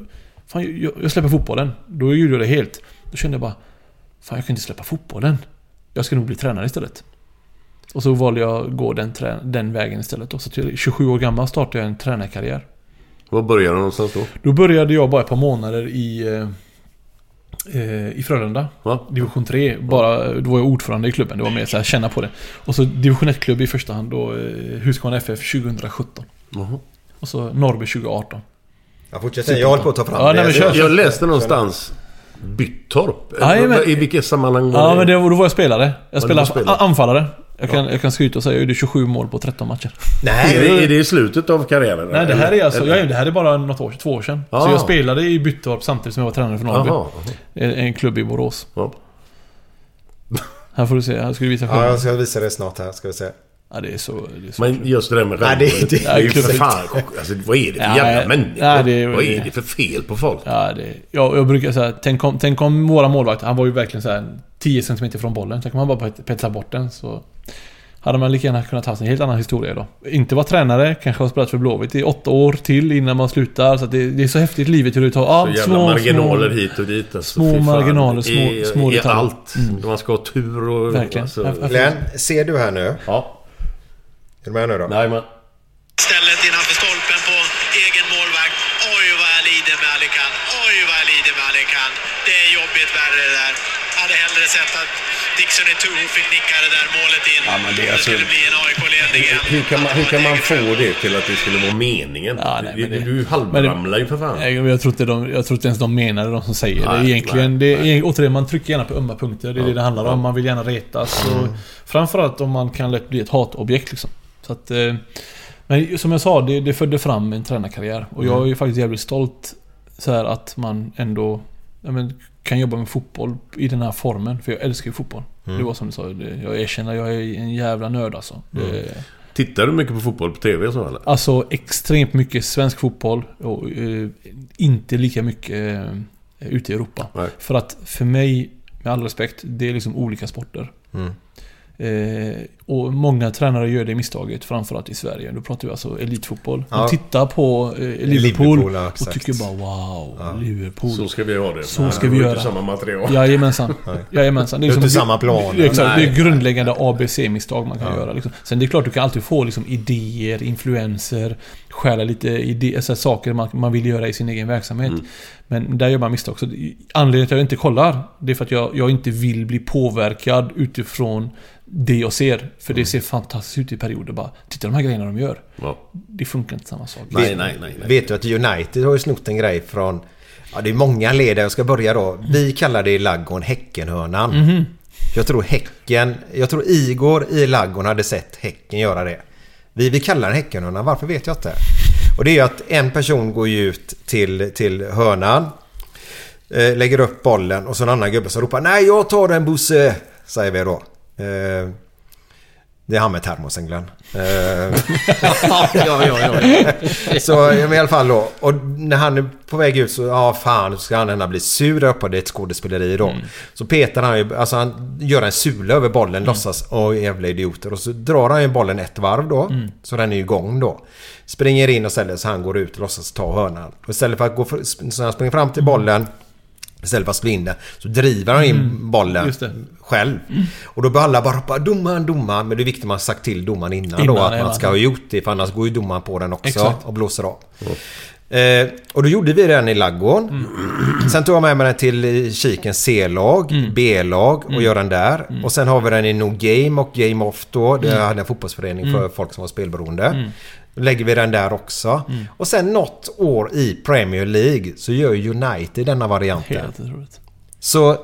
fan, jag, jag släpper fotbollen. Då gjorde jag det helt. Då kände jag bara, fan jag kan inte släppa fotbollen. Jag ska nog bli tränare istället. Och så valde jag att gå den, trä, den vägen istället. då. Så till 27 år gammal startade jag en tränarkarriär. Var började du någonstans då? Då började jag bara ett par månader i, eh, eh, i Frölunda. Va? Division 3. Bara, då var jag ordförande i klubben. Det var mer så här, känna på det. Och så division 1-klubb i första hand. Då eh, Husqvarna FF 2017. Jaha. Och så Norrby 2018. Ja, fortsätt sen. Jag håller på att ta fram Ja, det. nej, men kör. Jag läste någonstans Byttorp. Jajamän. I vilket sammanhang var Ja, det? men det, då var jag spelare. Jag spelade anfallare. Jag kan, jag kan skryta och säga jag gjorde 27 mål på 13 matcher. Nej, Är det, är det i slutet av karriären? Nej, det här är alltså... Eller- Jag, det här är bara något år, två år sedan. Ah. Så jag spelade i Byttorp samtidigt som jag var tränare för Norrby. Jaha. En, en klubb i Borås. Ja. Här får du se. Här ska du visa Ja, själv. jag ska visa det snart här. Ska vi se. Ja, det är så... Det är så Men just det där med Nej, det- självmordet, det- det är fan... Alltså, vad är det för Ja, jävla människor? nej, det vad är det för fel på folk? Ja, det, jag, jag brukar säga, tänk om, tänk om våra målvakt, han var ju verkligen så här 10 cm från bollen. Tänk om han bara pet- petade bort den så... Hade man lika gärna kunnat ha en helt annan historia idag. Inte vara tränare, kanske ha spelat för Blåvitt i åtta år till innan man slutar. Så att det, det är så häftigt livet hur det tar... Ja, Så jävla marginaler hit och dit. Alltså, små marginaler, små- I, små i detaljer. allt. Man ska ha tur och... Verkligen. Alltså, Ja, ja. Glenn, ser du här nu? ja. Är du med nu då? Nej, men... Stället innanför stolpen på egen målvakt. Oj vad jag lider med Alikan. Oj vad jag lider med Alikan. Det är jobbigt värre det där. Jag hade hellre sett att Dixon i Toho fick nicka det där målet in. Ja, men det är det alltså- skulle bli en AIK-ledning igen. Hur kan, man, hur kan man få det till att det skulle vara meningen? Ja, nej, du, men det- du halvramlar ju för fan. Nej, jag tror inte, de, jag tror inte ens de menar det, de som säger det. Nej, Egentligen, nej, det, är- återigen, man trycker gärna på ömma punkter. Det är det det handlar om. Man vill gärna retas. Mm. Och framförallt om man kan lätt bli ett hatobjekt liksom. Så att, eh, men som jag sa, det, det födde fram en tränarkarriär. Och jag är ju faktiskt jävligt stolt så här att man ändå men, kan jobba med fotboll i den här formen. För jag älskar ju fotboll. Mm. Det var som du sa, det, jag erkänner, jag är en jävla nörd alltså. Det, Tittar du mycket på fotboll på TV så eller? Alltså extremt mycket svensk fotboll och eh, inte lika mycket eh, ute i Europa. Nej. För att för mig, med all respekt, det är liksom olika sporter. Mm. Eh, och många tränare gör det misstaget, framförallt i Sverige. Då pratar vi alltså elitfotboll. Ja. De tittar på eh, Liverpool, Liverpool, ja, och tycker bara wow, Liverpool. Så ska vi ha det. Så Nej, ska det vi göra. samma material. Jajamensan. Jajamensan. Det är som- inte samma plan. Det, exakt, det är grundläggande ABC-misstag man kan göra. Liksom. Sen det är klart du kan alltid få liksom, idéer, influenser, stjäla lite idé, alltså, saker man, man vill göra i sin egen verksamhet. Mm. Men där gör man misstag. Så det- anledningen till att jag inte kollar, det är för att jag, jag inte vill bli påverkad utifrån det jag ser. För det ser fantastiskt ut i perioder bara. Titta de här grejerna de gör. Ja. Det funkar inte samma sak. Nej, nej, nej. nej. Vet du att United har ju snott en grej från... Ja, det är många led där. Jag ska börja då. Vi kallar det i laggon Häckenhörnan. Mhm. Jag tror Häcken... Jag tror Igor i laggon hade sett Häcken göra det. Vi, vi kallar den Häckenhörnan. Varför vet jag inte. Och det är ju att en person går ju ut till, till hörnan. Eh, lägger upp bollen och så en annan gubbe som ropar Nej, jag tar den Bosse! Säger vi då. Eh, det är han med termosen Glenn. Eh, ja, ja, ja. så ja, men i alla fall då. Och när han är på väg ut så, ja fan, så ska han ändå bli sur där uppe. Det är ett skådespeleri då. Så petar han ju, alltså han gör en sula över bollen, låtsas, åh jävla idioter. Och så drar han ju bollen ett varv då. Så den är ju igång då. Springer in och ställer så han går ut och låtsas ta hörnan. Och istället för att gå, för, så han springer fram till bollen. Istället för att slå in den så driver han in Mm. bollen själv. Och då börjar alla bara ropa domaren, domaren. Men det är viktigt att man har sagt till domaren innan, Innan, då att man ska ha gjort det. För annars går ju domaren på den också Exakt. och blåser av. Eh, och då gjorde vi den i ladugården. Mm. Sen tog jag med mig den till eh, Kikens C-lag, B-lag och Mm. gör den där. Och sen har vi den i No Game och Game Off då. Det Mm. hade en fotbollsförening för Mm. folk som var spelberoende. Då lägger vi den där också. Mm. Och sen något år i Premier League så gör United denna varianten. Helt otroligt. Så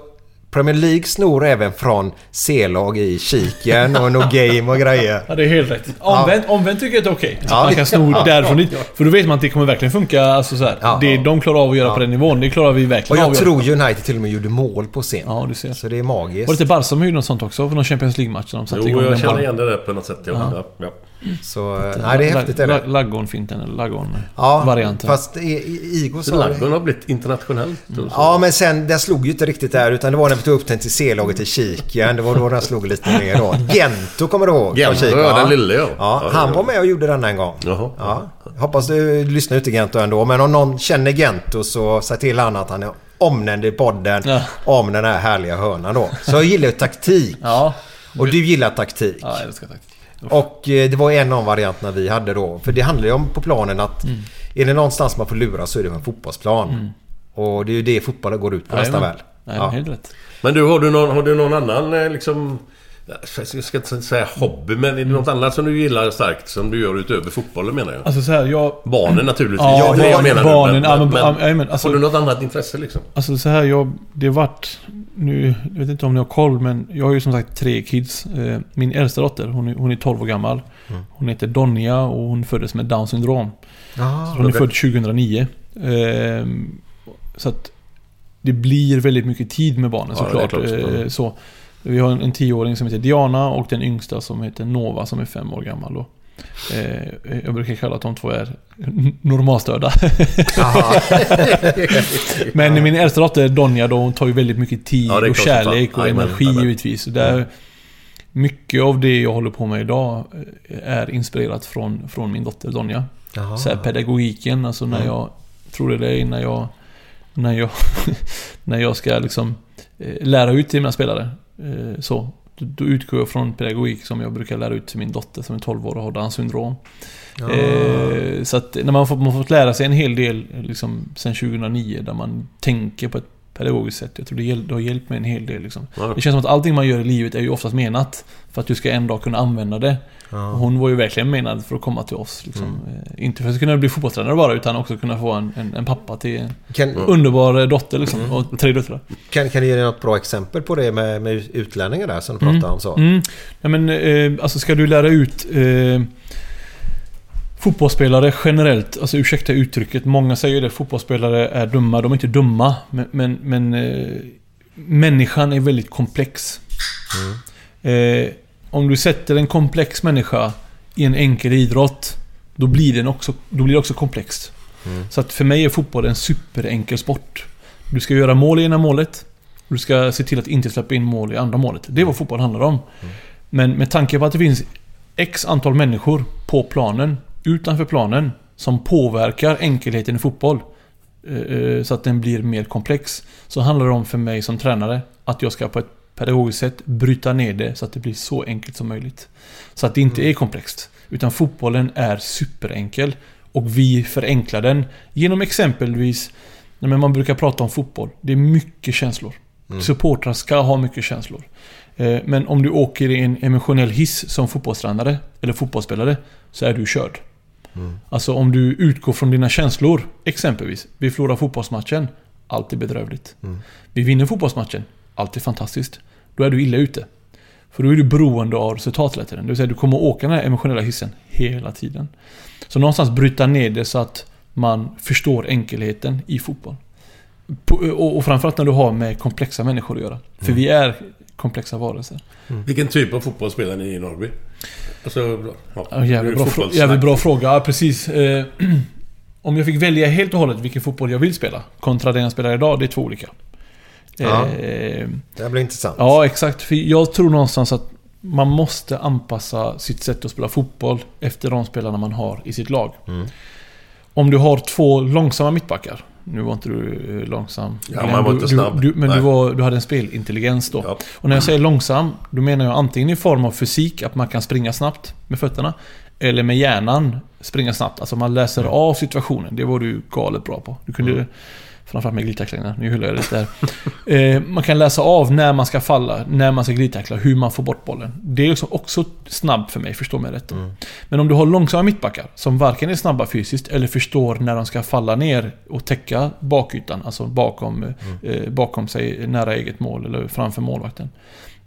Premier League snor även från C-lag i Kiken och No Game och grejer. Ja, det är helt rätt. Omvänt, omvänt tycker jag att det är okej. Så Ja. Man kan sno Ja. därifrån dit. För då vet man att det kommer verkligen funka. Alltså så här, Det de klarar av att göra på den nivån, det klarar vi Och verkligen av jag att tror. United till och med gjorde mål på scen. Ja, du ser. Så det är magiskt. Var det inte Barca som gjorde något sånt också? För någon Champions League-match? Jo, jag känner igen det där på något sätt. Ja. Ja. Ja. Ja. Så, eh, nej det är häftigt är det. Lag- Laggon-finten eller Ja, laggon-varianten. fast Igor sa Laggon har blivit internationellt. och så. Ja, men sen den slog ju inte riktigt där. Utan det var när vi tog upp den till C-laget i Kiken. Det var då den slog lite mer då. Gento kommer du ihåg? Gento, ja, den lille, ja. ja. Ja, Han ja. var med och gjorde den en gång. Jaha. Ja. Hoppas du lyssnar ut till Gento ändå. Men om någon känner Gento så säg till han att han är omnämnd i podden Ja. om den här härliga hörnan då. Så jag gillar ju taktik. Ja. Och du gillar taktik. Ja, jag älskar taktik. Och eh, det var en av varianterna vi hade då. För det handlar ju om på planen att Mm. är det någonstans man får lura så är det på en fotbollsplan. Mm. Och det är ju det fotbollen går ut på nästan väl. Nej, Ja. helt rätt. Men du, har du någon, har du någon annan eh, liksom... Jag ska inte säga hobby, men är det något annat som du gillar starkt som du gör utöver fotbollen menar jag? Alltså så här, jag... Barnen naturligtvis. Ja, det barn- menar barnen, du. Men, ja, men- men, ja, jajamän, alltså- har du något annat intresse liksom? Alltså så här, jag... Det har varit... Nu, jag vet inte om ni har koll, men jag har ju som sagt tre kids. Eh, Min äldsta dotter, hon är, hon är 12 år gammal. Mm. Hon heter Donja och hon föddes med Downs syndrom. Ah, så hon är okej. född 2009. Ehm, så att det blir väldigt mycket tid med barnen Ja, är såklart. klart. Eh, Mm. så. Vi har en, en tioåring som heter Diana och den yngsta som heter Nova som är fem år gammal. Då. Eh, jag brukar kalla att de två är normalstörda. Men min äldsta dotter Donja då, hon tar ju väldigt mycket tid Ja, och kärlek och energi jajamän. givetvis. Där, mycket av det jag håller på med idag eh, är inspirerat från, från min dotter Donja. Jaha. Så pedagogiken, alltså när Mm. jag tror det är när jag när jag, när jag ska liksom eh, lära ut till mina spelare. Eh, så, då utgår jag från pedagogik som jag brukar lära ut till min dotter som är 12 år och har Downs syndrom. Ja. Eh, så att när man får, man får fått lära sig en hel del liksom, sen 2009 där man tänker på ett pedagogiskt sätt. Jag tror det, hjäl- det har hjälpt mig en hel del. Liksom. Ja. Det känns som att allting man gör i livet är ju oftast menat för att du ska en dag kunna använda det. Ja. Och hon var ju verkligen menad för att komma till oss. Liksom. Eh, Inte för att kunna bli fotbollstränare bara, utan också kunna få en, en, en pappa till en Kan- underbar eh, dotter liksom. Och tre döttrar. Kan, kan du ge något bra exempel på det med, med utlänningar där som du pratade om så? Mm. Nej, men, eh, alltså ska du lära ut eh, fotbollsspelare generellt, alltså ursäkta uttrycket, många säger det, fotbollsspelare är dumma, de är inte dumma, men, men, men eh, människan är väldigt komplex. Eh, om du sätter en komplex människa i en enkel idrott, då blir den också, då blir det också komplext. Mm. Så att för mig är fotboll en superenkel sport. Du ska göra mål i ena målet. Du ska se till att inte släppa in mål i andra målet. Det är vad fotboll handlar om. Men med tanke på att det finns X antal människor på planen, utanför planen, som påverkar enkelheten i fotboll. eh, eh, Så att den blir mer komplex. Så handlar det om för mig som tränare att jag ska på ett pedagogiskt sätt bryta ner det så att det blir så enkelt som möjligt. Så att det inte är komplext. Utan fotbollen är superenkel. Och vi förenklar den genom exempelvis men man brukar prata om fotboll. Det är mycket känslor. Mm. Supportrar ska ha mycket känslor. Eh, Men om du åker i en emotionell hiss som fotbollstränare eller fotbollsspelare så är du körd. Mm. Alltså om du utgår från dina känslor, exempelvis. Vi förlorar fotbollsmatchen, allt är bedrövligt. Mm. Vi vinner fotbollsmatchen, allt är fantastiskt. Då är du illa ute. För då är du beroende av resultat hela tiden. Det vill säga du kommer åka den här emotionella hissen hela tiden. Så någonstans bryta ner det så att man förstår enkelheten i fotboll. Och framförallt när du har med komplexa människor att göra. För Mm. vi är komplexa varelser. Vilken typ av fotboll spelar ni i Norrby? Alltså, ja, Ja, jävligt, bra, frå- jävligt bra fråga. Ja, precis. Eh, om jag fick välja helt och hållet vilken fotboll jag vill spela kontra den jag spelar idag, det är två olika. Ja. Eh, Det blir intressant. Ja, exakt. För jag tror någonstans att man måste anpassa sitt sätt att spela fotboll efter de spelarna man har i sitt lag. Mm. Om du har två långsamma mittbackar. Nu var inte du eh, långsam. Ja, Glenn, man var inte snabb. Du, men du, var, du hade en spelintelligens då. Och när jag säger långsam, då menar jag antingen i form av fysik, att man kan springa snabbt med fötterna. Eller med hjärnan springa snabbt. Alltså man läser av situationen. Det var du galet bra på. Du kunde... Mm. Framförallt med glidtacklingarna. Nu hyllar jag lite där. eh, man kan läsa av när man ska falla, när man ska glidtackla, hur man får bort bollen. Det är liksom också snabb för mig, förstå mig rätt. då. Men om du har långsamma mittbackar, som varken är snabba fysiskt eller förstår när de ska falla ner och täcka bakytan, alltså bakom, eh, bakom sig nära eget mål eller framför målvakten.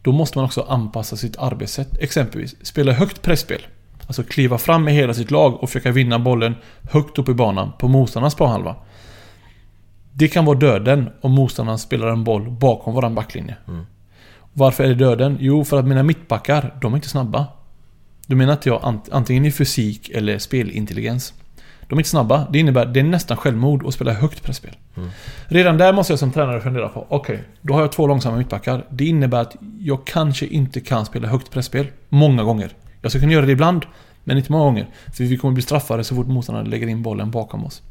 Då måste man också anpassa sitt arbetssätt. Exempelvis, spela högt pressspel. Alltså kliva fram med hela sitt lag och försöka vinna bollen högt upp i banan på motståndarnas planhalva. Det kan vara döden om motståndaren spelar en boll bakom våran backlinje. Varför är det döden? Jo, för att mina mittbackar, de är inte snabba. Då menar inte jag ant- antingen i fysik eller spelintelligens. De är inte snabba. Det innebär det är nästan självmord att spela högt pressspel. Redan där måste jag som tränare fundera på, okej, då har jag två långsamma mittbackar. Det innebär att jag kanske inte kan spela högt pressspel många gånger. Jag ska kunna göra det ibland, men inte många gånger. För vi kommer bli straffade så fort motståndaren lägger in bollen bakom oss.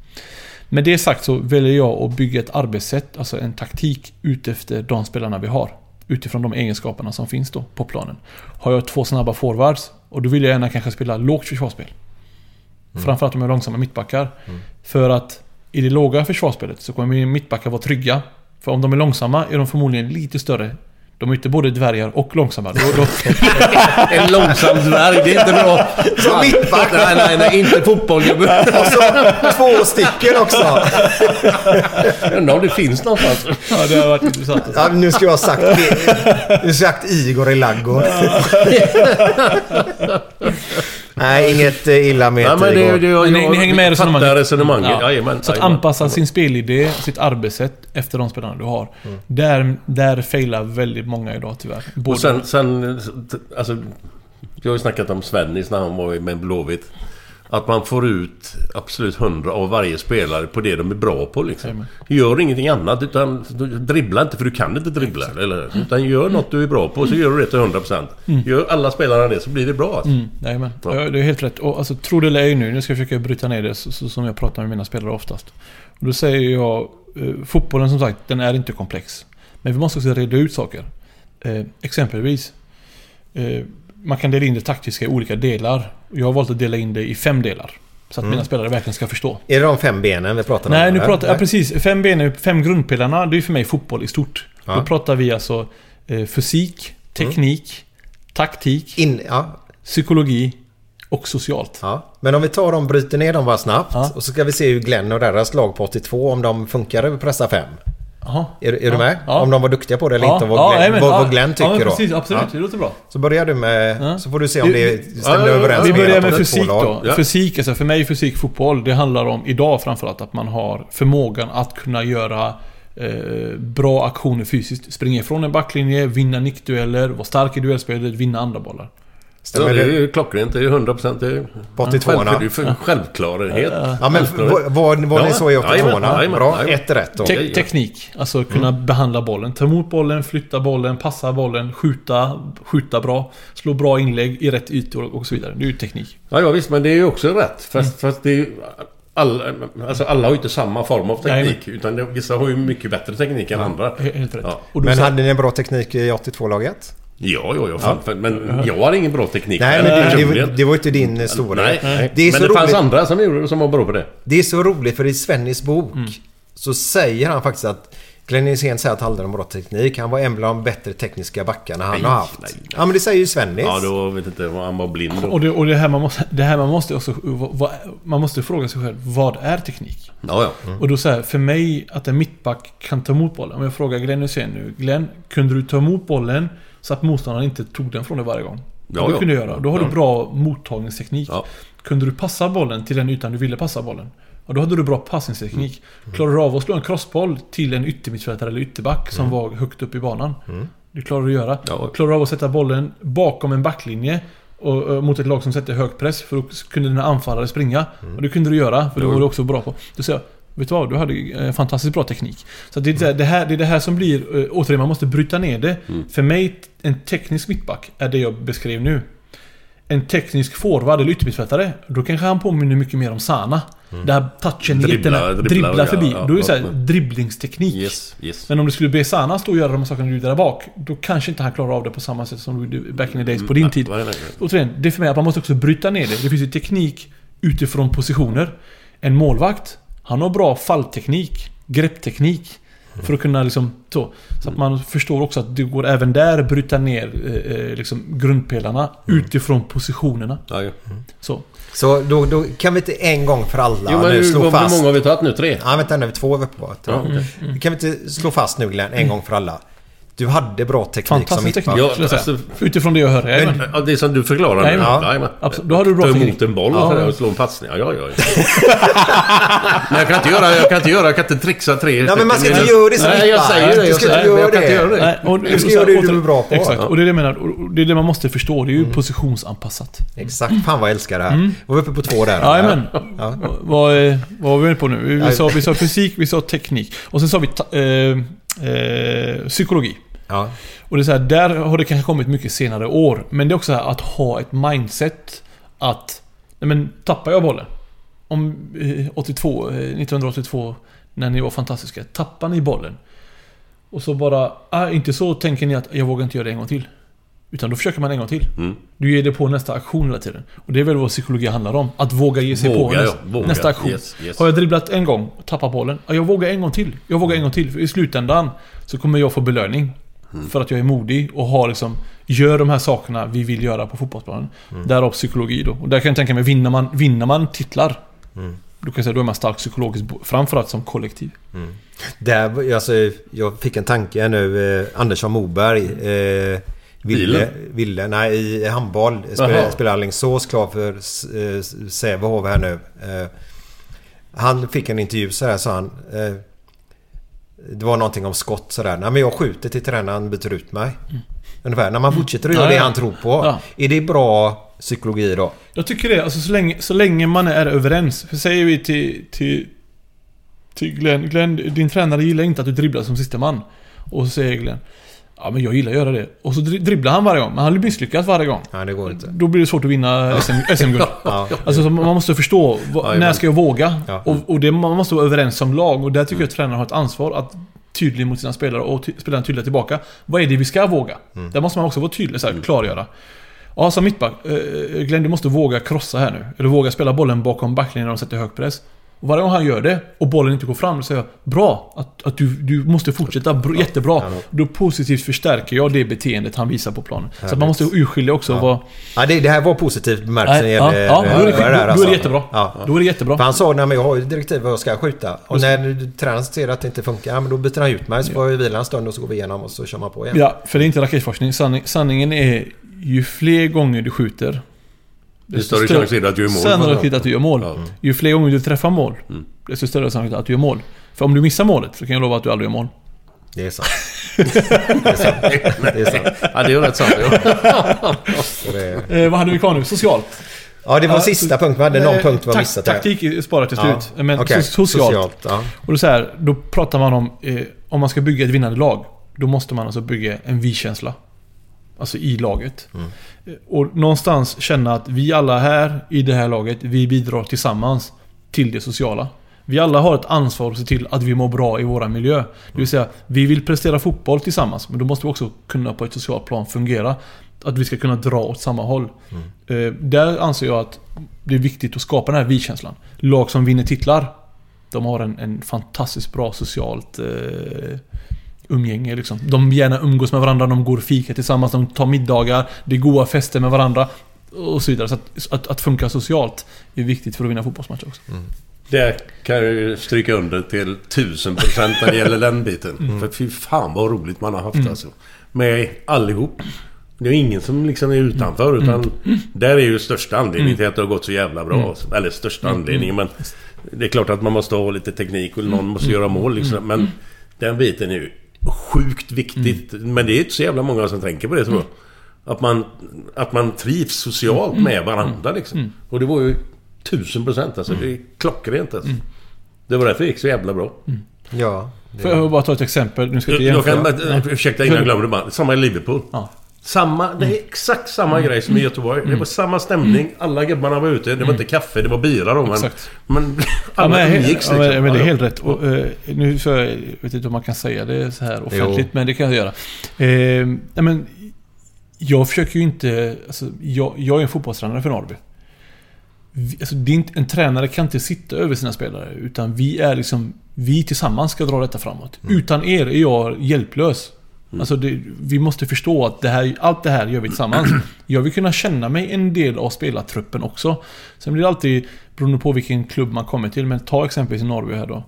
Med det sagt så väljer jag att bygga ett arbetssätt, alltså en taktik utefter de spelarna vi har. Utifrån de egenskaperna som finns då på planen. Har jag två snabba forwards och då vill jag gärna kanske spela lågt försvarsspel. Framförallt om jag har långsamma mittbackar. För att i det låga försvarsspelet så kommer mittbackar vara trygga. För om de är långsamma är de förmodligen lite större. De är inte både dvärgar och långsamma. Då, då... En långsam dvärg, det är inte bra. Som mittback. Nej, nej, nej, inte fotboll. Och så två stycken också. Undrar om det finns någonstans. Ja, det har varit intressant. Ja, nu ska jag ha sagt, nu har jag sagt Igor i ladugård. Nej, inget eh, illa med Nej, men det, Igor. det, jag, Men ni, ni hänger med i resonemanget? resonemanget. Ja. Jajamän, Så att anpassa sin spelidé, sitt arbetssätt efter de spelarna du har. Där, där failar väldigt många idag tyvärr. Både, Och sen, sen, alltså... Jag har ju snackat om Svennis när han var med Blåvitt. Att man får ut absolut hundra av varje spelare på det de är bra på liksom. Gör ingenting annat utan dribbla inte för du kan inte dribbla. Eller, utan gör något du är bra på så gör du det till 100%. Mm. Gör alla spelarna det så blir det bra. Alltså. Mm. Ja. Det är helt rätt. Och alltså, tro det eller ej nu, nu ska jag försöka bryta ner det så, så, som jag pratar med mina spelare oftast. Och då säger jag, eh, fotbollen som sagt, den är inte komplex. Men vi måste också reda ut saker. Eh, exempelvis, eh, man kan dela in det taktiska i olika delar. Jag har valt att dela in det i fem delar. Så att Mm. mina spelare verkligen ska förstå. Är det de fem benen vi pratar om? Nej, nu pratar, ja, precis. Fem ben, är- fem grundpelarna, det är för mig fotboll i stort. Ja. Då pratar vi alltså eh, fysik, teknik, taktik, In, ja. psykologi och socialt. Ja. Men om vi tar dem, bryter ner dem bara snabbt. Och så ska vi se hur Glenn och deras lag på 82, om de funkar över pressa 5. Är, är du med? Om de var duktiga på det eller inte. och Vad, Glenn, vad, vad Glenn tycker ja, men då. precis, absolut. Det låter bra. Så börjar du med... Så får du se om Vi- det stämmer överens Vi med börjar att med är fysik då. Fysik, alltså för mig fysik, fotboll, det handlar om idag framförallt att man har förmågan att kunna göra eh, bra aktioner fysiskt. Springa ifrån en backlinje, vinna nickdueller, vara stark i duellspelet, vinna andra bollar. Ja, Stämmer det är ju klockrent. Det är ju 100%. Det är På 82 själv, det är för självklarhet. Ja, men var, var, var ni så i 82 jajamän, jajamän, Bra, jajamän. ett rätt då. Ja, Te- ja. teknik, alltså kunna behandla bollen. Ta emot bollen, flytta bollen, passa bollen, skjuta, skjuta bra, slå bra inlägg i rätt ytor och så vidare. Det är ju teknik. Ja, ja visst, men det är ju också rätt. Fast, fast det är ju... Alla, alltså alla har ju inte samma form av teknik. Utan det, vissa har ju mycket bättre teknik än andra. He- Helt rätt. Ja. Men hade ni en bra teknik i 82-laget? Ja, ja, ja, fan, för- Men jag har ingen bra teknik. Nej, men det, det, var- det var inte din eh, stora. Nej, nej. Det är men så det fanns roligt. andra som gjorde det som var bra på det. Det är så roligt för i Svennis bok så säger han faktiskt att Glenn Hysén säger att Halden har bra teknik. Han var en bland de bättre tekniska backarna han Nej, har haft. nej, Ja men det säger ju Svennis. Ja, då vet inte. Han var blind då. Och det, och det här man måste, det här man måste också... vad- man måste fråga sig själv, vad är teknik? Ja, ja. Mm. Och då så här, för mig att en mittback kan ta emot bollen. Om jag frågar Glenn Hysén nu. Glenn, kunde du ta emot bollen så att motståndaren inte tog den från dig varje gång? Ja, det ja. kunde du göra. Då har Ja. du bra mottagningsteknik. Kunde du passa bollen till den ytan du ville passa bollen? Ja, då hade du bra passningsteknik. Mm. Klarar du av att slå en crossboll till en yttermittfältare eller ytterback som Mm. var högt upp i banan? Mm. Det klarar du att göra. Ja. Klarar du av att sätta bollen bakom en backlinje och, och, mot ett lag som sätter hög press för då kunde dina anfallare springa. Och det kunde du göra, för det var du också bra på. Då säger jag, vet du vad? Du hade eh, fantastiskt bra teknik. Så det, är det, här, det är det här som blir... eh, Återigen, man måste bryta ner det. För mig, en teknisk mittback är det jag beskrev nu. En teknisk forward eller yttermittfältare, då kanske han påminner mycket mer om Sana. Mm. Där touchen Dribbla, dribbla, dribbla, dribbla ja, förbi. ja, då är det så här, ja. dribblingsteknik. Yes, yes. Men om du skulle be Sana stå och göra de här sakerna du gjorde där bak, då kanske inte han klarar av det på samma sätt som du gjorde back in the days på din Mm, tid. nej, nej, nej. Återigen, det är för mig att man måste också bryta ner det. Det finns ju teknik utifrån positioner. En målvakt, han har bra fallteknik, greppteknik. För att kunna liksom så. Så att man förstår också att det går även där bryta ner eh, eh, liksom grundpelarna utifrån positionerna. Ja, ja. Så. Så då, då kan vi inte en gång för alla Jo, men nu hur, slå hur fast... många har vi tagit nu? Tre? Ja, vänta nu. Två är vi på. Ja, okej. Mm. Kan vi inte slå fast nu Glenn, en gång för alla? Du hade bra teknik som Fantastisk mittback. teknik, jag säga. Utifrån det jag hör. Jajamän. Ja, det som du förklarar nu. Jajamän. Absolut. Då har du bra Ta emot teknik. en boll Ja. och slå en passning. Ja, ja, ja. men jag kan inte göra... Jag kan inte göra... Jag kan inte trixa tre... Nej, men man ska inte i- göra det som Nej, jag mittback. säger det. Du Jag ska inte göra det. Nej, och, Du ska göra det du är bra på. Exakt, Ja. och det är det jag menar. Och det är det man måste förstå. Det är ju positionsanpassat. Exakt. Fan vad jag älskar det här. Mm. Var vi uppe på två där? Jajamän. Ja. Vad, eh, vad var vi inne på nu? Vi Ja. sa, fysik, vi sa teknik. Och sen sa vi eh, eh, psykologi. Ja. Och det är så här, där har det kanske kommit mycket senare år. Men det är också så här att ha ett mindset att... Nej men, tappar jag bollen? Om eh, 82, eh, 1982, när ni var fantastiska. Tappar ni bollen? Och så bara... Ah, inte så tänker ni att jag vågar inte göra det en gång till. Utan då försöker man en gång till. Mm. Du ger dig på nästa aktion hela tiden. Och det är väl vad psykologi handlar om. Att våga ge sig Våga, på ja. nästa, Våga. nästa aktion. Yes, yes. Har jag dribblat en gång och tappat bollen? Ja, jag vågar en gång till. Jag vågar en gång till. För i slutändan så kommer jag få belöning. Mm. För att jag är modig och har liksom... Gör de här sakerna vi vill göra på fotbollsplanen. Mm. Därav psykologi då. Och där kan jag tänka mig, vinner man, vinner man titlar. Mm. Då kan jag säga, då är man stark psykologiskt. Framförallt som kollektiv. Där, alltså, jag fick en tanke nu. Eh, Andersson Moberg. Eh, ville, ville, nej i handboll. Spelar, spelar Alingsås klar för eh, Sävehof här nu. Eh, han fick en intervju så här sa han. Eh, det var någonting om skott sådär. Nej men jag skjuter till tränaren byter ut mig. Ungefär. När man fortsätter att göra Mm. Det han tror på. Ja. Är det bra psykologi då? Jag tycker det. Alltså så länge, så länge man är överens. För säger vi till, till, till Glenn, Glenn, din tränare gillar inte att du dribblar som sista man. Och så säger Glenn, ja men jag gillar att göra det. Och så dri- dribblar han varje gång, men han misslyckas varje gång. Nej det går inte. Då blir det svårt att vinna SM, SM-guld. Ja. Alltså så man måste förstå, vad, när ska jag våga? Ja. Och, och det, man måste vara överens som lag. Och där tycker jag att tränaren har ett ansvar att tydlig mot sina spelare och spelarna tydliga tillbaka. Vad är det vi ska våga? Mm. Där måste man också vara tydlig, så här, klargöra. Ja, som mittback. Eh, Glenn, du måste våga krossa här nu. Eller våga spela bollen bakom backlinjen när de sätter hög press. Och varje gång han gör det och bollen inte går fram, så säger jag Bra! Att, att du, du måste fortsätta. Br- jättebra! Då positivt förstärker jag det beteendet han visar på planen. Så att man Härligt. måste urskilja också Ja. vad... Ja, det, det här var positivt bemärkelse när Nej, det ja, gäller ja, då är det- eh, då- då är det alltså. jättebra. Ja. Då är det jättebra. För han sa, men jag har ju direktiv vad jag ska skjuta. Och när tränaren ser att det inte funkar, ja, men då byter han ut mig. Så får jag vila en stund och så går vi igenom och så kör man på igen. Ja, för det är inte raketforskning. Sanning, sanningen är ju fler gånger du skjuter... Större chans är det att du gör mål. Sannolikt att du gör mål. Ja. Ju fler gånger du träffar mål, Mm. desto större sannolikhet att du gör mål. För om du missar målet så kan jag lova att du aldrig gör mål. Det är sant. det är sant. Det är sant. Ja, det är ju rätt sant. Ja. Så det, Eh, vad hade vi kvar nu? Socialt. ja, det var Ja, sista punkten. Vi hade någon Eh, punkt vi har missat. Taktik sparar till Ja, slut. Men okej. so- socialt. Socialt, ja. Och då, så här, då pratar man om... Eh, om man ska bygga ett vinnande lag, då måste man alltså bygga en vi-känsla. Alltså i laget. Mm. Eh, Och någonstans känna att vi alla här i det här laget, vi bidrar tillsammans till det sociala. Vi alla har ett ansvar att se till att vi mår bra i våra miljö. Det vill säga, vi vill prestera fotboll tillsammans, men då måste vi också kunna på ett socialt plan fungera. Att vi ska kunna dra åt samma håll. Eh, där anser jag att det är viktigt att skapa den här vi-känslan. Lag som vinner titlar. De har en, en fantastiskt bra socialt eh, umgänge liksom. De gärna umgås med varandra, de går fika tillsammans, de tar middagar, det är goda fester med varandra. Och så vidare. Så att, att, att funka socialt är viktigt för att vinna fotbollsmatcher också. Det kan jag ju stryka under till 1000% när det gäller den biten. Mm. För fy fan vad roligt man har haft Mm. alltså. Med allihop. Det är ingen som liksom är utanför utan där är ju största anledningen Mm. till att det har gått så jävla bra. Mm. Eller största Mm. anledningen men... Det är klart att man måste ha lite teknik och någon måste Mm. göra mål liksom. Mm. Men Mm. den biten är ju sjukt viktigt. Men det är inte så jävla många som tänker på det tror jag. Att man, att man trivs socialt Mm. med varandra liksom. Mm. Och det var ju tusen procent alltså. Det är klockrent alltså. Det var därför det gick så jävla bra. Ja. Får jag bara ta ett exempel? Nu ska jag inte Jag kan, jämföra. ursäkta innan jag glömmer det bara. Samma i Liverpool. Ja. Samma, det är exakt samma grej som i Göteborg. Det var samma stämning. Alla gubbarna var ute. Det var inte kaffe, det var bira då. Men, Exakt. men Ja, alla men, umgicks ja, liksom. men, men det är Ja, helt ja. rätt. Och, eh, nu så jag vet inte om man kan säga det så här offentligt, Jo. men det kan jag göra. Eh, men, jag försöker ju inte... Alltså, jag, jag är en fotbollstränare för Norrby. Alltså, inte, en tränare kan inte sitta över sina spelare, utan vi är liksom... Vi tillsammans ska dra detta framåt. Utan er är jag hjälplös. Alltså det, vi måste förstå att det här, allt det här gör vi tillsammans. Jag vill kunna känna mig en del av spelartruppen också. Sen blir det alltid beroende på vilken klubb man kommer till. Men ta exempelvis Norrby här då.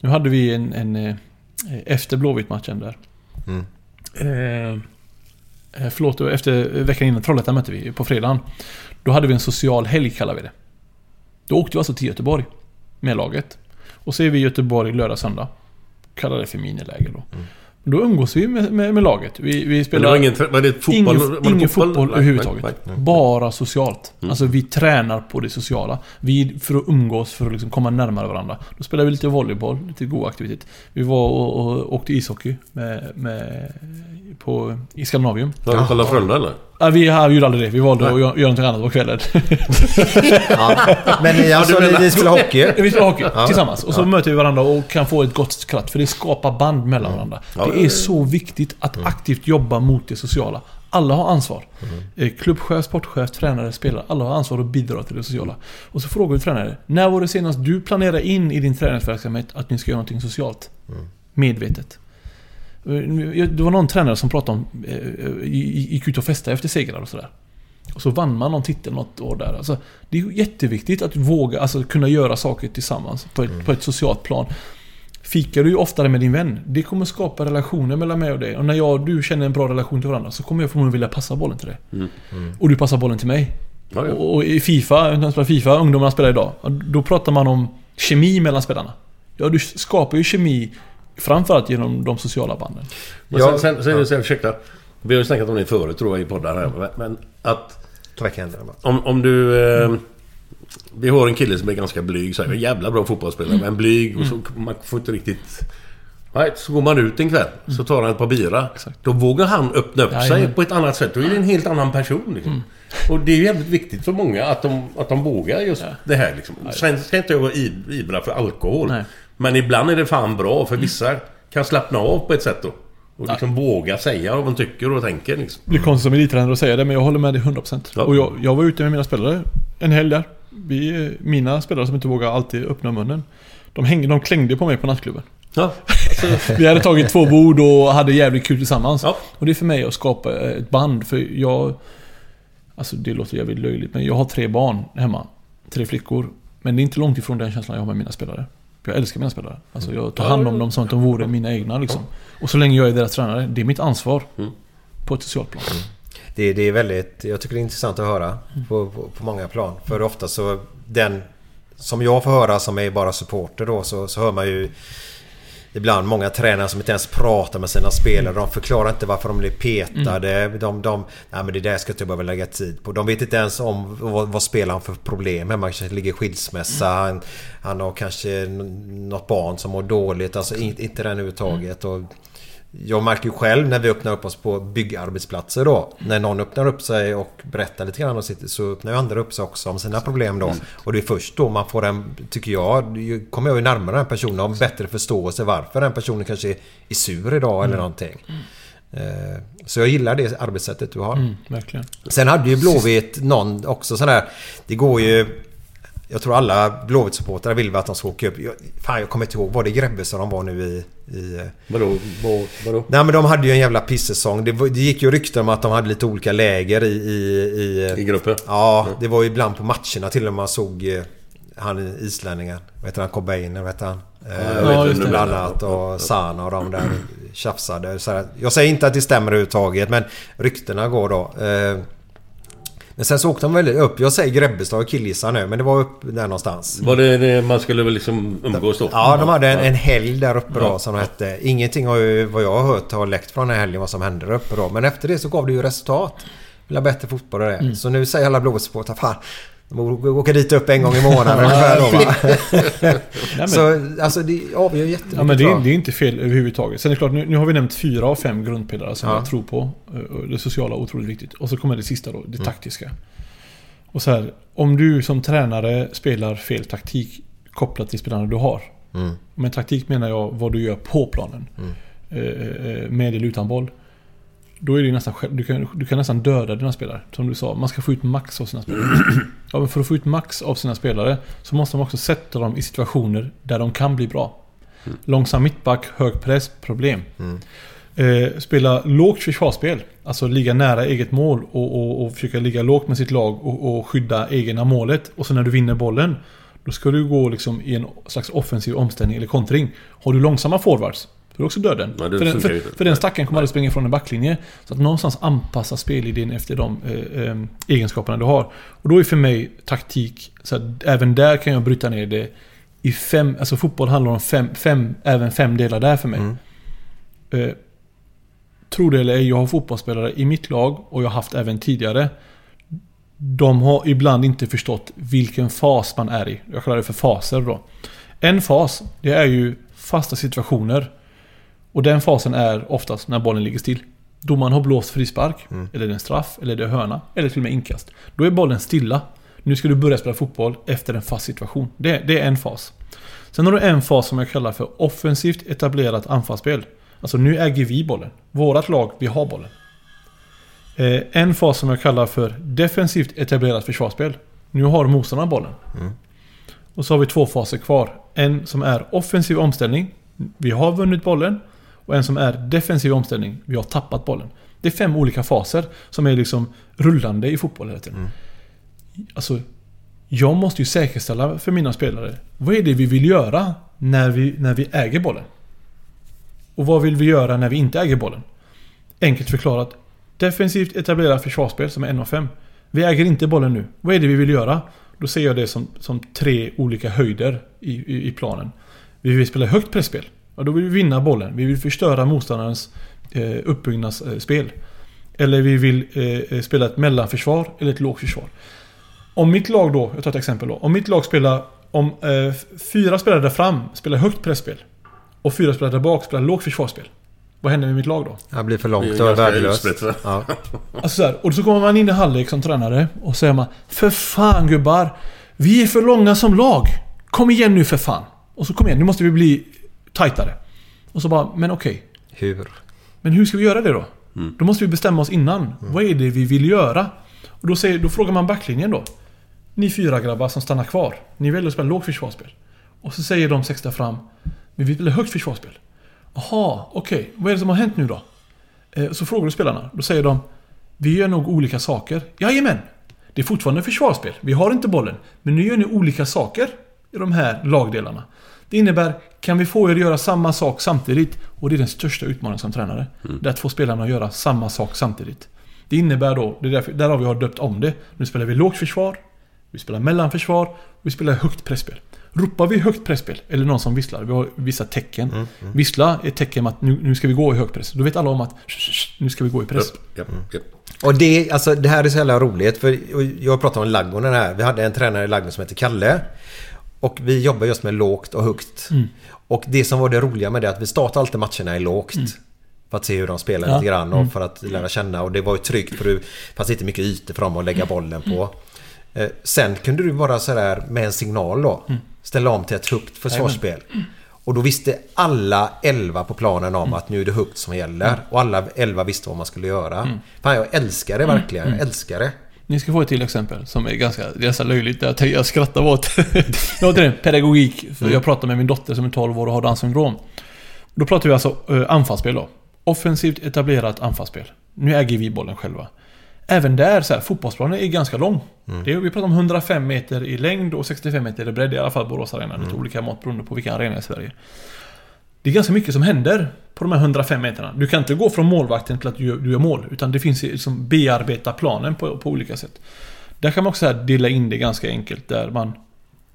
Nu hade vi en... en eh, efter Blåvitt-matchen där. Mm. Eh, eh, förlåt, efter veckan innan Trollhättan mötte vi på fredagen. Då hade vi en social helg kallar vi det. Då åkte vi alltså till Göteborg. Med laget. Och så är vi i Göteborg lördag, söndag. Kallar det för miniläger då. Då umgås vi med, med, med laget. Vi, vi spelar... det var ingen trä- var det fotboll? Ingen, Var det ingen fotboll? fotboll, Nej, överhuvudtaget. nej, nej. Bara socialt. Mm. Alltså vi tränar på det sociala. Vi, för att umgås, för att liksom komma närmare varandra. Då spelar vi lite volleyboll, lite god aktivitet. Vi var och, och åkte ishockey med, med, på, i Skandinavium. Har du kollat Frölunda eller? Ja, vi här gjorde aldrig det. Vi valde Nej. att göra någonting annat på kvällen. Men ni, alltså, ni, ni spelar hockey? Vi spelar hockey Ja. tillsammans. Och så Ja. möter vi varandra och kan få ett gott skratt. För det skapar band mellan varandra. Ja, det ja, är ja. så viktigt att aktivt jobba mot det sociala. Alla har ansvar. Eh, Klubbchef, sportchef, tränare, spelare. Alla har ansvar att bidra till det sociala. Och så frågar vi tränare. När var det senast du planerade in i din träningsverksamhet att ni ska göra någonting socialt? Medvetet. Eh, Det var någon tränare som pratade om... eh, Gick ut och festade efter segrar och sådär. Och så vann man någon titel något år där. Alltså, det är jätteviktigt att våga, alltså kunna göra saker tillsammans på ett, på ett socialt plan. Fikar du ju oftare med din vän, det kommer skapa relationer mellan mig och dig. Och när jag och du känner en bra relation till varandra så kommer jag förmodligen vilja passa bollen till dig. Mm. Och du passar bollen till mig. Ja, ja. Och och i Fifa, när man spelar Fifa, ungdomarna spelar idag. Då pratar man om kemi mellan spelarna. Ja, du skapar ju kemi framförallt genom de sociala banden. Men Ja. sen, sen, sen så här, ursäkta. Vi har ju snackat om det förut tror jag i poddar här. men- Men att... Ta väck händerna. Om, om du... Eh, vi har en kille som är ganska blyg. Så här, jävla bra fotbollsspelare. Men blyg och så man får inte riktigt... Nej, så går man ut en kväll. Så tar han ett par bira. Då vågar han öppna upp sig Jajamän. på ett annat sätt. Då är det en helt annan person. Liksom. Och det är ju jävligt viktigt för många att de, att de vågar just det här. Liksom. Sen ska inte jag vara i- ivra för alkohol. Nej. Men ibland är det fan bra för vissa kan slappna av på ett sätt då. Och liksom våga säga vad de tycker och tänker liksom. Det blir konstigt som elittränare att säga det, men jag håller med dig 100%. Ja. Och jag, jag var ute med mina spelare en helg där. Vi, mina spelare som inte vågar alltid öppna munnen. De, hängde, de klängde på mig på nattklubben. Ja. Vi hade tagit två bord och hade jävligt kul tillsammans. Ja. Och det är för mig att skapa ett band. För jag... Alltså det låter jävligt löjligt, men jag har tre barn hemma. Tre flickor. Men det är inte långt ifrån den känslan jag har med mina spelare. Jag älskar mina spelare. Alltså jag tar hand om dem som att de vore mina egna liksom. Och så länge jag är deras tränare, det är mitt ansvar. På ett socialt plan. Det, det är väldigt... Jag tycker det är intressant att höra på, på, på många plan. För ofta så... Den som jag får höra som är bara supporter då så, så hör man ju Ibland många tränare som inte ens pratar med sina spelare. De förklarar inte varför de blir petade. De, de, nej men det där ska inte jag behöva lägga tid på. De vet inte ens om vad, vad spelar han för problem hemma. kanske ligger i skilsmässa. Han, han har kanske något barn som mår dåligt. Alltså in- inte den överhuvudtaget. Och jag märker ju själv när vi öppnar upp oss på byggarbetsplatser då. När någon öppnar upp sig och berättar lite grann och sitter, så öppnar ju andra upp sig också om sina problem då. Och det är först då man får en, tycker jag, kommer jag ju närmare den personen och har bättre förståelse varför den personen kanske är, sur idag eller någonting. Eh, Så jag gillar det arbetssättet du har. Mm, verkligen. Sen hade ju Blåvitt någon också sån där... Det går ju... Jag tror alla Blåvitt-supportrar vill väl att de ska åka upp. Jag, fan, jag kommer inte ihåg. Var det Grebbestad de var nu i... i Vadå? Vad- Vadå? Nej men de hade ju en jävla pissäsong. Det, det gick ju rykten om att de hade lite olika läger i... I, i, I gruppen? Ja, det var ju ibland på matcherna till och med man såg eh, han islänningen. Vad heter han? Cobain, vad heter han? Eh, Ja, det. Bland annat och Sana och de där tjafsade. Så jag säger inte att det stämmer överhuvudtaget men ryktena går då. Eh, Men sen så åkte de väl upp. Jag säger Grebbestad och killgissar nu men det var upp där någonstans. Var det, det man skulle väl liksom umgås då? Ja, de hade en, en helg där uppe då som hette... Ingenting har ju vad jag har hört har läckt från den här helgen vad som hände där uppe då. Men efter det så gav det ju resultat. Vill ha bättre fotboll och det. Mm. Så nu säger alla Blåvittssupportrar fan de åka dit upp en gång i månaden ungefär då va? Nej, Så alltså det avgör jättemycket Ja men det är, det är inte fel överhuvudtaget. Sen är det klart, nu, nu har vi nämnt fyra av fem grundpelare som Ja. jag tror på. Eh, Det sociala är otroligt viktigt. Och så kommer det sista då, det Mm. taktiska. Och så här, om du som tränare spelar fel taktik kopplat till spelarna du har. Mm. Med taktik menar jag vad du gör på planen. Mm. Eh, eh, med eller utan boll. Då är det nästan du kan, du kan nästan döda dina spelare. Som du sa, man ska få ut max av sina spelare. ja, men för att få ut max av sina spelare så måste man också sätta dem i situationer där de kan bli bra. Långsam mittback, hög press, problem. Mm. Eh, spela lågt försvarsspel. Alltså ligga nära eget mål och, och, och försöka ligga lågt med sitt lag och, och skydda egna målet. Och så när du vinner bollen, då ska du gå liksom i en slags offensiv omställning eller kontring. Har du långsamma forwards, då är också döden. Det för, den, för, för den stackaren kommer aldrig springa ifrån en backlinje. Så att någonstans anpassa spelidén efter de eh, eh, egenskaperna du har. Och då är för mig taktik, så att även där kan jag bryta ner det i fem, alltså fotboll handlar om fem, fem även fem delar där för mig. Mm. Eh, Tro det eller ej, jag har fotbollsspelare i mitt lag och jag har haft även tidigare. De har ibland inte förstått vilken fas man är i. Jag kallar det för faser då. En fas, det är ju fasta situationer. Och den fasen är oftast när bollen ligger still. Domaren har blåst frispark, eller det är en straff, eller det är hörna, eller till och med inkast. Då är bollen stilla. Nu ska du börja spela fotboll efter en fast situation. Det, det är en fas. Sen har du en fas som jag kallar för offensivt etablerat anfallsspel. Alltså nu äger vi bollen. Vårat lag, vi har bollen. Eh, en fas som jag kallar för defensivt etablerat försvarsspel. Nu har motståndaren bollen. Och så har vi två faser kvar. En som är offensiv omställning. Vi har vunnit bollen. Och en som är defensiv omställning. Vi har tappat bollen. Det är fem olika faser som är liksom rullande i fotboll hela tiden. Alltså, jag måste ju säkerställa för mina spelare. Vad är det vi vill göra när vi, när vi äger bollen? Och vad vill vi göra när vi inte äger bollen? Enkelt förklarat. Defensivt etablerat försvarsspel som är en av fem. Vi äger inte bollen nu. Vad är det vi vill göra? Då ser jag det som, som tre olika höjder i, i, i planen. Vi vill spela högt pressspel. Ja, då vill vi vinna bollen. Vi vill förstöra motståndarens eh, uppbyggnadsspel. Eller vi vill eh, eh, spela ett mellanförsvar eller ett lågt försvar. Om mitt lag då, jag tar ett exempel då. Om mitt lag spelar, om eh, fyra spelare där fram spelar högt pressspel och fyra spelare där bak spelar lågt försvarsspel. Vad händer med mitt lag då? Det blir för långt och värdelöst. Ja. Alltså så här, och så kommer man in i halvlek som tränare och säger man För fan gubbar! Vi är för långa som lag! Kom igen nu för fan! Och så kom igen, nu måste vi bli tajtare. Och så bara, men okej. Hur? Men hur ska vi göra det då? Då måste vi bestämma oss innan. Vad är det vi vill göra? Och då, säger, då frågar man backlinjen då. Ni fyra grabbar som stannar kvar. Ni väljer att spela lågt försvarsspel. Och så säger de sex där fram. Men vi vill ha högt försvarsspel. Jaha, okej. Vad är det som har hänt nu då? Eh, så frågar du spelarna. Då säger de. Vi gör nog olika saker. Jajamän! Det är fortfarande försvarsspel. Vi har inte bollen. Men nu gör ni olika saker i de här lagdelarna. Det innebär, kan vi få er att göra samma sak samtidigt? Och det är den största utmaningen som tränare. Det är att få spelarna att göra samma sak samtidigt. Det innebär då, det är därför, där har vi har döpt om det. Nu spelar vi lågt försvar, vi spelar mellanförsvar och vi spelar högt presspel. Ropar vi högt presspel, eller någon som visslar, vi har vissa tecken. Vissla är ett tecken att nu, nu ska vi gå i högt press. Då vet alla om att sh, sh, sh, nu ska vi gå i press. Japp. Och det, alltså, det här är så jävla roligt för jag pratade om Laggonen här. Vi hade en tränare i Laggon som heter Kalle. Och vi jobbar just med lågt och högt. Mm. Och det som var det roliga med det är att vi startade alltid matcherna i lågt. För att se hur de spelar Ja. lite grann och Mm. för att lära känna. Och det var ju tryggt för det fanns inte mycket ytor för dem att lägga bollen på. Eh, Sen kunde du bara sådär med en signal då ställa om till ett högt försvarsspel. Och då visste alla elva på planen om att nu är det högt som gäller. Och alla elva visste vad man skulle göra. Fan jag älskar det verkligen. Jag älskar det. Ni ska få ett till exempel som är ganska, det är nästan löjligt. Jag, tänker- jag skrattar åt. jag åt det, pedagogik. För Mm. jag pratar med min dotter som är 12 år och har Downs syndrom. Då pratar vi alltså uh, anfallsspel då. Offensivt etablerat anfallsspel. Nu äger vi bollen själva. Även där, så här, fotbollsplanen är ganska lång. Mm. Det är, vi pratar om 105 meter i längd och 65 meter i bredd. I alla fall Borås Arena. Mm. Lite olika mått beroende på vilken arena i Sverige. Det är ganska mycket som händer på de här 105 meterna. Du kan inte gå från målvakten till att du, gör- du gör mål. Utan det finns liksom bearbeta planen på, på olika sätt. Där kan man också dela in det ganska enkelt. Där man...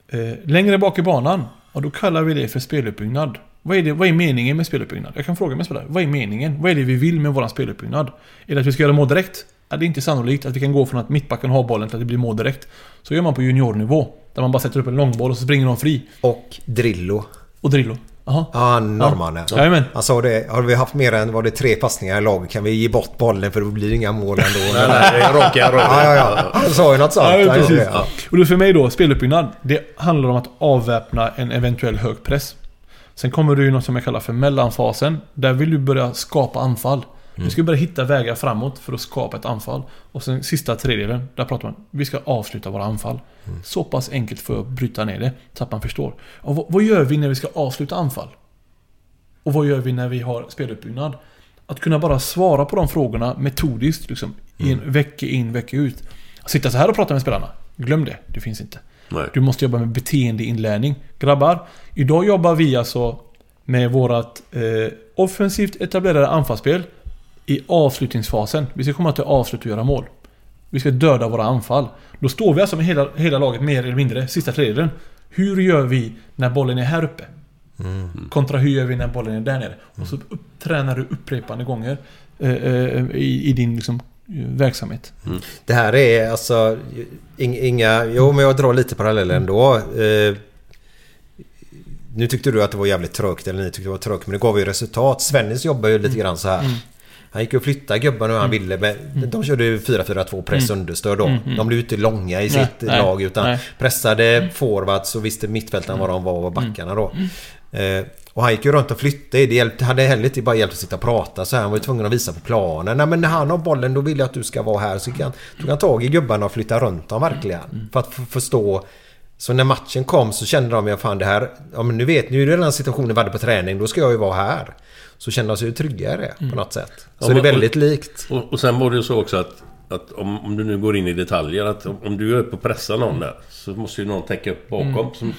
Eh, längre bak i banan. Och då kallar vi det för speluppbyggnad. Vad är, det, vad är meningen med speluppbyggnad? Jag kan fråga mig spelare. Vad är meningen? Vad är det vi vill med våran speluppbyggnad? Är det att vi ska göra mål direkt? Ja, det är inte sannolikt att vi kan gå från att mittbacken har bollen till att det blir mål direkt. Så gör man på juniornivå. Där man bara sätter upp en långboll och så springer de fri. Och Drillo. Och Drillo. Jaha. Ja, norrmannen. Ja. Jajamän. Han sa det. Har vi haft mer än var det tre passningar i lag kan vi ge bort bollen för då blir inga mål ändå. Nej, nej, raka rör. Ja, ja, ja. Han sa ju något sånt. Ja, precis. ja. Och då för mig då, speluppbyggnad. Det handlar om att avväpna en eventuell hög press. Sen kommer du ju något som jag kallar för mellanfasen. Där vill du börja skapa anfall. Du ska börja hitta vägar framåt för att skapa ett anfall. Och sen sista tredjedelen, där pratar man vi ska avsluta våra anfall. Så pass enkelt för att bryta ner det, så att man förstår. Och vad, vad gör vi när vi ska avsluta anfall? Och vad gör vi när vi har speluppbyggnad? Att kunna bara svara på de frågorna metodiskt, liksom, i en vecka in, vecka ut. Sitta så här och prata med spelarna. Glöm det, det finns inte. Nej. Du måste jobba med beteendeinlärning. Grabbar, idag jobbar vi alltså med vårat eh, offensivt etablerade anfallsspel i avslutningsfasen. Vi ska komma till avslut och göra mål. Vi ska döda våra anfall. Då står vi alltså med hela, hela laget mer eller mindre, sista tredjedelen. Hur gör vi när bollen är här uppe? Kontra hur gör vi när bollen är där nere? Och så upp, tränar du upprepande gånger eh, eh, i, i din liksom, eh, verksamhet. Det här är alltså ing- inga... Jo, men jag drar lite paralleller ändå. Eh, nu tyckte du att det var jävligt trögt, eller ni tyckte det var trögt, men det gav ju resultat. Svennis jobbar ju lite grann så här. Han gick och flyttade gubbarna hur han ville. Men De körde ju 4-4-2 press Mm. understöd då. Mm, mm. De blev inte långa i sitt nej, lag utan nej. pressade forwards och visste mittfältarna vad de var och backarna då. Eh, och han gick ju runt och flyttade. Det hjälpte, hade heller inte bara hjälpt att sitta och prata så här. Han var ju tvungen att visa på planen. Nej men när han har bollen då vill jag att du ska vara här. Så han, tog han tag i gubbarna och flyttade runt dem verkligen. För att förstå. Så när matchen kom så kände de ju fan det här. Ja men nu vet ni ju den här situationen vi hade på träning. Då ska jag ju vara här. Så kände de sig ju trygga i det på något sätt. Så Ja, det är väldigt likt. Och, och sen var det ju så också att, att om, om du nu går in i detaljer att om, om du är uppe och pressar någon där så måste ju någon täcka upp bakom. Mm. Som,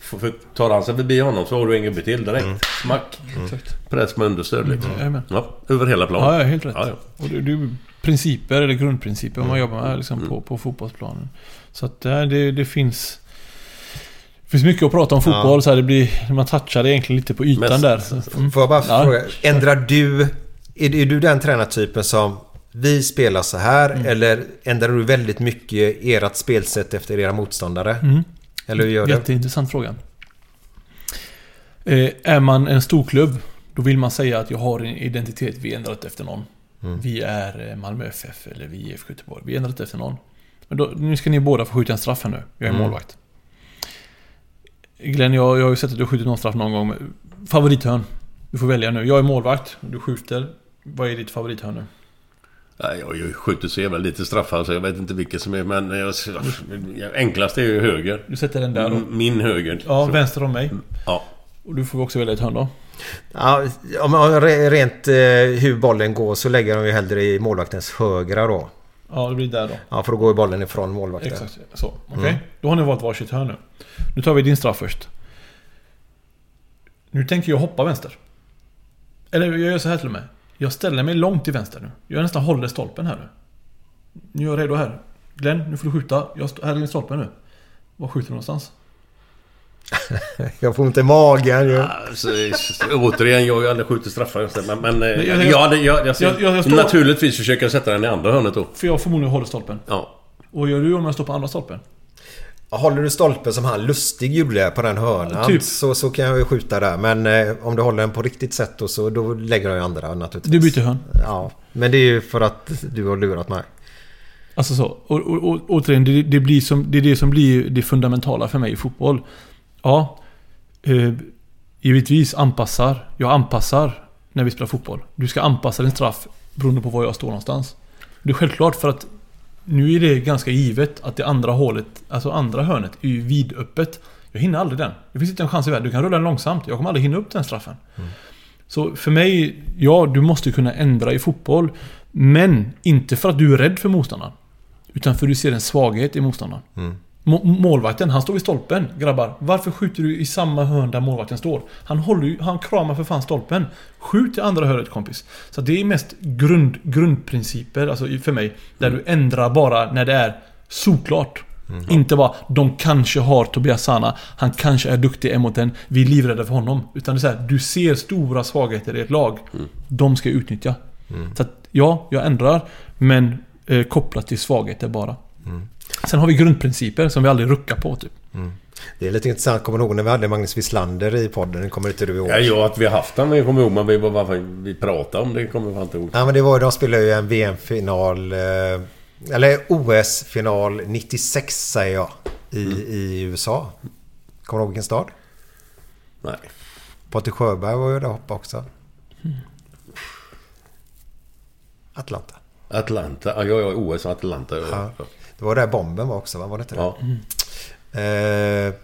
för, för tar han sig förbi honom så har du en gubbe till direkt. Smack! Exakt. Press med understöd liksom. Mm. Ja, över hela planen. Ja, helt rätt. Ja, ja. Och det, är principer, eller grundprinciper, man jobbar med liksom, på, på fotbollsplanen. Så att det, det, det finns... Finns mycket att prata om Ja. fotboll, så här, det blir, man touchar egentligen lite på ytan Men- där. Mm. Får jag bara Ja. fråga. Ändrar du... Är, är du den tränartypen som vi spelar så här Mm. eller ändrar du väldigt mycket ert spelsätt efter era motståndare? Mm. Eller hur gör du? Jätteintressant fråga. Eh, är man en storklubb, då vill man säga att jag har en identitet, vi ändrar inte efter någon. Mm. Vi är eh, Malmö FF eller vi är IFK Göteborg. Vi ändrar inte efter någon. Men då, nu ska ni båda få skjuta en straff här nu. Jag är Mm. målvakt. Glenn, jag, jag har ju sett att du har skjutit någon straff någon gång. Favorithörn. Du får välja nu. Jag är målvakt. Du skjuter. Vad är ditt favorithörn nu? Nej, jag har ju skjutit så jävla lite straffar så jag vet inte vilket som är men... Jag, enklast är ju höger. Du sätter den där då? M- Min höger. Ja, Så- vänster om mig. Ja. Och du får också välja ett hörn då. Ja, om rent eh, hur bollen går så lägger de ju hellre i målvaktens högra då. Ja, det blir där då. Ja, för då går ju bollen ifrån målvakten. Exakt så. Okej. Mm. Då har ni valt varsitt hörn nu. Nu tar vi din straff först. Nu tänker jag hoppa vänster. Eller jag gör så här till och med. Jag ställer mig långt till vänster nu. Jag nästan håller stolpen här nu. Nu är jag redo här. Glenn, nu får du skjuta. Jag här är din stolpe nu. Var skjuter du någonstans? Jag får inte i magen ju. Alltså, återigen, jag har ju aldrig skjutit straffar men... men eh, Men jag- jag- jag, jag, jag- jag står- Naturligtvis försöker jag sätta den i andra hörnet då. För jag förmodligen håller stolpen. Ja. Och gör du om jag står på andra stolpen? Håller du stolpen som han Lustig gjorde på den hörnan Typ. så, så kan jag ju skjuta där. Men eh, om du håller den på riktigt sätt då, så då lägger jag ju andra naturligtvis. Du byter hörn. Ja, men det är ju för att du har lurat mig. Alltså så. Och, och, och återigen, det, det, blir som, det är det som blir det fundamentala för mig i fotboll. Ja, eh, givetvis anpassar. Jag anpassar när vi spelar fotboll. Du ska anpassa din straff beroende på var jag står någonstans. Det är självklart för att nu är det ganska givet att det andra hålet, alltså andra hörnet, är ju vidöppet. Jag hinner aldrig den. Det finns inte en chans i världen. Du kan rulla den långsamt. Jag kommer aldrig hinna upp den straffen. Så för mig, ja, du måste kunna ändra i fotboll. Men inte för att du är rädd för motståndaren. Utan för att du ser en svaghet i motståndaren. Mm. Må- Målvakten, han står vid stolpen. Grabbar, varför skjuter du i samma hörn där målvakten står? Han håller ju, han kramar för fan stolpen. Skjut i andra hörnet kompis. Så det är mest grund, grundprinciper, alltså i- för mig. Där du ändrar bara när det är solklart. Inte bara, de kanske har Tobias Sana, han kanske är duktig en mot en, vi är livrädda för honom. Utan det är så här, du ser stora svagheter i ett lag. De ska jag utnyttja. Så att, ja, jag ändrar, men eh, kopplat till svagheter bara. Sen har vi grundprinciper som vi aldrig ruckar på typ. Det är lite intressant. Kommer du ihåg när vi hade Magnus Wislander i podden? Det kommer inte du ihåg? Ja, ja, att vi har haft den, jag kommer ihåg. Men vi, varför vi pratade om det kommer jag inte ihåg. Ja, men det var, de spelade ju en VM-final... eh, Eller OS-final 96 säger jag. I, i USA. Kommer du ihåg vilken stad? Nej. Patrik Sjöberg var ju där och hoppade också. Atlanta. Atlanta. Ja, ja, ja, OS Atlanta. Ja. Det var där bomben var också, va? Var det inte det? Ja. Eh,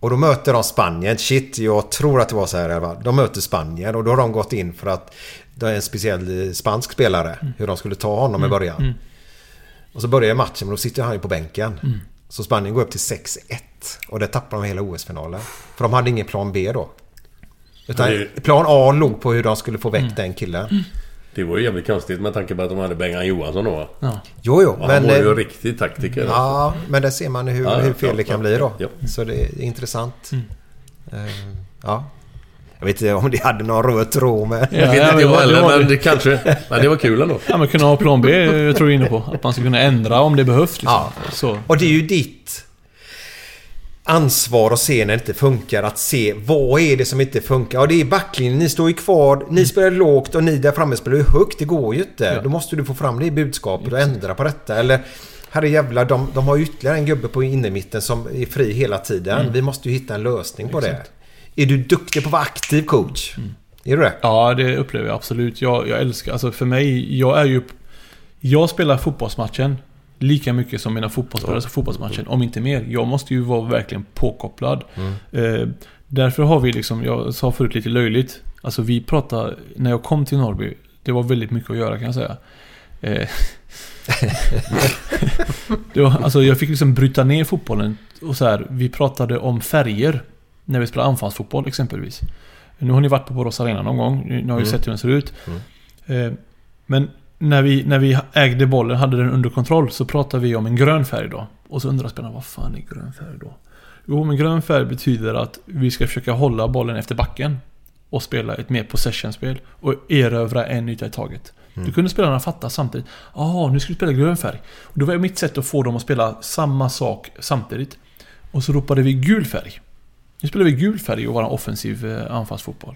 och då möter de Spanien. Shit, jag tror att det var så här. Va? De möter Spanien och då har de gått in för att det är en speciell eh, spansk spelare. Hur de skulle ta honom i början. Mm. Och så börjar matchen men då sitter han ju på bänken. Mm. Så Spanien går upp till 6-1. Och det tappar de hela OS-finalen. För de hade ingen plan B då. Utan det- plan A låg på hur de skulle få väck Mm. den killen. Det var ju jävligt konstigt med tanke på att de hade Bengan Johansson då. Ja. Jo, jo. Och han men, var ju eh, en riktig taktiker. Ja, men där ser man hur, Ja, ja, hur fel klart, det kan bli då. ja. Så det är intressant. Mm. Eh, ja. Jag vet inte om det hade någon röd tråd med. Ja, Jag vet ja, inte men jag det heller, var men det. det kanske... Men det var kul ändå. Ja men kunna ha plan B, jag tror är inne på. Att man ska kunna ändra om det behövs. Liksom. Ja. Så. Och det är ju ditt ansvar att se när det inte funkar. Att se vad är det som inte funkar. Och det är backlinjen. Ni står ju kvar. Ni spelar lågt och ni där framme spelar ju högt. Det går ju inte. Ja. Då måste du få fram det i budskapet och ändra på detta. Eller herre jävlar, de, de har ju ytterligare en gubbe på innermitten som är fri hela tiden. Mm. Vi måste ju hitta en lösning på det. Är du duktig på att vara aktiv coach? Är du det? Ja, det upplever jag absolut. Jag, jag älskar, alltså för mig, jag är ju... Jag spelar fotbollsmatchen lika mycket som mina fotbollsspelare spelar fotbollsmatchen, om inte mer. Jag måste ju vara verkligen påkopplad. Eh, därför har vi liksom, jag sa förut lite löjligt, alltså vi pratar, när jag kom till Norrby, det var väldigt mycket att göra kan jag säga. Eh, det var, alltså jag fick liksom bryta ner fotbollen och så här, vi pratade om färger när vi spelade anfallsfotboll exempelvis. Nu har ni varit på Borås Arena någon gång, ni har ju Mm. sett hur den ser ut. Eh, men när vi, när vi ägde bollen, hade den under kontroll, så pratade vi om en grön färg då. Och så undrar spelarna, vad fan är grön färg då? Jo, men grön färg betyder att vi ska försöka hålla bollen efter backen. Och spela ett mer possession-spel. Och erövra en yta i taget. Då kunde spelarna fatta samtidigt. Jaha, nu ska vi spela grön färg. Och då var det mitt sätt att få dem att spela samma sak samtidigt. Och så ropade vi gul färg. Nu spelar vi gul färg och vara offensiv eh, anfallsfotboll.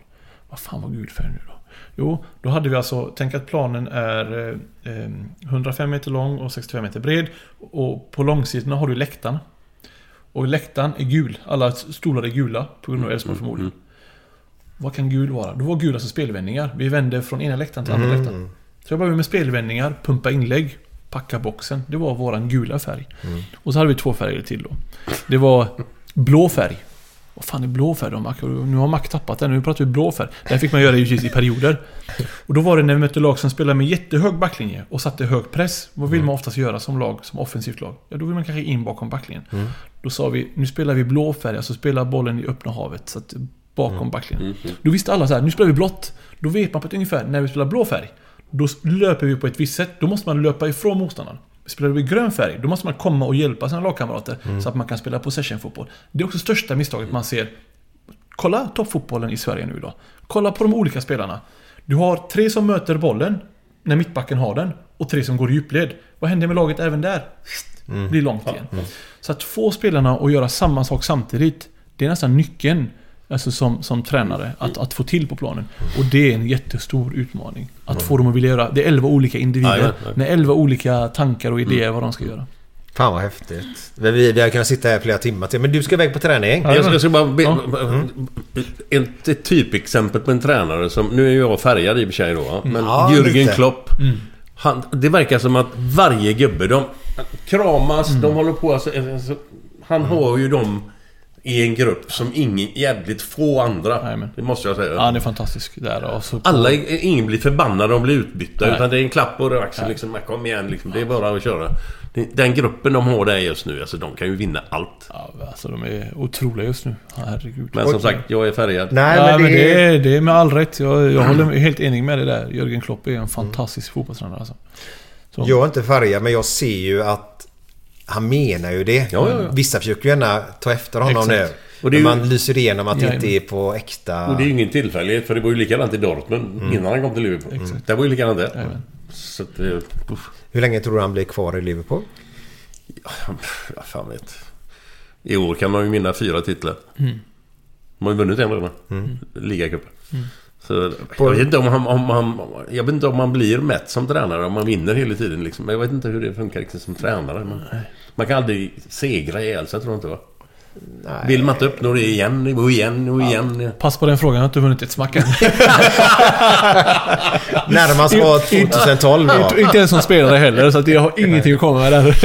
Vad fan var gul färg nu då? Jo, då hade vi alltså, tänk att planen är eh, eh, 105 meter lång och 65 meter bred. Och på långsidorna har du läktaren. Och läktaren är gul. Alla stolar är gula på grund av Elfsborg förmodligen. Vad kan gul vara? Då var gul alltså spelvändningar. Vi vände från ena läktaren till andra Mm. läktaren. Så jag började med spelvändningar, pumpa inlägg, packa boxen. Det var våran gula färg. Och så hade vi två färger till då. Det var blå färg. Vad fan är blå färg då? Nu har Mac tappat den, nu pratar vi blå. Det här fick man göra givetvis i perioder. Och då var det när vi mötte lag som spelade med jättehög backlinje och satte hög press. Vad vill man oftast göra som lag, som offensivt lag? Ja, då vill man kanske in bakom backlinjen. Då sa vi, nu spelar vi blå färg, alltså spelar bollen i öppna havet. Så att bakom backlinjen. Då visste alla så här, nu spelar vi blått. Då vet man på ett ungefär, när vi spelar blå färg. Då löper vi på ett visst sätt. Då måste man löpa ifrån motståndaren. Spelar vi grön färg, då måste man komma och hjälpa sina lagkamrater. Så att man kan spela possession-fotboll. Det är också största misstaget man ser. Kolla toppfotbollen i Sverige nu idag. Kolla på de olika spelarna. Du har tre som möter bollen när mittbacken har den och tre som går i djupled. Vad händer med laget även där? Mm. Blir långt igen. Så att få spelarna att göra samma sak samtidigt, det är nästan nyckeln alltså som, som tränare att, att få till på planen. Och det är en jättestor utmaning. Att få dem att vilja göra. Det är elva olika individer Ja, ja, ja. med elva olika tankar och idéer vad de ska göra. Fan vad häftigt. Vi, vi, har kunnat sitta här flera timmar till. Men du ska iväg på träning. Jag ska, jag ska bara be, Ja. ett, ett typexempel på en tränare som... Nu är jag färgad i och för sig då. va? Men Ja, Jürgen lite. Klopp. Han, det verkar som att varje gubbe, de... Kramas, Mm. de håller på alltså, alltså Han har ju dem i en grupp som ingen jävligt få andra. Det måste jag säga. Ja, han är fantastisk där. Och så på- Alla, ingen blir förbannad om de blir utbytta. Nej. Utan det är en klapp på axeln Nej. liksom. Kom igen liksom. Det är bara att köra. Det- Den gruppen de har där just nu, alltså de kan ju vinna allt. Ja, alltså de är otroliga just nu. Herregud. Men som sagt, jag är färgad. Nej, ja, men men det- det, är, det är med all rätt. Jag, jag håller helt enig med det där. Jörgen Klopp är en fantastisk fotbollstränare alltså. Så. Jag är inte färgad men jag ser ju att han menar ju det. Ja, ja, ja. Vissa försöker ju gärna ta efter honom Exakt. nu. Och det Men ju- man lyser igenom att det Ja, inte är på äkta... Och det är ju ingen tillfällighet för det var ju likadant i Dortmund Mm. innan han kom till Liverpool. Exakt. Det var ju likadant där. Jajamän. Så att, uff. Hur länge tror du han blir kvar i Liverpool? Jag fan vet. I år kan man ju vinna fyra titlar. Mm. De har ju vunnit en redan. Mm. Ligacupen. Mm. Så jag vet inte om han, om han... Jag vet inte om man blir mätt som tränare om man vinner hela tiden liksom. Jag vet inte hur det funkar riktigt som tränare. Man, man kan aldrig segra ihjäl sig tror jag inte va? Nej. Vill man inte uppnå det igen och igen och igen. Pass på den frågan, jag har inte vunnit ett smack än. Närmast var 2012 va? Inte, inte ens som spelare heller, så att jag har ingenting att komma med där.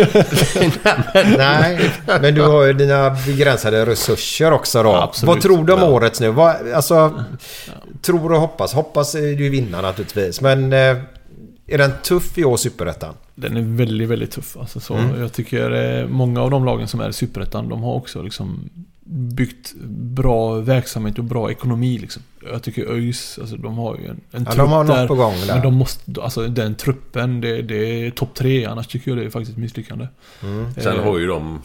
Nej, men du har ju dina begränsade resurser också då. Absolut. Vad tror du om årets nu? Vad, alltså, tror och hoppas. Hoppas är du vinna naturligtvis. Men eh, är den tuff i år, Superettan? Den är väldigt, väldigt tuff. Alltså, så Mm. Jag tycker eh, många av de lagen som är i Superettan, de har också liksom byggt bra verksamhet och bra ekonomi. Liksom. Jag tycker ÖIS, alltså, de har ju en, en Ja, de har något på gång där. Men de måste, alltså den truppen, det, det är topp tre. Annars tycker jag det är faktiskt misslyckande. Mm. Sen Eh, har ju de...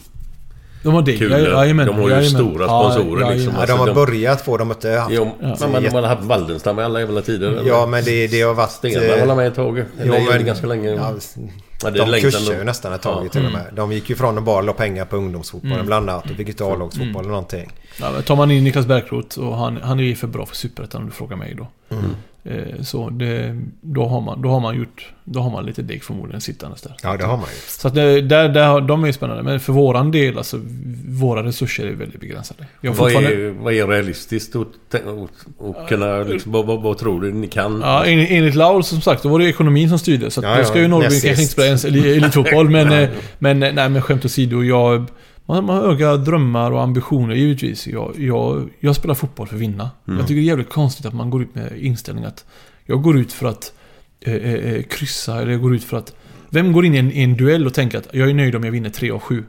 De har det, kul. ja, jajamän, de har ju jajamän. stora Ja, sponsorer jajamän. liksom. Ja, de har börjat få dem inte haft. Jo, Ja. men man, man har haft Waldenstam i alla jävla tider. eller? Ja, men det, det har varit... Stenberg eh, var med ett tag. Jo, men- ganska länge. Ja, Ja, de då. ju nästan ett tag Ja. till och Mm. med. De gick ju från att bara la pengar på ungdomsfotbollen Mm. bland annat. De fick inte A-lagsfotboll Mm. eller någonting. Ja, tar man in Niklas Bärkroth och han, han är ju för bra för Superettan om du frågar mig då. Mm. Eh, så det, då, har man, då har man gjort... Då har man lite deg förmodligen sittandes där. Ja, det har man ju. Så att det, där, där, de är ju spännande. Men för våran del, alltså våra resurser är väldigt begränsade. Jag Vad är, vad är realistiskt att, att, kunna... Liksom, vad, vad, vad tror du ni kan? Ja, enligt, enligt Laul som sagt, då var det ekonomin som styrde. Så att Ja, då ska ju Norrby kanske inte spela ens eli- elitfotboll. Men, eh, men, eh, nej, men skämt åsido. Jag, man, man har höga drömmar och ambitioner givetvis. Jag, jag, jag spelar fotboll för att vinna. Mm. Jag tycker det är jävligt konstigt att man går ut med inställningen att jag går ut för att eh, eh, eh, kryssa eller jag går ut för att... Vem går in i en, i en duell och tänker att jag är nöjd om jag vinner 3 av 7?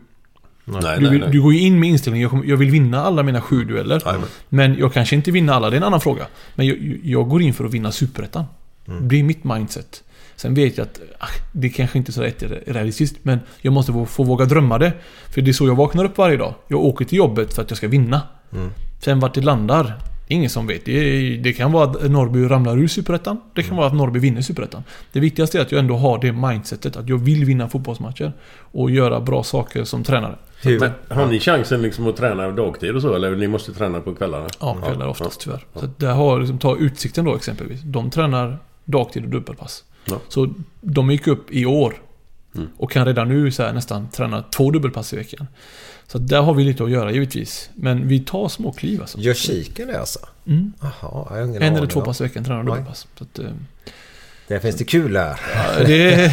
Nej, du, nej, vill, nej. du går ju in med inställningen jag, kommer- jag vill vinna alla mina sju dueller. Jajamän. Men jag kanske inte vinner alla, det är en annan fråga. Men jag, jag går in för att vinna Superettan. Mm. Det är mitt mindset. Sen vet jag att ah, det kanske inte är så rätt realistiskt, men jag måste få, få våga drömma det. För det är så jag vaknar upp varje dag. Jag åker till jobbet för att jag ska vinna. Mm. Sen vart det landar, ingen som vet. Det, det kan vara att Norrby ramlar ur Superettan. Det kan vara att Norrby vinner Superettan. Det viktigaste är att jag ändå har det mindsetet. Att jag vill vinna fotbollsmatcher. Och göra bra saker som tränare. Men, har ni chansen liksom att träna dagtid och så? Eller ni måste träna på kvällarna? Ja, kvällar oftast tyvärr. Så där har liksom, ta Utsikten då exempelvis. De tränar dagtid och dubbelpass. Ja. Så de gick upp i år. Mm. Och kan redan nu så här, nästan träna två dubbelpass i veckan. Så där har vi lite att göra givetvis. Men vi tar små kliv alltså. Gör kiken det alltså? Mm. Jaha, jag har ingen En eller två pass i veckan tränar dubbelpass. Så att, eh, Där finns det kul här. Ja, det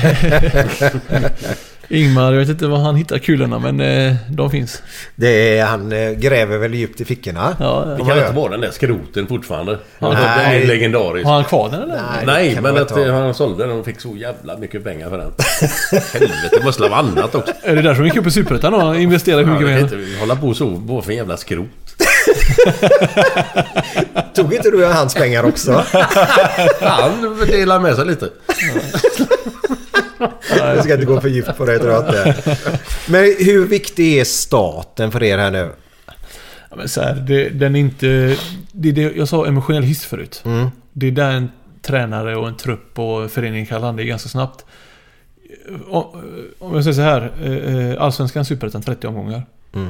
Ingmar, jag vet inte var han hittar kulorna men eh, de finns. Det är, han eh, gräver väl djupt i fickorna. Ja, Det kan inte vara den där skroten fortfarande. Nej. Den är legendarisk. Har han kvar den eller? Nej, Nej, men att inte eh, ha. han sålde den och fick så jävla mycket pengar för den. Helvete, det måste vara annat också. Är det därför de gick upp i Superettan och investerade hur Ja, mycket pengar? inte hålla på så bara för en jävla skrot. Tog inte du hans pengar också? Han delar med sig lite. Jag ska inte gå för djupt på det tror jag inte. Men hur viktig är staten för er här nu? Ja, men så här, det, den är inte... Det är det, jag sa emotionell hiss förut. Mm. Det är där en tränare och en trupp och föreningen kan landa ganska snabbt. Om om jag säger så här. eh, Allsvenskan Superettan 30 omgångar. Mm.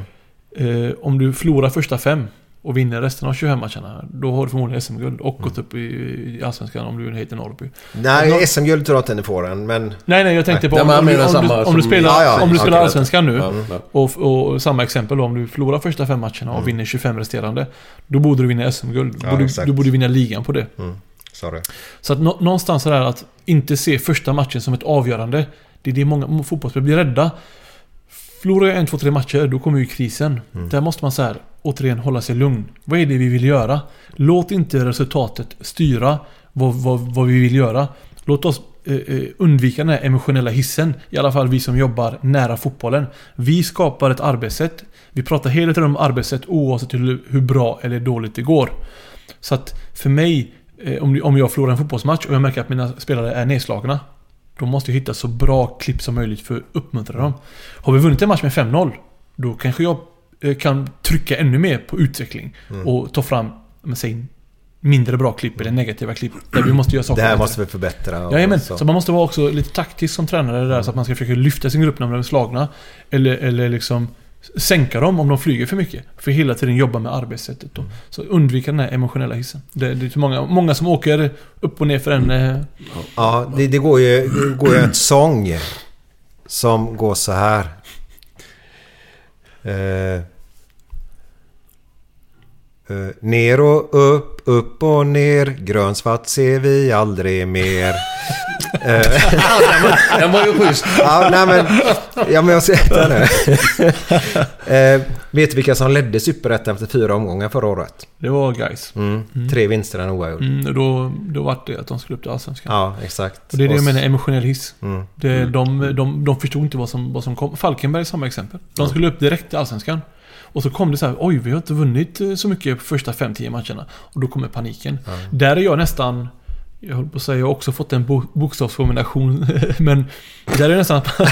Eh, Om du förlorar första fem och vinner resten av 25 matcherna. Då har du förmodligen SM-guld och gått upp i, Allsvenskan om du heter Norrby. Nej, SM-guld tror jag inte ni får än, men... Nej, nej, jag tänkte på Nej, om, men om, jag du, om, du, om du spelar, Ja, ja, om du spelar. Allsvenskan nu. Ja, ja. Och, och samma exempel då, om du förlorar första fem matcherna och vinner 25 resterande. Då borde du vinna SM-guld. Ja, Borde- du borde vinna ligan på det. Mm. Sorry. Så att nå, någonstans sådär att inte se första matchen som ett avgörande. Det är det många fotbollsspelare blir rädda. Förlorar jag en, två, tre matcher, då kommer ju krisen. Mm. Där måste man så här, återigen hålla sig lugn. Vad är det vi vill göra? Låt inte resultatet styra vad, vad, vad vi vill göra. Låt oss eh, eh, undvika den här emotionella hissen. I alla fall vi som jobbar nära fotbollen. Vi skapar ett arbetssätt. Vi pratar hela tiden om arbetssätt oavsett hur, hur bra eller dåligt det går. Så att för mig, eh, om, om jag förlorar en fotbollsmatch och jag märker att mina spelare är nedslagna. Då måste hitta så bra klipp som möjligt för att uppmuntra dem. Har vi vunnit en match med 5-0, då kanske jag eh, kan trycka ännu mer på utveckling. Mm. Och ta fram, men säg, mindre bra klipp eller negativa klipp. Där vi måste göra saker Det här bättre. måste vi förbättra. Jajamän, så. så man måste vara också lite taktisk som tränare där så att man ska försöka lyfta sin grupp när de är slagna. Eller, eller liksom sänka dem om de flyger för mycket. För hela tiden jobba med arbetssättet då. Så undvika den här emotionella hissen. Det, det är många, många som åker upp och ner för en... eh, Ja, det, det går ju det går ju en sång som går så här. Eh, eh, ner och upp, upp och ner. Grönsvart ser vi aldrig mer. Eh, Den var ju schysst. ja, nej men... Ja, men jag ser det nu. eh, vet du vilka som ledde Superettan efter fyra omgångar förra året? Det var guys. Mm. Tre vinster och en oavgjord. Mm, och då, då var det att de skulle upp till Allsvenskan. Ja, exakt. Och det är det jag menar, emotionell hiss. Mm. Det, de, de, de förstod inte vad som, vad som kom. Falkenberg är samma exempel. De skulle upp direkt till Allsvenskan. Och så kom det så här, oj vi har inte vunnit eh, så mycket på första 5-10 matcherna. Och då kommer paniken. Där är jag nästan, jag höll på att säga, jag har också fått en bo, bokstavskombination. men där är det nästan att man,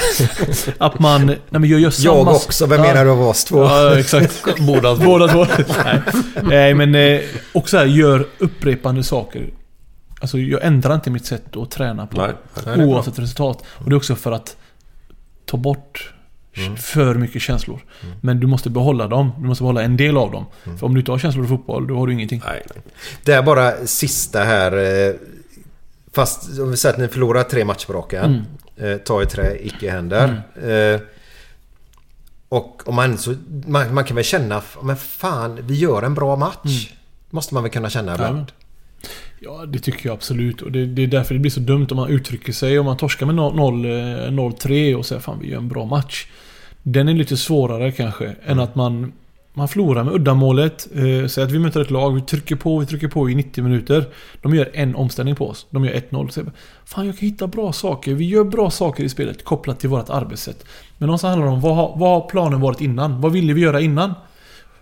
att man nej, men jag gör samma... Jag också, vem menar du av oss två? Ja, exakt. Båda två. Båda två. Nej. nej, men eh, också här, gör upprepande saker. Alltså jag ändrar inte mitt sätt att träna på. Nej, oavsett resultat. Och det är också för att ta bort för mycket känslor. Men du måste behålla dem. Du måste behålla en del av dem. För om du inte har känslor i fotboll, då har du ingenting. Nej. Det är bara sista här. eh, Fast om vi säger att ni förlorar tre matcher på raken. Mm. Eh, ta i trä, icke händer. Eh, och om man, så, man, man kan väl känna, men fan, vi gör en bra match. Måste man väl kunna känna ibland. Mm. Ja, det tycker jag absolut. Och det, det är därför det blir så dumt om man uttrycker sig. Om man torskar med 0 0, eh, 0-3 och säger fan vi gör en bra match. Den är lite svårare kanske. Än att man, man förlorar med uddamålet. Eh, säger att vi möter ett lag, vi trycker på, vi trycker på i 90 minuter. De gör en omställning på oss. De gör 1-0. Så jag bara, Fan jag kan hitta bra saker. Vi gör bra saker i spelet kopplat till vårt arbetssätt. Men någonstans handlar det om vad har, vad har planen varit innan? Vad ville vi göra innan?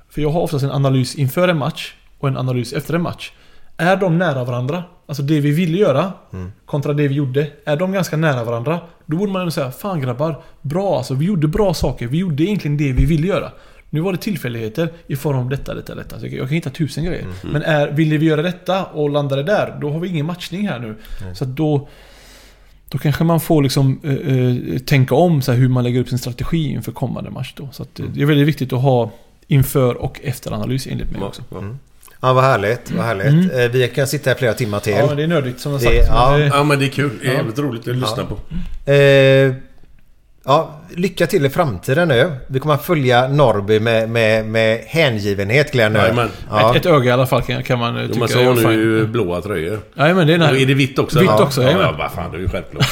För jag har oftast en analys inför en match och en analys efter en match. Är de nära varandra? Alltså det vi ville göra kontra det vi gjorde. Är de ganska nära varandra? Då borde man ändå säga Fan grabbar, bra alltså. Vi gjorde bra saker. Vi gjorde egentligen det vi ville göra. Nu var det tillfälligheter i form av detta, detta, detta. Så jag kan hitta tusen grejer. Men är, ville vi göra detta och landade där, då har vi ingen matchning här nu. Så att då... Då kanske man får liksom eh, eh, tänka om så hur man lägger upp sin strategi inför kommande match då. Så att, eh, det är väldigt viktigt att ha inför och efteranalys enligt mig också. Ja, vad härligt. Vad härligt. Eh, Vi kan sitta här flera timmar till. Ja, men det är nördigt som jag Det- sagt. ja. Men det- Ja men det är kul. Det är Ja. jävligt roligt att lyssna på. Eh, ja, lycka till i framtiden nu. Vi kommer att följa Norrby med, med, med hängivenhet Glenn nu. Jajamän. Ja. Ett, ett öga i alla fall kan, kan man eh, Jo, tycka är har ju blåa tröjor. Ja, men det är, Och är det vitt också? Vitt också, ja, jajamän. ja, vad fan, det är ju självklart.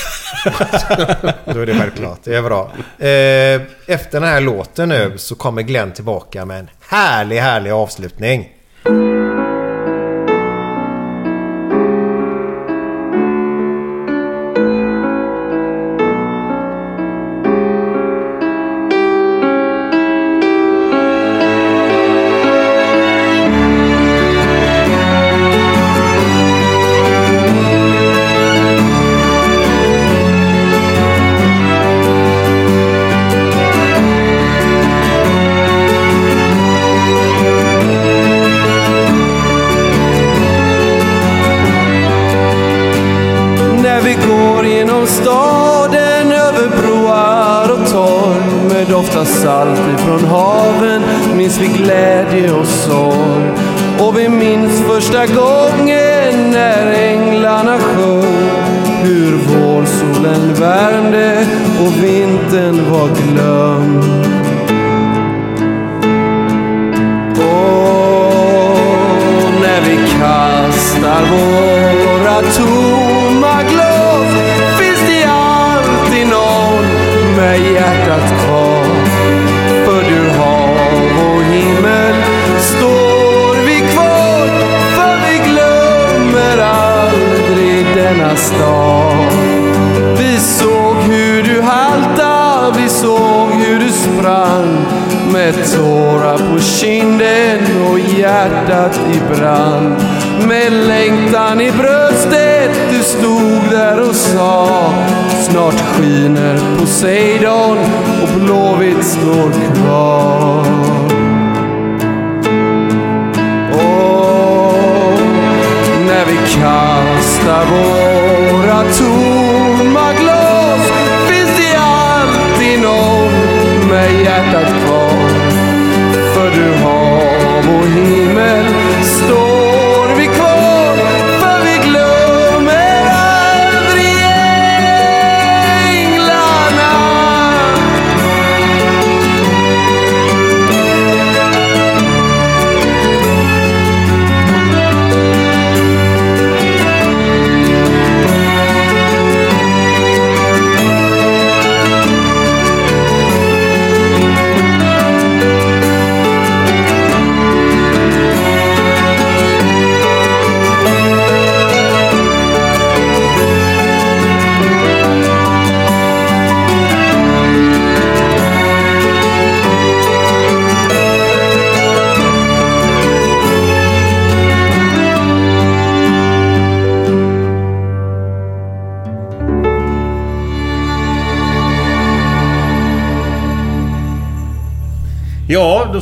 Då är det självklart. Det är bra. Eh, efter den här låten nu så kommer Glenn tillbaka med en härlig, härlig avslutning.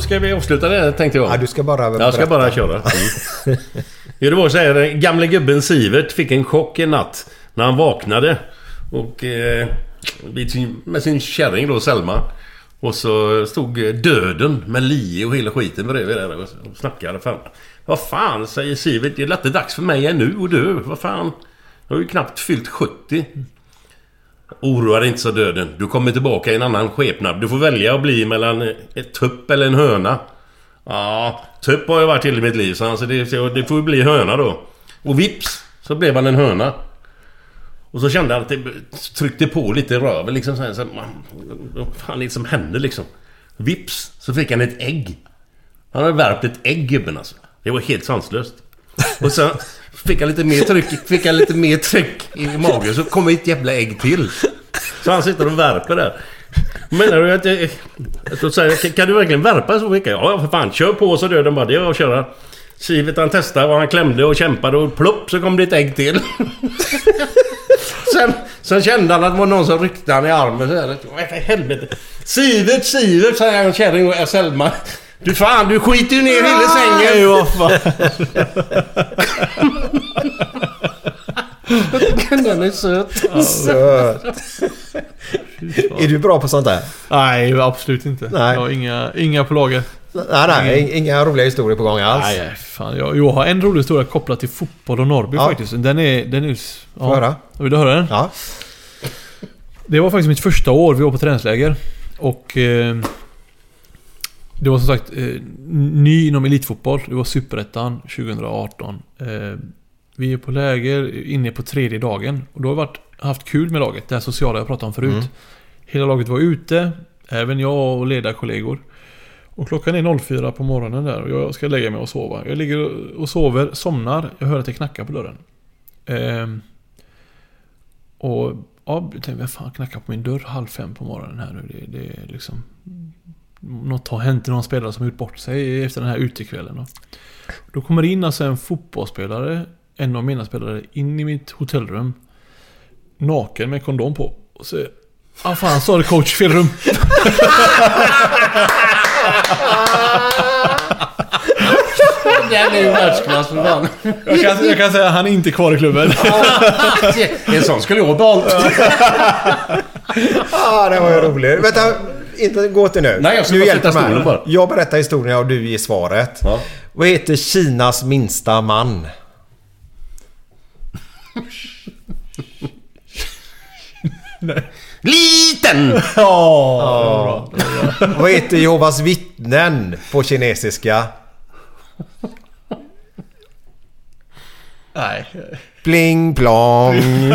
Ska vi avsluta det tänkte jag. Ja, du ska bara Jag ska berätta. bara köra. Mm. Det var så här. Gamle gubben Sivert fick en chock en natt när han vaknade. Och... Eh, sin, med sin kärring då, Selma. Och så stod döden med lie och hela skiten bredvid där och snackade. Fan. Vad fan, säger Sivert. Det är inte dags för mig ännu att dö. Vad fan. Jag har ju knappt fyllt 70. Oroa dig inte, sa döden. Du kommer tillbaka i en annan skepnad. Du får välja att bli mellan ett tupp eller en höna. Ja, tupp har jag varit hela mitt liv, så alltså han, så det, det får ju bli höna då. Och vips så blev han en höna. Och så kände han att det tryckte på lite i röven liksom. Så här, så här, man, vad fan är det som händer liksom? Vips så fick han ett ägg. Han hade värpt ett ägg gubben alltså. Det var helt sanslöst. Och sen fick han lite mer tryck, fick han lite mer tryck i magen så kom ett jävla ägg till. Så han sitter och värper där. Menar du att. Då säger jag, kan du verkligen värpa så mycket? Ja, för fan. Kör på så döden bara. Det är bara att köra. Sivert han testade och han klämde och kämpade och plopp så kom det ett ägg till. sen, sen kände han att det var någon som ryckte han i armen så här. Vad för helvete? Sivert, Sivert, säger han kärring och Selma. Du fan, du skiter ju ner hela sängen. Den är söt. Söt. Är du bra på sånt där? Nej, absolut inte. Nej. Jag har inga, inga på lager. Nej, nej. Inga roliga historier på gång alls. Nej, nej, fan. Jag, jag har en rolig historia kopplad till fotboll och Norrby Ja. faktiskt. Den är... Den är ja. Får höra. Vill du höra den? Ja. Det var faktiskt mitt första år. Vi var på träningsläger. Och... Eh, det var som sagt eh, ny inom elitfotboll. Det var Superettan 2018. Eh, vi är på läger inne på tredje dagen. Och då har vi varit, haft kul med laget. Det här sociala jag pratade om förut. Mm. Hela laget var ute. Även jag och ledarkollegor. Och klockan är 04 på morgonen där och jag ska lägga mig och sova. Jag ligger och sover, somnar. Jag hör att det knackar på dörren. Ehm, och ja, jag tänkte, vem fan knackar på min dörr halv fem på morgonen här nu? Det, det är liksom... Något har hänt någon spelare som har gjort bort sig efter den här utekvällen. Då. Då kommer det in alltså en fotbollsspelare, en av mina spelare, in i mitt hotellrum. Naken med kondom på. Och säger Ah fan, sa det coach fel rum. Den är ju världsklass för fan. Jag kan, jag kan säga att han är inte kvar i klubben. En sån skulle jag ha valt. Ah, det var ju roligt. Vänta, inte gå till nu. Nej, jag ska nu bara stolen bara. Jag berättar historien och du ger svaret. Ja. Vad heter Kinas minsta man? Liten! Ja, Vad heter Jehovas vittnen på kinesiska? Nej. Pling plong.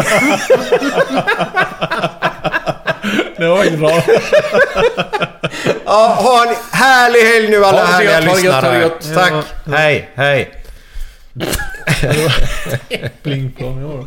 Det var inget bra. Ja, ha en härlig helg nu alla Ha det härliga gött, ha det gött, ha det lyssnare. gött. Tack. Hej, hej. Bling plong, ja